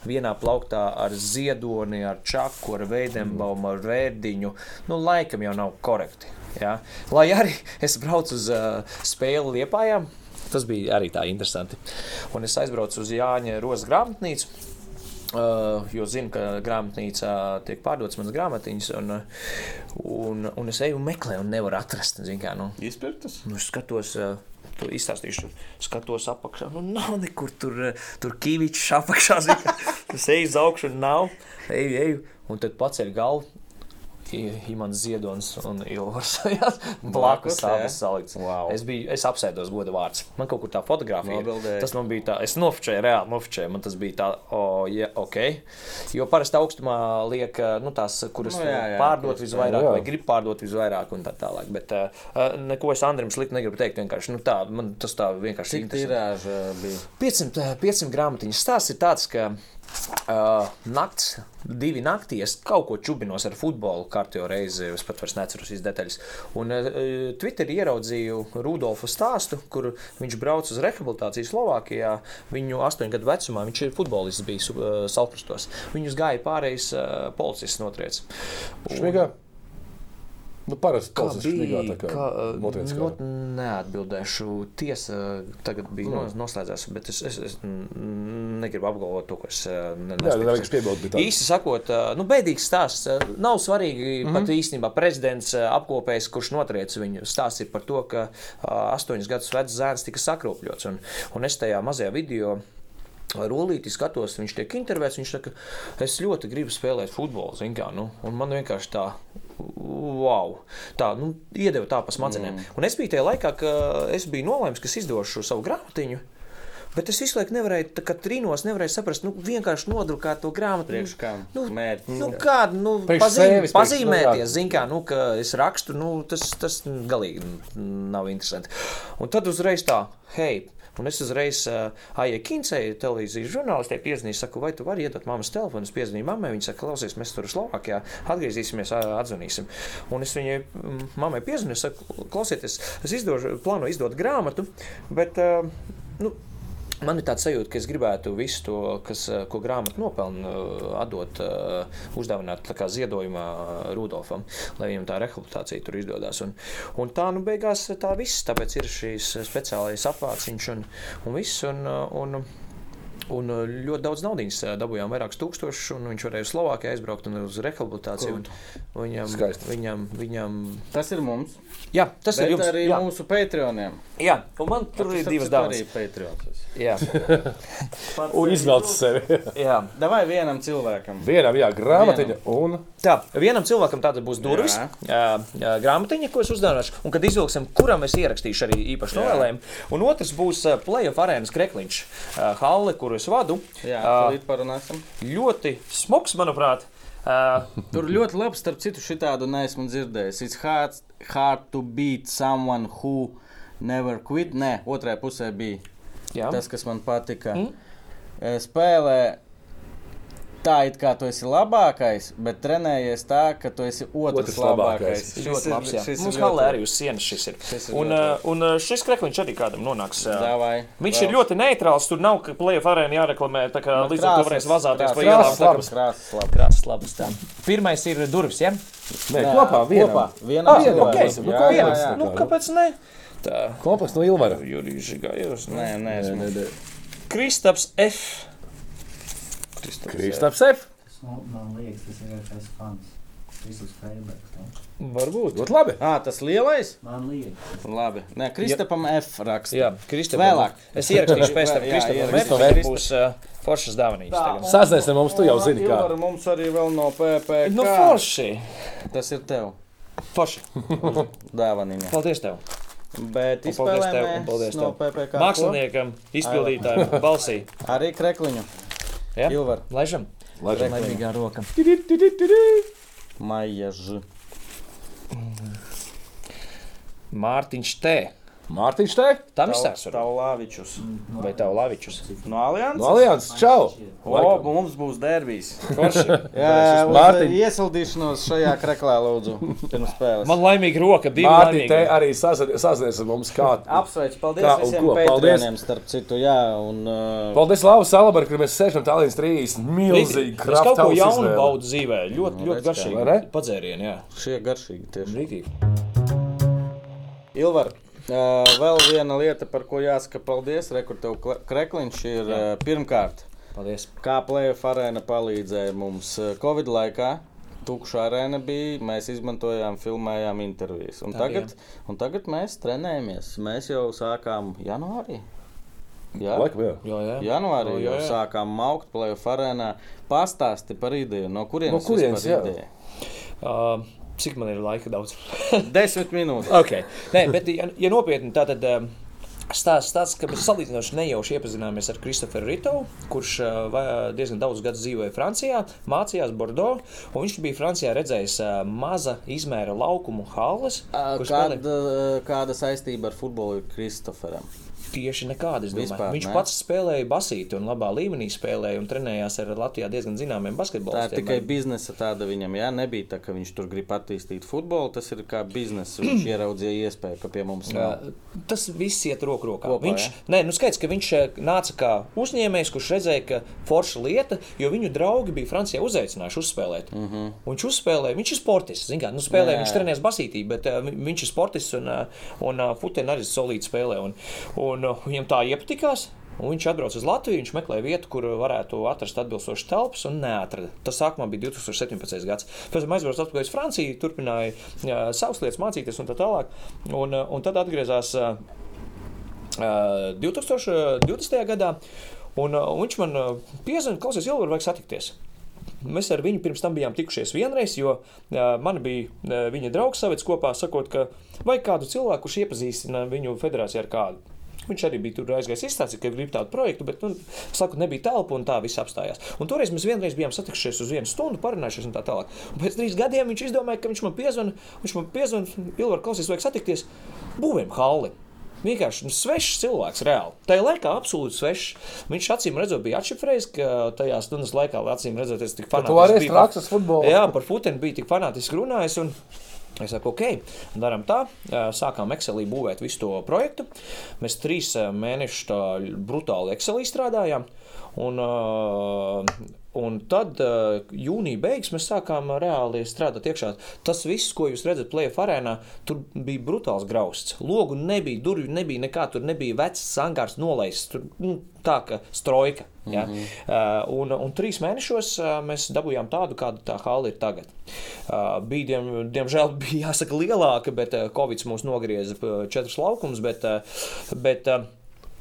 vienā plauktā ar ziedoni, ar čaku, ar veidembaumu, ar vērdiņu, nu, laikam jau nav korekti. Ja? Lai arī es braucu uz uh, spēli Liepājām, tas bija arī tā interesanti. Un es aizbraucu uz Jāņa Rozes grāmatnīcu. Uh, jo zinu, ka grāmatnīcā tiek pārdotas manas grāmatiņas, un, un, un es eju un meklēju, un nevaru atrast. Kā, nu, Izpirktas? Nu, skatos, uh, to izstāstīšu. Skatos apakšā, nu nav nekur tur, tur kīvičs apakšā. Tas eju uz augšu, un nav. Eju, eju, un tad paceļ galvu. Imants Ziedonis un Ilvars. Blakus abas salikts. Wow. Es, biju, es apsēdos goda vārds. Man kaut kur tā fotografija. Nobildēja. Tas man bija tā, es nofočēju, reāli nofočēju. Man tas bija tā, o, oh, yeah, ok. Jo parasti augstumā liek, nu, tās, kuras nu, jā, jā, pārdot visvairāk, jā. vai grib pārdot visvairāk un tā tālāk. Bet uh, neko es Andrim slikti negribu teikt. Vienkārši, nu, tā, man tas tā vienkārši Cik tirāža bija? 500, 500 grāmatiņas. Stāsts ir tāds, ka Uh, nakts, divi naktī, es kaut ko čubinos ar futbolu, kārtībā reizi, es pat vairs neceros šīs detaļas. Un uh, Twitterī ieraudzīju Rudolfu stāstu, kur viņš brauc uz rehabilitāciju Slovākijā. Viņu astoņu gadu vecumā, viņš ir futbolists, bija uh, Salprastos. Viņus gāja pārējais uh, policists notriec. Un, Nu, parasti tas ir smigā, kā, not, neatbildēšu. Tiesa tagad bija no. noslēdzās, bet es, es, es negribu apgalvot to, es nesaprotu. Īsti sakot, nu, bēdīgs stāsts. Nav svarīgi mm -hmm. pat īstenībā prezidents apkopējs, kurš notriec viņu. Stāsts ir par to, ka astoņus gadus vecs zēns tika sakropļots. Un, un es tajā mazajā video Rolīti skatos, viņš tiek intervētas. Viņš saka, es ļoti gribu spēlēt futbolu. Kā, nu, un man vienkārši tā, wow, tā, nu, iedeva tā pa smadzenēm. Mm. Un es biju tajā laikā, ka es biju nolēmis, ka izdošu savu grāmatiņu. Bet es visu laiku nevarēju, tā kā trīnos, nevarēju saprast, nu, vienkārši nodrukāt to grāmatu. Priekš kā nu, mērķi. Nu, kādu, nu, pazīm, sevis, pazīmēties, zin kā, nu, ka es rakstu, nu, tas, tas galīgi nav interesanti. Un tad uzreiz tā, hei, Un es uzreiz uh, Aijai Kincei, televīzijas žurnālistē, piezvanīju, saku, vai tu vari iedot mammas telefonu. Es piezvanīju mammai, viņa saka, klausies, mēs tur Slovākijā atgriezīsimies, atzvanīsim. Un es viņai mammai piezvanīju, saku, klausieties, es izdošu, plānoju izdot grāmatu, bet uh, nu, Man ir tāds sajūta, ka es gribētu visu to, kas, eh, ko grāmatu nopelnu, eh, atdot, uh, uzdāvināt ziedojumā Rudolfam, lai viņam tā rehabilitācija tur izdodas. Un, un tā nu beigās tā viss, tāpēc ir šīs speciālais apvārciņš un, un viss. Un, un, Un ļoti daudz naudas dabūjām, vairākus tūkstošus, un viņš varēja uz Slovākiju aizbraukt un uz rehabilitāciju. Viņam, viņam, viņam... Tas ir mums. Jā, tas Bet ir jums. arī jā. mūsu Patreoniem. Jā, un man tur ir divas dāvanas. Arī Patreons. Jā, Un izvelc sevi. jā. Davai vienam cilvēkam. Vienam, jā, grāmatiņa un Tā, vienam cilvēkam tāda būs durvis, Jā. jā. Jā, grāmatiņa, ko es uzdāvināšu, un kad izvilksim, kuram es ierakstīšu arī īpašu novēlējumu. Un otrs būs uh, Playoff arēnas krekliņš, uh, Halle, kuru es vadu. Jā, tūlīt parunāsim. ļoti smags, manuprāt. Uh, Tur ļoti labi, starp citu, šitādu neesmu dzirdējis. It's hard, hard to beat someone who never quit. Nē, otrajā pusē bija jā, tas, kas man patika. Mm. Spēlē tā, it kā tu esi labākais, bet trenējies tā, ka tu esi otrs, Otrs labākais. labākais. Šis ļoti ir- labs. Jā. šis Mums labi. arī uz sienas šis ir. Šis ir un, ļoti uh, un uh, šis krekliņš arī kādam nonāks. Uh, Davai, Viņš vēl. ir ļoti neitrāls. Tur nav ka Playoff arēna jāreklamē. Tā kā Bet līdz ar to krāsas- varēs vazāties pa krāsas- ielām. krāsas labas. Krāsas labas. Krāsas labas. Pirmais ir durvis. Ja? Nē, kopā vienam. Kopā. Vienam Ah, cilvēkam. okay. Nu, Jā, kā jā, vienam jā. tā Nu, kā, kāpēc ne? Tā. Komplekss no Ilvara. Jurijs Žigājos. Nē, nē, es nē, nē. Kristaps F. Kristaps F. Nu, man liekas, tas ir vienkārši fans. Varbūt. Ļoti labi. Ah, tas lielais? Man liekas. Labi. Nē, Kristapam F raksta. Jā, Kristapam. Vēlāk. Es ierakstīšu pēc tam Kristapam F. ieraksti. Viņam būs uh, foršas dāvanības. Sasniegsim mums, tu jau zini, kā. Ilvar, mums arī vēl no PPC. Nu, forši. Tas ir tev. Forši. Dāvaniņa. Paldies tev. Bet paldies tev, un paldies no tev. PPC. Māksliniekam, izpildītājam, balsī. Arī krekliņu. Ja? Ilvar. Laižam. Labi. Laimīgā roka. Maija Ž. Mārtiņš T. Mārtiņš te? Tam izsāks. Taulāvičus. Vai tev Lavičus? No Alianses? No Alianses. Čau! O, mums būs derbijs. Jā, Mārtiņ. iesildīšanos šajā kreklā lūdzu. Pirms spēles. Man laimīga roka, divi Mārtiņ te laimīgi. arī sasniegsim mums kā. Apsveic, paldies Kā visiem. Patreoniem, starp citu, jā, un... Uh, Paldies, Lapa Salabar, kur mēs sēžam tālīdz 30. Milzīgi Es kaut ko jaunu baudu dzīvē. Ļoti, Nu, ļoti garšīgi. vai ne? Padzērieni, jā. šie garšīgi tieši. Rītīgi. Ilvar, uh, vēl viena lieta, par ko jāsaka paldies, rekurtev krekliņš ir uh, pirmkārt, Paldies. kā Playoff arēna palīdzēja mums uh, Covid laikā. Tukša arēna bija, mēs izmantojām, filmējām intervijas. Un Tā tagad, un tagad mēs trenējamies. Mēs jau sākām janvārī. Jā, Laikam, jā. Jā, jā. Janvārī jau jā, jā. sākām maukt Playoff arēnā. Pastāsti par ideju, no kurienes, No kurienes, ideja? Uh, cik man ir laika daudz? Desmit minūtes. okay. Nē, bet, ja, ja nopietni, tā tad. Um, Stāsts tāds, ka mēs salīdzinoši nejauši iepazināmies ar Kristoferu Ritovu, kurš uh, va- diezgan daudz gadus dzīvoja Francijā, mācījās Bordeaux. un Viņš bija Francijā redzējis uh, maza izmēra laukumu halles. kur spēlē- Kāda, kāda saistība ar futbolu ir Kristoferam? Tieši nekāda. es domāju. Vispār Viņš ne? pats spēlēja basīti un labā līmenī spēlēja un trenējās ar Latvijā diezgan zināmiem Tā basketbolistiem. ir tikai biznesa tāda viņam, jā, nebija tā, ka viņš tur grib attīstīt futbolu. Tas ir kā biznesa. Viņš ieraudzīja iespēju, ka pie mums nav. Tas viss iet roku rokā. Kopā, viņš, ja? nē, nu skaidrs, ka viņš eh, nāca kā uzņēmējs, kurš redzēja, ka forša lieta, jo viņu draugi bija Francijā uzaicinājuši uzspēlēt. Uh -huh. Viņš uzspēlēja, viņš ir sportists. Kā, nu, spēlē, Mhm. Jā. viņš trenēs basītī, bet uh, vi- viņš ir sportists un, uh, un uh, futeni arī solīti spēlē. Un, un, uh, viņam tā iepatikās. Un viņš atbrauca uz Latviju, viņš meklēja vietu, kur varētu atrast atbilstošas telpas, un neatrada. Tas sākumā bija 2017. gads. Pēc tam aizbrauca atpakaļ uz Franciju, turpināja jā, savas lietas mācīties un tā tālāk. Un, uh, un tad atgriezās uh, uh, 2020. gadā, un uh, viņš man uh, piezvanīja, klausies, jau var vajag satikties. Mēs ar viņu pirms tam bijām tikušies vienreiz, jo uh, man bija uh, viņa draugs savets kopā, sakot, ka vajag kādu cilvēku, kurš iepazīstina viņu federācijā ar kādu. Viņš arī bija tur aizgājis izstāstīt, ka grib tādu projektu, bet, nu, saku, nebija telpa un tā viss apstājās. Un toreiz mēs vienreiz bijām satikušies uz vienu stundu, parunājušies un tā tālāk. Un pēc trīs gadiem viņš izdomāja, ka viņš man piezvana, viņš man piezvana, Ilvar, klausies, vajag satikties, būvējam halli. Vienkārši nu, svešs cilvēks, reāli. Tajā laikā absolūti svešs. Viņš acīm redzot, bija atšifrējis, ka tajā stundas laikā, acīm redzot, es tik Tu fanātisks arī uz futbolu. Jā, par futeni bija tik fanātiski runājis. Un... Es saku, ok, darām tā. Sākām Excelī būvēt visu to projektu. Mēs trīs mēnešus tā brutāli Excelī strādājām. Un, Un tad jūnija beigas mēs sākām reāli strādāt iekšā. Tas viss, ko jūs redzat Plēfa arēnā, tur bija brutāls grausts. Logu nebija, durvju nebija nekā, tur nebija vecs angārs nolaists. Tur, nu, tā kā strojka. Ja? Mm -hmm. uh, un, un trīs mēnešos uh, mēs dabūjām tādu, kāda tā hala ir tagad. Uh, bija, diem, diemžēl, bija jāsaka lielāka, bet uh, Covid mums nogrieza četrus laukumus. Bet, uh, bet, uh,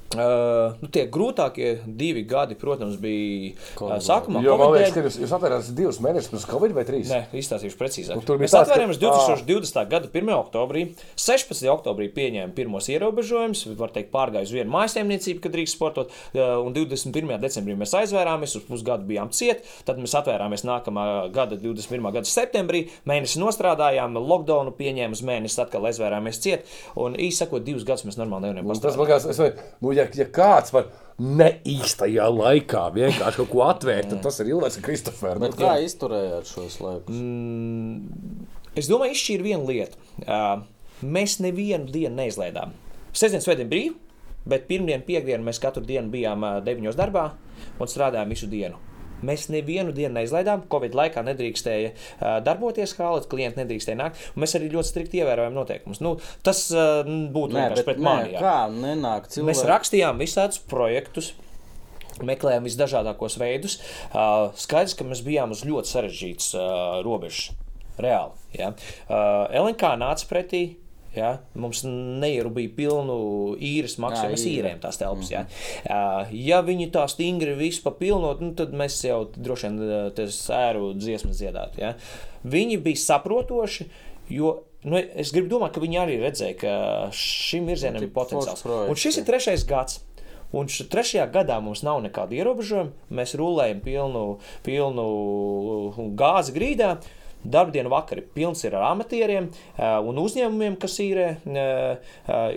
Uh, nu, tie grūtākie divi gadi, protams, bija uh, sākumā. Jo, man liekas, ka jūs, jūs atvērāt divus mēnešus pirms Covid vai trīs? Nē, izstāstīšu precīzāk. Nu, Mēs atvērām 2020. À. gada 1. oktobrī. 16. oktobrī pieņēma pirmos ierobežojumus, var teikt, pārgāja uz vienu mājasēmniecību, kad drīkst sportot, uh, un 21. decembrī mēs aizvērāmies, uz pusgadu bijām ciet, tad mēs atvērāmies nākamā gada 21. gada septembrī, mēnesi nostrādājām, lockdownu pieņēma uz mēnesi, atkal aizvērāmies ciet, un īsi sakot, divus gadus mēs normāli nevarējām nu, ja, ja kāds var ne īstajā laikā vienkārši kaut ko atvērt, tad tas ir Ilvers un Kristofers. Bet kā izturējāt šos laikus? Mm, es domāju, izšķīra viena lieta. Uh, mēs nevienu dienu neizlaidām. Sestdien, svētdien brīvi, bet pirmdien, piekdien mēs katru dienu bijām deviņos darbā un strādājām visu dienu. Mēs nevienu dienu neizlaidām. Covid laikā nedrīkstēja uh, darboties hālē, klienti nedrīkstēja nākt. Mēs arī ļoti strikti ievērojam noteikumus. Nu, tas uh, būtu vienkārši pret mani. Kā nenāk cilvēki? Mēs rakstījām visādus projektus meklējām visdažādākos veidus. Uh, skaidrs, ka mēs bijām uz ļoti sarežģītas uh, robežas. Reāli. Ja. Uh, LNK nāca pretī. Ja? Mums neierūpīja pilnu īres mēs īrējam tās telpas. Ja? Uh, ja viņi tā stingri visu papilnot, nu, tad mēs jau droši vien tas ēru dziesmu dziedātu. Ja? Viņi bija saprotoši, jo Nu, es gribu domāt, ka viņi arī redzēja, ka šim virzienam ir potenciāls. Un šis ir trešais gads. Un trešajā gadā mums nav nekāda ierobežojuma. Mēs rulējam pilnu, pilnu gāzi grīdā. Darbdienu vakari pilns ir ar amatieriem un uzņēmumiem, kas ir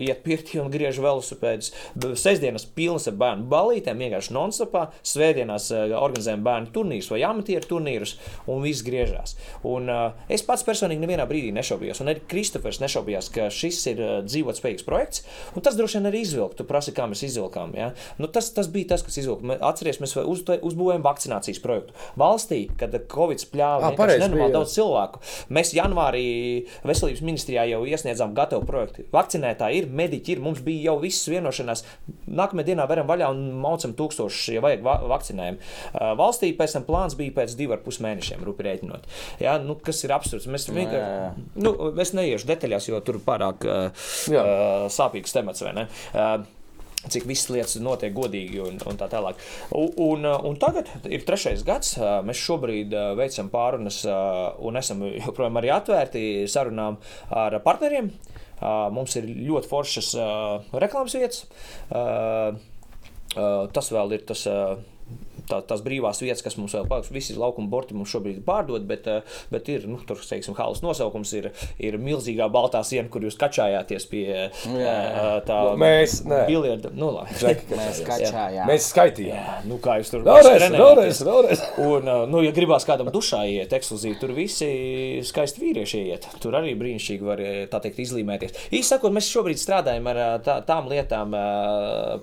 iet pirtī un griež velosipēdus. Sestdienas pilnas ar bērnu balītēm, vienkārši non-stopā. Svētdienās organizējam bērnu turnīrus vai amatieru turnīrus un viss griežās. Un es pats personīgi nevienā brīdī nešaubījos, un arī Kristofers nešaubījās, ka šis ir dzīvotspējīgs projekts. Un tas droši vien arī izvilkt. Tu prasi, kā mēs izvilkām. Ja? Nu, tas, tas bija tas, kas izvilka. Atcerieties, mēs uz, uzbūvējam vakcinācijas projektu. Valstī, kad Covid spļāva, nenormāli daudz cilvēku. Mēs janvārī veselības ministrijā jau iesniedzām gatavu projektu. Vakcinētāji ir, mediķi ir, mums bija jau viss vienošanās. Nākamajā dienā varam vaļā un maucam tūkstošus, ja vajag va vakcinējumu. Valstī pēc tam plāns bija pēc divu ar pus mēnešiem, rupi rēķinot. Ja, nu, kas ir absurds. Mēs vienkārši, nu, es neiešu detaļās, jo tur pārāk uh, sāpīgs temats, vai ne? Uh, cik visas lietas notiek godīgi un, un tā tālāk. Un, un, un tagad ir trešais gads. Mēs šobrīd veicam pārunas un esam joprojām arī atvērti sarunām ar partneriem. Mums ir ļoti foršas reklāmas vietas. Tas vēl ir tas tā, tās brīvās vietas, kas mums vēl palikušas, visi laukuma borti mums šobrīd ir pārdot, bet, eh, bet ir, nu, tur, teiksim, halas nosaukums ir, ir milzīgā baltā siena, kur jūs kačājāties pie jā, jā. Eh, tā mēs, biljarda. Nu, lai, mēs kačājām. Mēs skaitījām. Jā, nu, kā jūs tur vēlreiz, vēlreiz, vēlreiz. Un, eh, nu, ja gribās kādam dušā iet ekskluzīvi, tur visi skaisti vīrieši iet. Tur arī brīnišķīgi var, tā teikt, izlīmēties. Īsti sakot, mēs šobrīd strādājam ar tā, tām lietām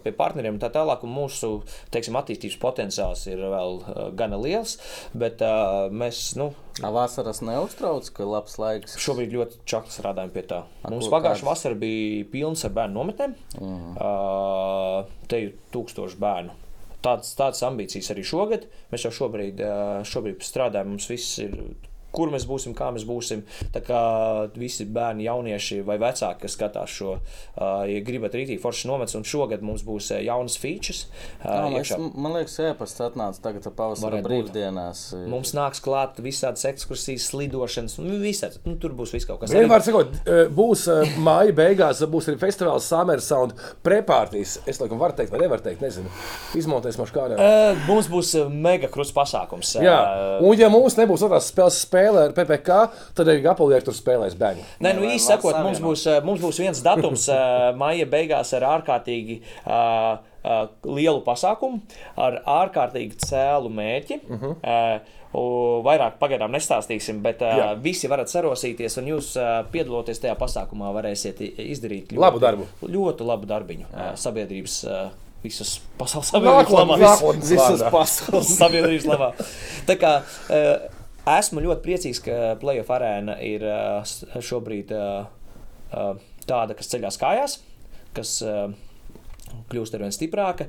pie partneriem un tā tālāk, un mūsu, teiksim, attīstības potenciāls tās ir vēl uh, gana liels. Bet uh, mēs. Nu, Vasaras neuztrauc, ka ir labs laiks. Šobrīd ļoti čakli strādājam pie tā. A, Mums pagājušā vasara bija pilns ar bērnu nometnēm. Mm. Te ir tūkstoši bērnu. Tādas, tādas ambīcijas arī šogad. Mēs jau šobrīd, šobrīd strādājam, mums viss ir kur mēs būsim, kā mēs būsim. Tā kā visi bērni, jaunieši vai vecāki, kas skatās šo, uh, ja gribat rītīgi forši nomets, un šogad mums būs uh, jaunas features. Uh, Jā, es, man liekas, ēpasts atnāca tagad pavasara brīvdienās. Būt. Mums nāks klāt visādas ekskursijas, slidošanas, nu, visāds. Nu, tur būs viss kaut kas. Vienmēr sakot, būs māja beigās, būs arī festivāls Summer Sound prepārtīs. Es laikam varu teikt, vai nevaru teikt, nezinu. Izmontēs mums kādā. Uh, mums būs mega krusts pasākums. Jā, un ja mums nebūs otrās spēles spēles, spēlē ar PPC, tad arī Gapolieri tur spēlēs bēgļi. Nē, nu īsi sakot, mums būs, eh, mums būs viens datums eh, maija beigās ar ārkārtīgi. Uh, uh, lielu pasākumu ar ārkārtīgi cēlu mērķi. Uh -huh. uh, Vairāk pagaidām nestāstīsim, bet uh, Jā. visi varat sarosīties, un jūs uh, piedaloties tajā pasākumā, varēsiet izdarīt ļoti labu darbu. Ļoti labu darbiņu uh, sabiedrības uh, visas pasaules sabiedrības labā. Visas pasaules sabiedrības labā. Tā kā uh, esmu ļoti priecīgs, ka Playoff arēna ir uh, šobrīd uh, uh, tāda, kas ceļās kājās, kas kļūst ar vien stiprāka.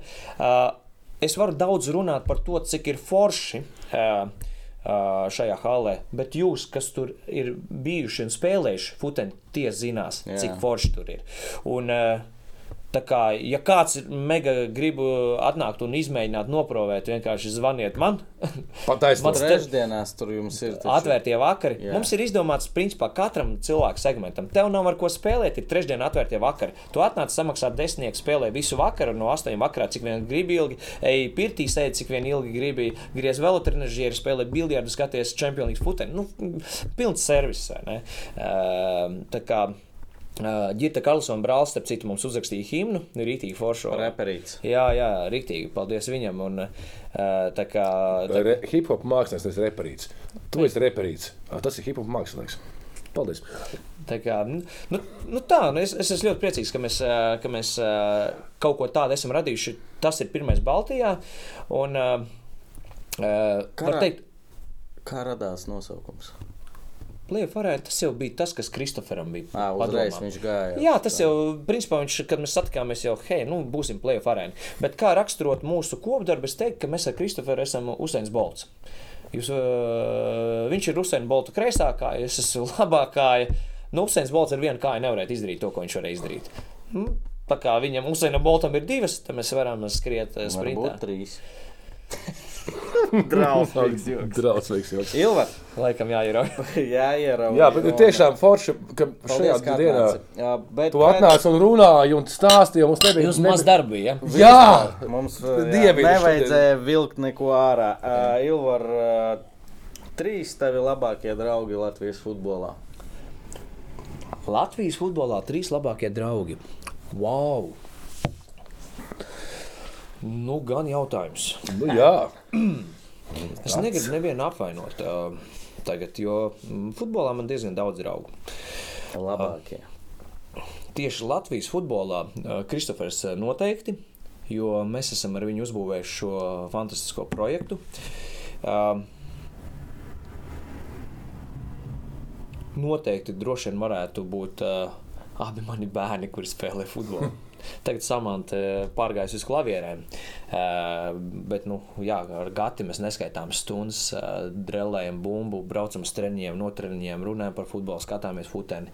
Es varu daudz runāt par to, cik ir forši. Šajā halē. Bet jūs, kas tur ir bijuši un spēlējuši futeni, tie zinās, Jā. cik forši tur ir. Un, uh, Tā kā, ja kāds ir mega grib atnākt un izmēģināt, noprovēt, vienkārši zvaniet man. Pataisnība. Man trešdienās tur jums ir. Taču. Atvērtie vakari. Jā. Mums ir izdomāts, principā, katram cilvēku segmentam. Tev nav ar ko spēlēt, ir trešdiena atvērtie vakari. Tu atnāc samaksāt desmitnieku, spēlē visu vakaru no astoņiem vakarā, cik vien gribi ilgi, ej pirtī sēdi, cik vien ilgi gribi, griez velotrenažieri, spēlē biljardu, skaties Champions League futeni. Nu, pilns servis, vai ne? Uh, kā Girta Karlsona brālis, starp citu, mums uzrakstīja himnu, rītīgi foršo. Reperīts. Jā, jā, rītīgi, paldies viņam. Un, tā kā... Tā... Re, hip hop mākslinieks, tas ir reperīts. Tu esi reperīts. Tas ir hip hop mākslinieks. Paldies. Tā kā, nu, nu tā, nu es, es esmu ļoti priecīgs, ka mēs, ka mēs kaut ko tādu esam radījuši. Tas ir pirmais Baltijā. Un, kā, teikt, kā radās nosaukums? Plēvarēja, tas jau bija tas, kas Kristoferam bija. À, uzreiz padomā. viņš gāja. Jā, tas tā. jau, principā, viņš, kad mēs satikāmies, jau, hei, nu, būsim plēvarēni. Bet kā raksturot mūsu kopdarbu, es teiktu, ka mēs ar Kristoferu esam Usains Bolts. Jūs, uh, viņš ir Usaina Bolta kreisā kāja, es esmu labā kāja. Nu, Usains Bolts ar vienu kāju nevarētu izdarīt to, ko viņš varēja izdarīt. Nu, tā kā viņam Usaina Boltam ir divas, tad mēs varam skriet sprintā. Varbūt trīs. Drausmīgs joks. Drausmīgs joks. Ilvar. Laikam jāierauj. jāierauj. Jā, bet ir tiešām forši, ka šajā dienā jā, bet, tu atnāc un runāji un stāstīji, mums nebija. Jums maz darbi, ja? Jā! Mums jā, nevajadzēja vilkt neko ārā. Uh, Ilvar, uh, trīs tavi labākie draugi Latvijas futbolā. Latvijas futbolā trīs labākie draugi. Wow! Nu, gan jautājums. Nu, jā. es negribu nevienu apvainot uh, tagad, jo mm, futbolā man diezgan daudz draugu. Labākie. Uh, tieši Latvijas futbolā uh, Kristofers noteikti, jo mēs esam ar viņu uzbūvējuši šo fantastisko projektu. Uh, noteikti droši vien varētu būt uh, abi mani bērni, kuri spēlē futbolu. Tagad samanta pārgājusi uz klavierēm. Uh, bet, nu, jā, ar gati mēs neskaitām stundas, uh, drēlējam bumbu, braucam uz treniņiem, no treniņiem, runājam par futbolu, skatāmies futeni.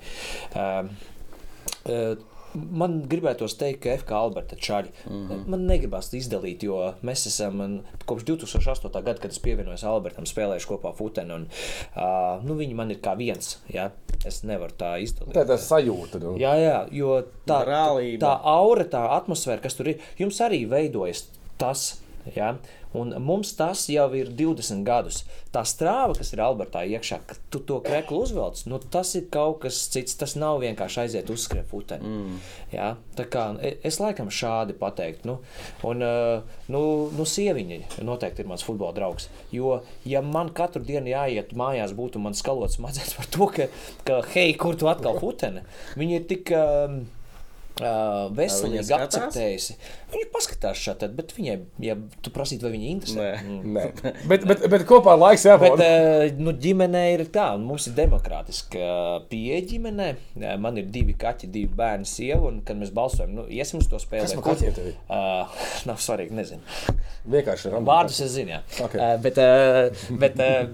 Man gribētos teikt, ka FK Alberta čaļi. Mm -hmm. Man negribas izdalīt, jo mēs esam man, kopš 2008. gada, kad es pievienojos Albertam, spēlējuši kopā futeni. Un, uh, nu, viņi man ir kā viens. Ja? Es nevaru tā izdalīt. Tā ir tā sajūta. Nu. Jā, jā, jo tā, tā, tā aura, tā atmosfēra, kas tur ir, jums arī veidojas tas. Ja? Un mums tas jau ir 20 gadus. Tā strāva, kas ir Albertā iekšā, kad tu to kreklu uzvelc, nu, tas ir kaut kas cits. Tas nav vienkārši aiziet uzskriet futeni. Mm. Ja? Tā kā e, es laikam šādi pateiktu. Nu, un, uh, nu, nu, sieviņa noteikti ir mans futbola draugs. Jo, ja man katru dienu jāiet mājās, būtu man skalots mazliet par to, ka, ka hei, kur tu atkal futeni, viņi ir tik. Um, Uh, veselīgi akceptējusi. Viņa paskatās šādi, bet viņai, ja tu prasītu, vai viņa interesē, nē, mm. nē. bet, bet, bet kopā laiks jābūt. Uh, nu, ģimenē ir tā, un mums ir demokrātiska pieeja ģimenē. Man ir divi kaķi, divi bērni, sieva, un kad mēs balsojam, nu, iesim uz to spēli. Kas man kaķiem tev ir? Uh, nav svarīgi, nezinu. Vienkārši random. Vārdus es zinu, jā. Okay. Uh, bet, uh, bet Uh,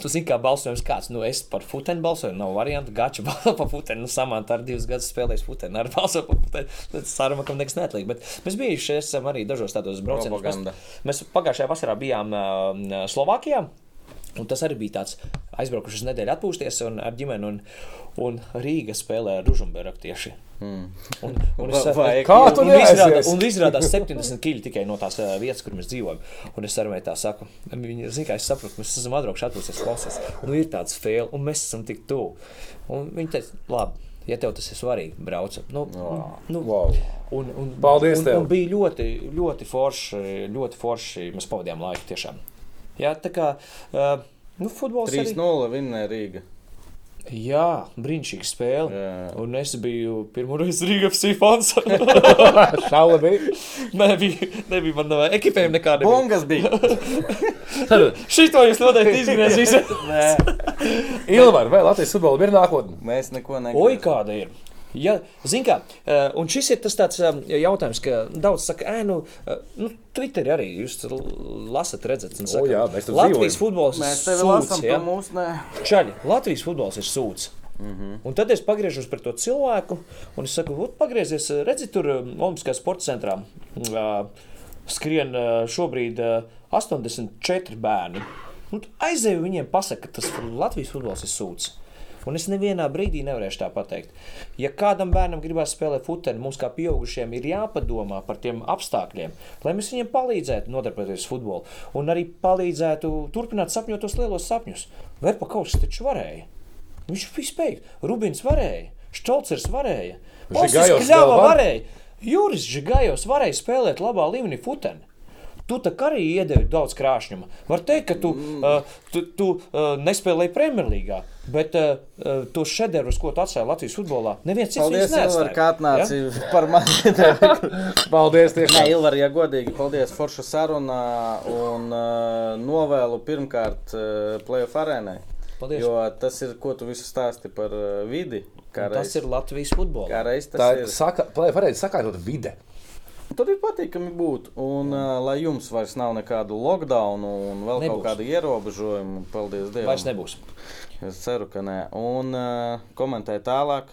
tu zini, kā balsojums kāds. Nu, es par futeni balsoju, nav variantu. Gača balso par futeni. Nu, samantā ar divus gadus spēlējis futeni. Ar balso par futeni. Tad sarunam, kam nekas neatliek. Bet mēs bijuši esam arī dažos tādos braucienos. Mēs, mēs pagājušajā vasarā bijām uh, Slovākijā. Un tas arī bija tāds aizbraukuši uz nedēļu atpūsties un ar ģimeni. Un, un Rīga spēlē ar Ružumberu tieši. Mm. Un, un es, vai, kā tu un, izrādās, un izrādās 70 km tikai no tās vietas, kur mēs dzīvojam. Un es arī tā saku, viņi zina, kā es saprotu, mēs esam atbraukuši atpūsties klausās. Un ir tāds fail, un mēs esam tik tuvu. Un viņi teica, labi. Ja tev tas ir svarīgi, braucam. Nu, wow. nu, wow. un, un, Paldies! Un, un bija ļoti, ļoti forši, ļoti forši. Mēs pavadījām laiku tiešām. Jā, tā kā uh, nu, futbols. 3-0 vinnēja Rīga. Jā, brīnišķīga spēle. Jā. Un es biju pirmo reizi Rīgā fans. Šāda bija. nebija, nebija man no ekipējuma nekāda. Bungas bija. Šito jūs noteikti izgriezīsiet. Ilvar, vai Latvijas futbola ir nākotne? Mēs neko negribam. Oi, kāda ir? Ja, Ziniet, kā, eh, un šis ir tas tāds eh, jautājums, ka daudz saka, ē, nu, eh, nu Twitterī arī jūs lasat, redzat, un saka, o, jā, mēs Latvijas futbols mēs tevi lasām, ja? mūs. Čaļi, Latvijas futbols ir sūds. Mm -hmm. Un tad es pagriežos pret to cilvēku, un es saku, pagriezies, redzi, tur Olimpiskajā sporta centrā uh, skrien uh, šobrīd uh, 84 bērni. Un aizēju viņiem pasaka, ka tas Latvijas futbols ir sūds. Un es nevienā brīdī nevarēšu tā pateikt. Ja kādam bērnam gribās spēlēt futbolu, mums kā pieaugušiem ir jāpadomā par tiem apstākļiem, lai mēs viņiem palīdzētu nodarboties ar futbolu un arī palīdzētu turpināt sapņot tos lielos sapņus. Verpakaus taču varēja. Viņš visu spēja. Rubins varēja, Štolcers varēja, Osakas Kļava varēja. Juris Žigājos varēja spēlēt labā līmenī futbolu. Tu tā arī iedevi daudz krāšņuma. Var teikt, ka tu, mm. uh, tu, tu uh, nespēlēji Premjerlīgā, bet uh, uh, tos šedevrs, ko tu atstāji Latvijas futbolā, neviens cits paldies, Ilvar, kā atnāci ja? par mani. paldies, tiešām. Nē, Ilvar, ja godīgi, paldies Forša sarunā un uh, novēlu pirmkārt uh, playoff arēnai. Paldies. Jo tas ir, ko tu visu stāsti par uh, vidi. Tas reiz, ir Latvijas futbols. Kā reiz tas Tā ir. Saka, varētu sakārtot vide. Tad ir patīkami būt. Un, uh, lai jums vairs nav nekādu lockdown un vēl nebūs. kaut kādu ierobežojumu, paldies Dievam. Vairs nebūs. Es ceru, ka nē. Un uh, komentē tālāk.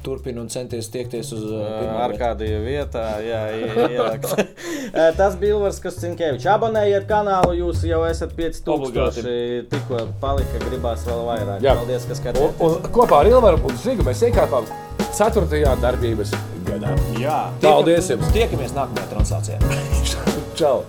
Turpinu un centies tiekties uz uh, Arkādija vietā. Jā, jā, Tas bija Ilvars Kastinkevičs. Abonējiet kanālu, jūs jau esat 5000. Tikko palika, gribās vēl vairāk. Jā. Paldies, ka skatījāties. Kopā ar Ilvaru un Žigu mēs iekāpām 4. darbības gadā. Jā, paldies jums! Tiekamies nākamajā translācijā. Čau!